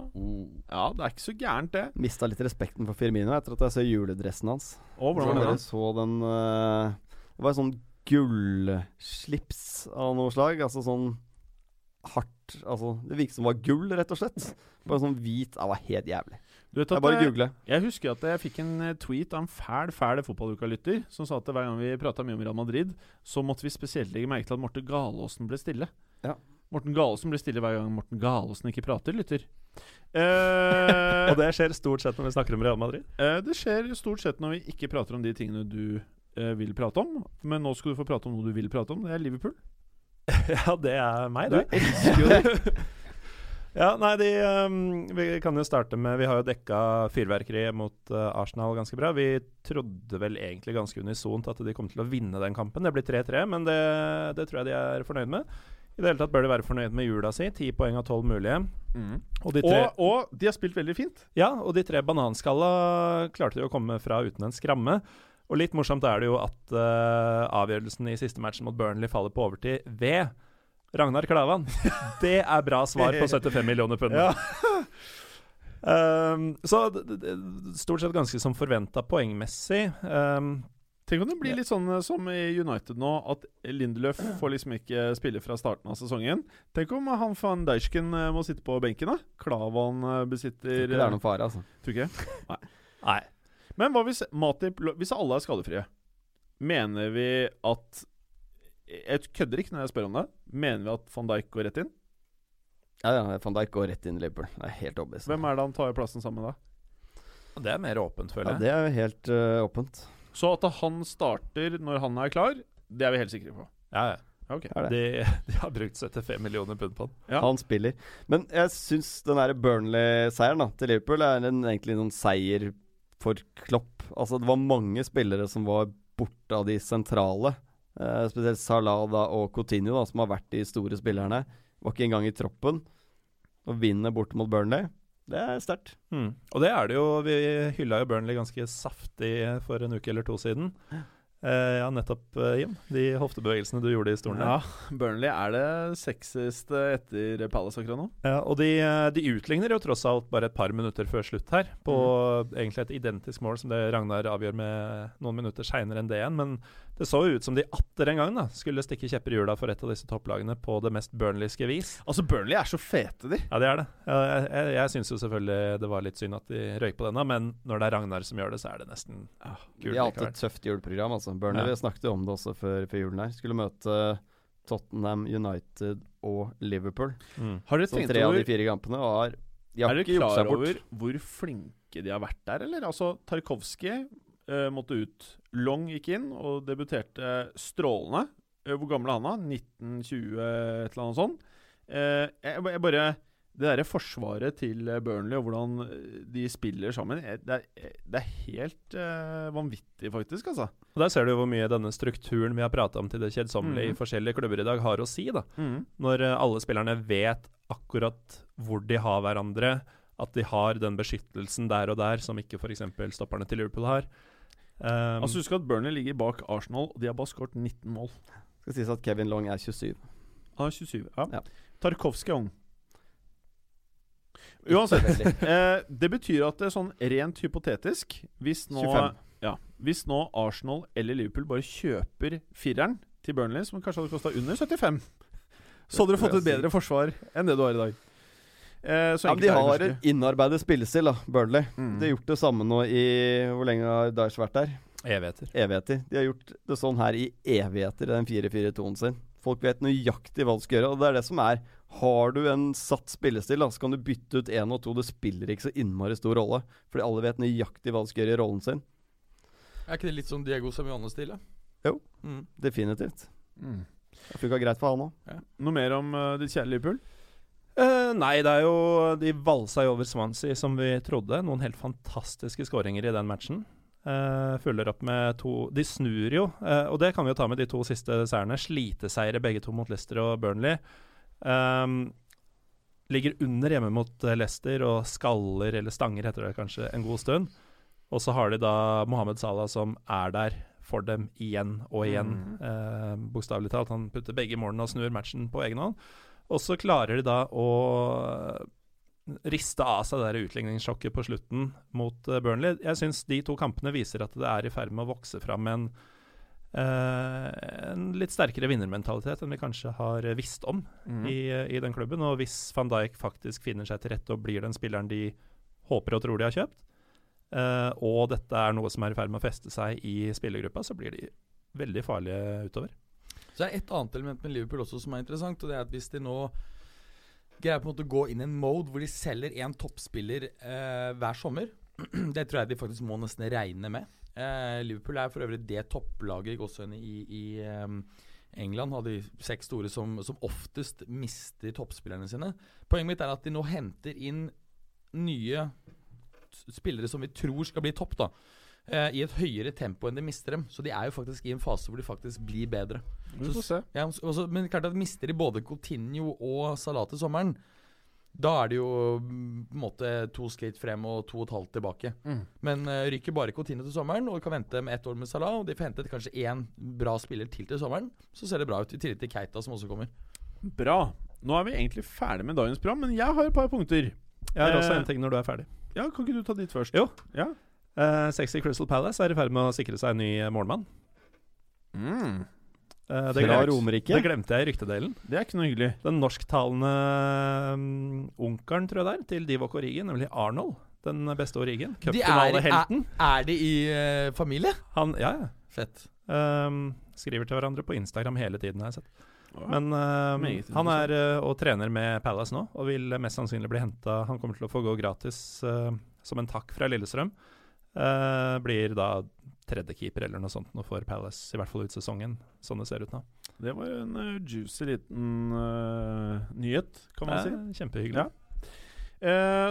ja, det er ikke så gærent, det. Mista litt respekten for Firmino etter at jeg så juledressen hans. Og Så dere så den uh, Det var en sånn gullslips av noe slag. Altså sånn hardt Altså, det virket som det var gull, rett og slett. Bare sånn hvit Det var helt jævlig. Du vet Jeg bare det- googler. Jeg husker at jeg fikk en eh, tweet av en fæl fæl fotballuka-lytter som sa at hver gang vi prata mye om Real Madrid, så måtte vi spesielt legge merke til at Morten Galaasen ble stille. Ja. Morten Galaasen blir stille hver gang Morten Galaasen ikke prater, lytter. Eh, (laughs) Og det skjer stort sett når vi snakker om Real Madrid. eh, det skjer stort sett når vi ikke prater om de tingene du eh, vil prate om. Men nå skal du få prate om noe du vil prate om. Det er Liverpool. (laughs) ja, det er meg, Du elsker jo det. (laughs) Ja, nei, de, um, Vi kan jo starte med Vi har jo dekka fyrverkeriet mot uh, Arsenal ganske bra. Vi trodde vel egentlig ganske unisont at de kom til å vinne den kampen. Det blir 3-3, men det, det tror jeg de er fornøyd med. I det hele tatt bør de være fornøyd med jula si. Ti poeng av tolv mulige. Og de tre, Og, og de har spilt veldig fint. ja, og de tre bananskalla klarte de å komme fra uten en skramme. Og litt morsomt er det jo at uh, avgjørelsen i siste matchen mot Burnley faller på overtid ved Ragnar Klavan. (laughs) Det er bra svar på 75 millioner pund. Ja. Um, (laughs) så stort sett ganske som forventa poengmessig. Um, Tenk om det blir litt sånn eh, som i United nå, at Lindelöf (clears throat) får liksom ikke spille fra starten av sesongen. Tenk om han van Dijken eh, må sitte på benken, da. Klavan besitter besitter Ikke det er noen fare, altså. Tror ikke? nei. (laughs) Men hva hvis Matip Hvis alle er skadefrie, mener vi at Jeg kødder ikke når jeg spør om det. Mener vi at van Dijk går rett inn? Ja, ja, Van Dijk går rett inn i Liverpool. Det er helt obvious. Hvem er det han tar plassen sammen med, da? Det er mer åpent, føler jeg. Ja, det er jo helt uh, åpent. Så at han starter når han er klar, det er vi helt sikre på. Ja, ja. Okay. Er det. De, de har brukt 75 millioner pund på den. Ja. Han spiller. Men jeg syns den Burnley-seieren til Liverpool er en, egentlig noen seier for Klopp. Altså, det var mange spillere som var borte av de sentrale. Eh, spesielt Salah da, og Coutinho, da, som har vært de store spillerne. Var ikke engang i troppen. Og vinner bort mot Burnley. Det er sterkt. Mm. Og det er det jo. Vi hylla jo Burnley ganske saftig for en uke eller to siden. Uh, ja, nettopp, uh, Jim. De hoftebevegelsene du gjorde i stolen. Ja, Burnley er det sexeste etter Palace akkurat nå. Ja, og de, de utligner jo tross alt bare et par minutter før slutt her, på egentlig et identisk mål som det Ragnar avgjør med noen minutter seinere enn det igjen. Men det så jo ut som de atter en gang da skulle stikke kjepper i hjula for et av disse topplagene på det mest Burnleyske vis. Altså, Burnley er så fete, de. Ja, det er det. Jeg, jeg, jeg syns jo selvfølgelig det var litt synd at de røyk på denne, men når det er Ragnar som gjør det, så er det nesten De kult har hatt et tøft juleprogram. altså Burnley Ja. vi snakket jo om det også før, før julen her. Skulle møte Tottenham, United og Liverpool. Mm. Har dere tenkt tre av de fire kampene. Har, de har Er dere klar over hvor flinke de har vært der, eller? Altså, Tarkovskij uh, måtte ut. Long gikk inn og debuterte strålende. Eh, Hvor gammel er han, da? 1920, et eller annet sånt. Eh, jeg, bare Det derre forsvaret til Burnley og hvordan eh, de spiller sammen, det er, det er helt vanvittig, faktisk, altså. Og Der ser du hvor mye denne strukturen vi har prata om til det kjedsommelige mm. i forskjellige klubber i dag, har å si. da. Mm. Når alle spillerne vet akkurat hvor de har hverandre, at de har den beskyttelsen der og der som ikke f.eks. stopperne til Liverpool har. Um, Altså Husk at Burnley ligger bak Arsenal, og de har bare skåret 19 mål. Skal sies at Kevin Long er 27. Han er 27. Ja. Ja. Tarkovskij ung. Uansett. (laughs) eh, det betyr at det er sånn rent hypotetisk Hvis nå, ja, hvis nå Arsenal eller Liverpool bare kjøper fireren til Burnley, som kanskje hadde kosta under 75, så hadde du fått et bedre forsvar enn det du har i dag. Eh, så Ja, men de har en innarbeidet spillestil, da, Burnley. Mm. De har gjort det samme nå i Hvor lenge har Daesh vært der? evigheter. Evigheter. De har gjort det sånn her i evigheter, den 4-4-2-en sin. Folk vet nøyaktig hva de skal gjøre, og det er det som er Har du en satt spillestil, da, så kan du bytte ut én og to. Det spiller ikke så innmari stor rolle, fordi alle vet nøyaktig hva de skal gjøre i rollen sin. Er ikke det litt sånn Diego Semione-stil? da? Jo. Mm. Definitivt. Mm. Det funka greit for han òg. Noe mer om uh, ditt kjære Liverpool? Eh, nei, det er jo De valsa jo over Swansea som vi trodde. Noen helt fantastiske skåringer i den matchen. Uh, følger opp med to De snur jo, uh, og det kan vi jo ta med de to siste seierne. Sliteseire begge to mot Leicester og Burnley. Um, ligger under hjemme mot eh, Leicester og skaller, eller stanger heter det kanskje, en god stund. Og så har de da Mohammed Salah som er der for dem igjen og igjen. Eh, Bokstavelig talt. Han putter begge målene og snur matchen på egen hånd. Og så klarer de da å riste av seg det utligningssjokket på slutten mot eh, Burnley. Jeg syns de to kampene viser at det er i ferd med å vokse fram en, eh, en litt sterkere vinnermentalitet enn vi kanskje har visst om Mm. i, i den klubben. Og hvis van Dijk faktisk finner seg til rette og blir den spilleren de håper og tror de har kjøpt, eh, og dette er noe som er i ferd med å feste seg i spillergruppa, så blir de veldig farlige utover. Så det er et annet element med Liverpool også som er interessant. Og det er at hvis de nå greier på en måte å gå inn i en mode hvor de selger én toppspiller eh, hver sommer, (clears throat) det tror jeg de faktisk må nesten regne med. Eh, Liverpool er for øvrig det topplaget i i eh, England. Har de seks store som, som oftest mister toppspillerne sine. Poenget mitt er at de nå henter inn nye spillere som vi tror skal bli topp, da. Eh, I et høyere tempo enn de mister dem. Så de er jo faktisk i en fase hvor de faktisk blir bedre. Vi får se. Ja, og så- og så- men klart at mister de både Coutinho og Salat til sommeren, da er det jo mm, på en måte to skritt frem og to og et halvt tilbake. Mm. Men uh, ryker bare Coutinho til sommeren, og kan vente med ett år med Salah, og de får hentet kanskje én bra spiller til til sommeren, så ser det bra ut. I tillegg til Keita, som også kommer. Bra. Nå er vi egentlig ferdig med dagens program, men jeg har et par punkter. Jeg har også Eh, en ting når du er ferdig. Ja, Kan ikke du ta ditt først? Jo. Ja. Eh, Sexy Crystal Palace er i ferd med å sikre seg en ny eh, målmann. Mm. Uh, det, Fra Romerike. det glemte jeg i ryktedelen. Det er ikke noe hyggelig. Den norsktalende um, onkelen, tror jeg det er, til Divok Rigen, nemlig Arnold. Den beste Origen. Cupfinalehelten. er, er, er de i uh, familie? Han Ja, ja. Fett. Um, skriver til hverandre på Instagram hele tiden, har jeg sett. Men um, han er uh, og trener med Palace nå, og vil mest sannsynlig bli henta Han kommer til å få gå gratis uh, som en takk fra Lillestrøm. Uh, blir da tredjekeeper eller noe sånt nå for Palace, i hvert fall ut sesongen, sånn det ser ut nå. Det var en uh, juicy liten uh, nyhet, kan man si. Eh, Kjempehyggelig. Ja.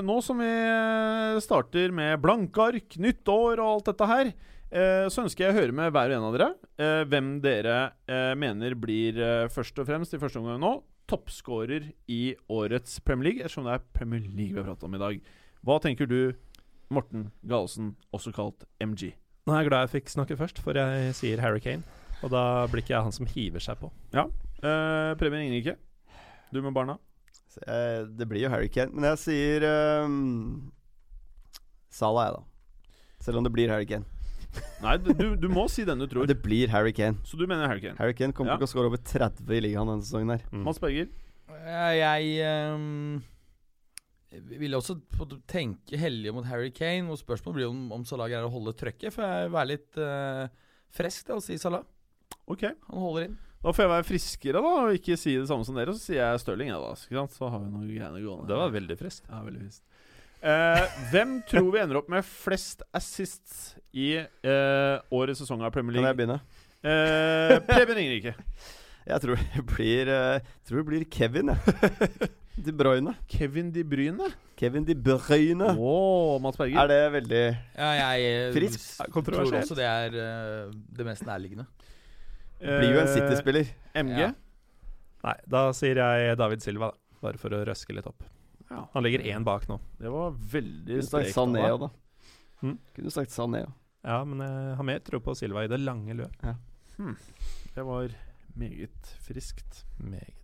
Nå som vi starter med blanke ark, nytt år og alt dette her, så ønsker jeg å høre med hver og en av dere hvem dere mener blir først og fremst i første omgang nå toppskårer i årets Premier League, ettersom det er Premier League vi har pratet om i dag. Hva tenker du, Morten Galesen, også kalt MG? Nå er jeg glad jeg fikk snakke først, for jeg sier Harry Kane. Og da blir ikke jeg han som hiver seg på. Eh, Premien ringer ikke. du med barna. Eh, det blir jo Harry Kane. Men jeg sier um, Salah, jeg, da. Selv om det blir Harry Kane. (laughs) Nei, du, du må si den du tror. Det blir Harry Kane. Så du mener Harry Kane. Harry Kane kommer Ja. til å skåre over 30 i ligaen denne sesongen. her Mm. Mads Berger. Jeg, Jeg ehm, vil også tenke hellig mot Harry Kane. Og spørsmålet blir om, om Salah greier å holde trøkket. For jeg vil være litt uh, fresk til å si Salah. Ok, Han holder inn. da får jeg være friskere da og ikke si det samme som dere. Så sier jeg Stirling, jeg da. Ikke sant? Så har vi noen greier gående. Det var veldig friskt. Ja, veldig friskt. Eh, hvem tror vi ender opp med flest assists i eh, årets sesong av Premier League? Kan jeg begynne? Eh, Preben Ingerike. (laughs) Jeg tror det blir, eh, tror det blir Kevin, jeg. (laughs) De Bruyne. Kevin De Bruyne. Kevin De Bruyne. Oh, Mats Berger. Er det veldig Ja, jeg eh, Friskt. s- tror også det er uh, det mest nærliggende. Blir jo en Eh, City-spiller. MG. Ja. Nei, da sier jeg David Silva, da. Bare for å røske litt opp. Ja. Han ligger én bak nå. Det var veldig Kunne sagt. Sané da. Hmm? Kunne sagt Sané Ja, Ja, men jeg har mer tro på Silva i det lange løp. Det var meget friskt. Meget.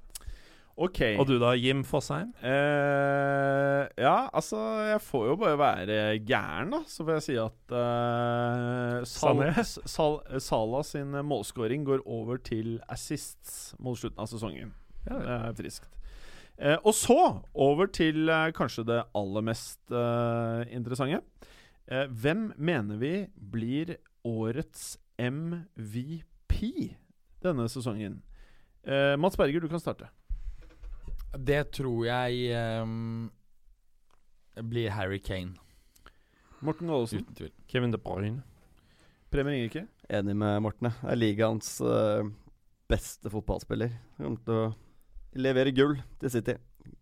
Ok. Og du da, Jim Fosheim? Uh, ja, altså Jeg får jo bare være gæren, da. Så får jeg si at uh, Sal. Sal Sala sin målskåring går over til assists mot slutten av sesongen. Ja, Det er friskt. Uh, og så over til kanskje det aller mest interessante. Hvem mener vi blir årets MVP denne sesongen? Mats Berger, du kan starte. Det tror jeg um, blir Harry Kane, Morten Gaalesen. uten tvil. Kevin De Bruyne. Premier Ingerike. Enig med Morten. Det er ligaens uh, beste fotballspiller. Kommer til å levere gull til City.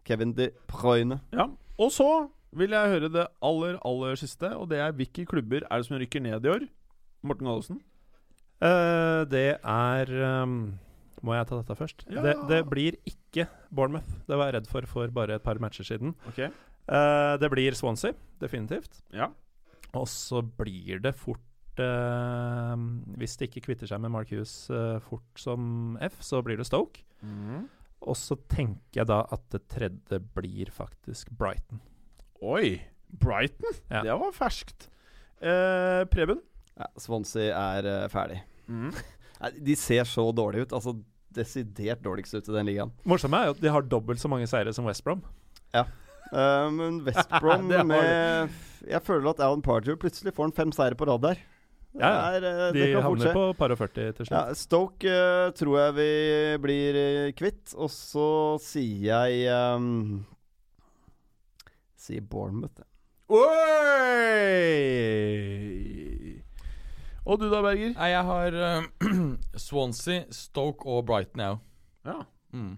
Kevin De Bruyne. Ja, og så vil jeg høre det aller, aller siste, og det er hvilke klubber er det som rykker ned i år? Morten Gallesen. Uh, det er um, Må jeg ta dette først? Ja. Det, det blir ikke Bournemouth. Det var jeg redd for for bare et par matcher siden. Okay. Uh, det blir Swansea, definitivt. Ja. Og så blir det fort uh, Hvis de ikke kvitter seg med Mark Hughes uh, fort som F, så blir det Stoke. Og så tenker jeg da at det tredje blir faktisk Brighton. Oi! Brighton? Ja. Det var ferskt. Eh, Preben? Ja, Swansea er ferdig. (laughs) Mm. de ser så dårlige ut. Altså desidert dårligst ut i den ligaen. Morsomt er jo at de har dobbelt så mange seire som West Brom. Eh, men West (laughs) Brom med Jeg føler at Alan Pardew plutselig får en fem seire på rad der. Ja, ja. er, eh, De havner på par og 40 til Ja. Stoke uh, tror jeg vi blir kvitt, og så sier jeg um, Sier Bournemouth. jeg. Oi! Og du da, Berger? Nei, jeg har eh, (clears throat) Swansea, Stoke og Brighton, jeg òg. Ja. Mm.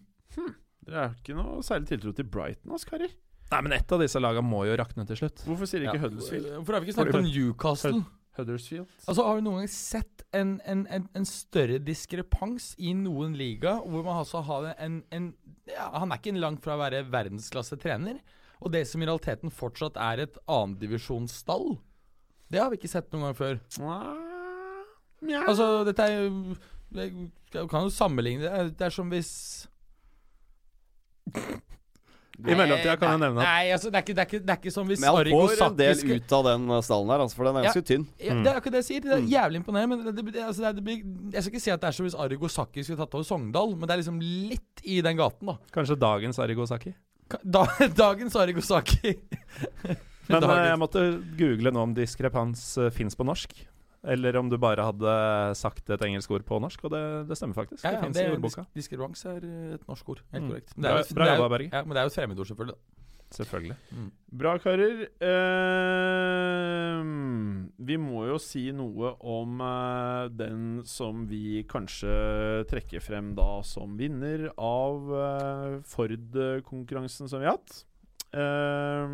Dere har ikke noe særlig tiltro til Brighton, ass, karer. Nei, men ett av disse lagene må jo rakne til slutt. Hvorfor sier ikke Ja. Huddersfield? Hvorfor har vi ikke snakket om Newcastle? Huddersfield? Altså, Har vi noen gang sett en, en, en, en større diskrepans i noen liga, hvor man altså har en, en ja, Han er ikke langt fra å være verdensklasse trener. Og det som i realiteten fortsatt er et annendivisjonsstall, det har vi ikke sett noen gang før. Nja Altså, dette er jo Jeg kan jo sammenligne det. Det er som hvis I mellomtida kan jeg nevne at Nei, altså, det er ikke, det er ikke, det er ikke som hvis Men han får en del Sacchi ut av den eh, stallen her, altså, for den er Ja. ganske tynn. Ja, det er akkurat det jeg sier. Det er jævlig imponerende. Men det, det, altså, det, er- det blir, jeg skal ikke si at det er som hvis Arigo Saki skulle tatt over Sogndal, men det er liksom litt i den gaten, da. kanskje dagens Arigosaki. Ka- Da, (laughs) dagens Arigo Saki. Men (laughs) eh, Dagens. jeg måtte google nå om diskrepans uh, fins på norsk. Eller om du bare hadde sagt et engelsk ord på norsk, og det, det stemmer faktisk. Ja, det ja, fins det, i dis ordboka. diskrepans er eh, et norsk ord. Helt Mm. korrekt. Bra- jo- bra det er. Ja, men det er jo et fremmedord, selvfølgelig. Selvfølgelig. Selvfølgelig. Bra, karer. Eh, vi må jo si noe om eh, den som vi kanskje trekker frem da som vinner av eh, Ford-konkurransen som vi har hatt. Eh,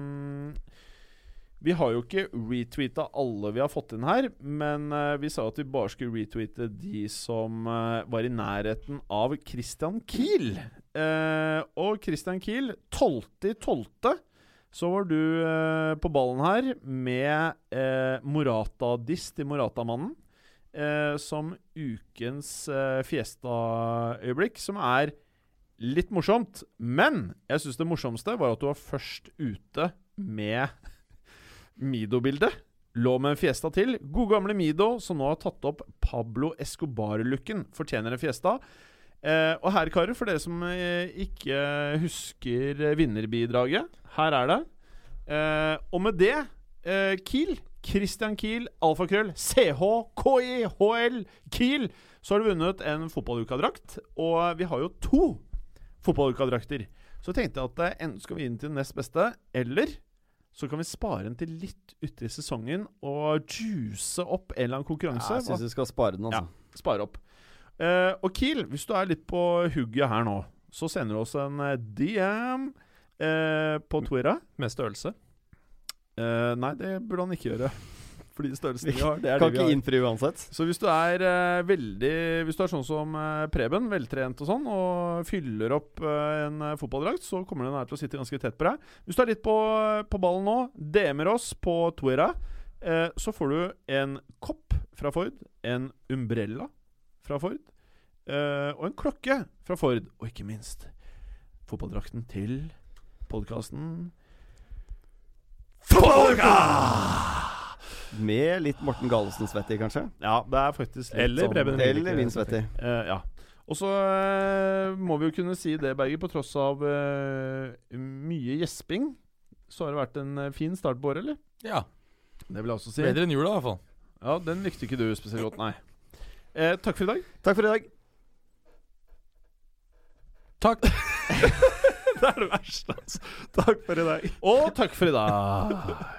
vi har jo ikke retweeta alle vi har fått inn her, men eh, vi sa at vi bare skulle retweete de som eh, var i nærheten av Christian Kiel. Eh, og Christian Kiel, 12.12., så var du eh, på ballen her med eh, Morata-diss til Morata-mannen. Eh, som ukens Fiesta-øyeblikk, som er litt morsomt. Men jeg syns det morsomste var at du var først ute med Mido-bildet. Lå med en Fiesta til. God gamle Mido, som nå har tatt opp Pablo Escobar-looken. Fortjener en Fiesta. Eh, og her, karer, for dere som eh, ikke husker eh, vinnerbidraget Her er det. Eh, og med det, eh, Kiel, Christian Kiel, alfakrøll, CHKIHL, Kiel, så har du vunnet en fotballukadrakt. Og vi har jo to fotballukadrakter. Så tenkte jeg at enten skal vi inn til den nest beste, eller så kan vi spare den til litt uti sesongen og juice opp en eller annen konkurranse. Ja, jeg syns vi skal spare den, altså. spare opp. Uh, og Kiel, hvis du er litt på hugget her nå, så sender du oss en eh, DM uh, på Twitter. Med størrelse. Uh, nei, det burde han ikke gjøre. Fordi størrelsen vi har, det er Kan det vi ikke innfri uansett. Så hvis du er uh, veldig Hvis du er sånn som uh, Preben, veltrent og sånn, og fyller opp uh, en fotballdrakt, så kommer den her til å sitte ganske tett på deg. Hvis du er litt på, på ballen nå, DM-er oss på Twitter, så får du en kopp fra Ford, en umbrella fra Ford, og en klokke fra Ford, og ikke minst fotballdrakten til podkasten Fotballuka! Med litt Morten Galesen-svetti, kanskje. Ja, det er faktisk litt Eller sånn- Preben Willik. Eller min svetti. i. Eh, ja. Og så uh, må vi jo kunne si det, Berger, på tross av uh, mye gjesping, så har det vært en fin start på året, eller? Ja. Det vil jeg også si. Bedre enn jula, i hvert fall. Ja, den likte ikke du spesielt godt, nei. Eh, takk for i dag. Takk for i dag. Takk. (laughs) Det er det verste, altså. Takk for i dag. Og takk for i dag.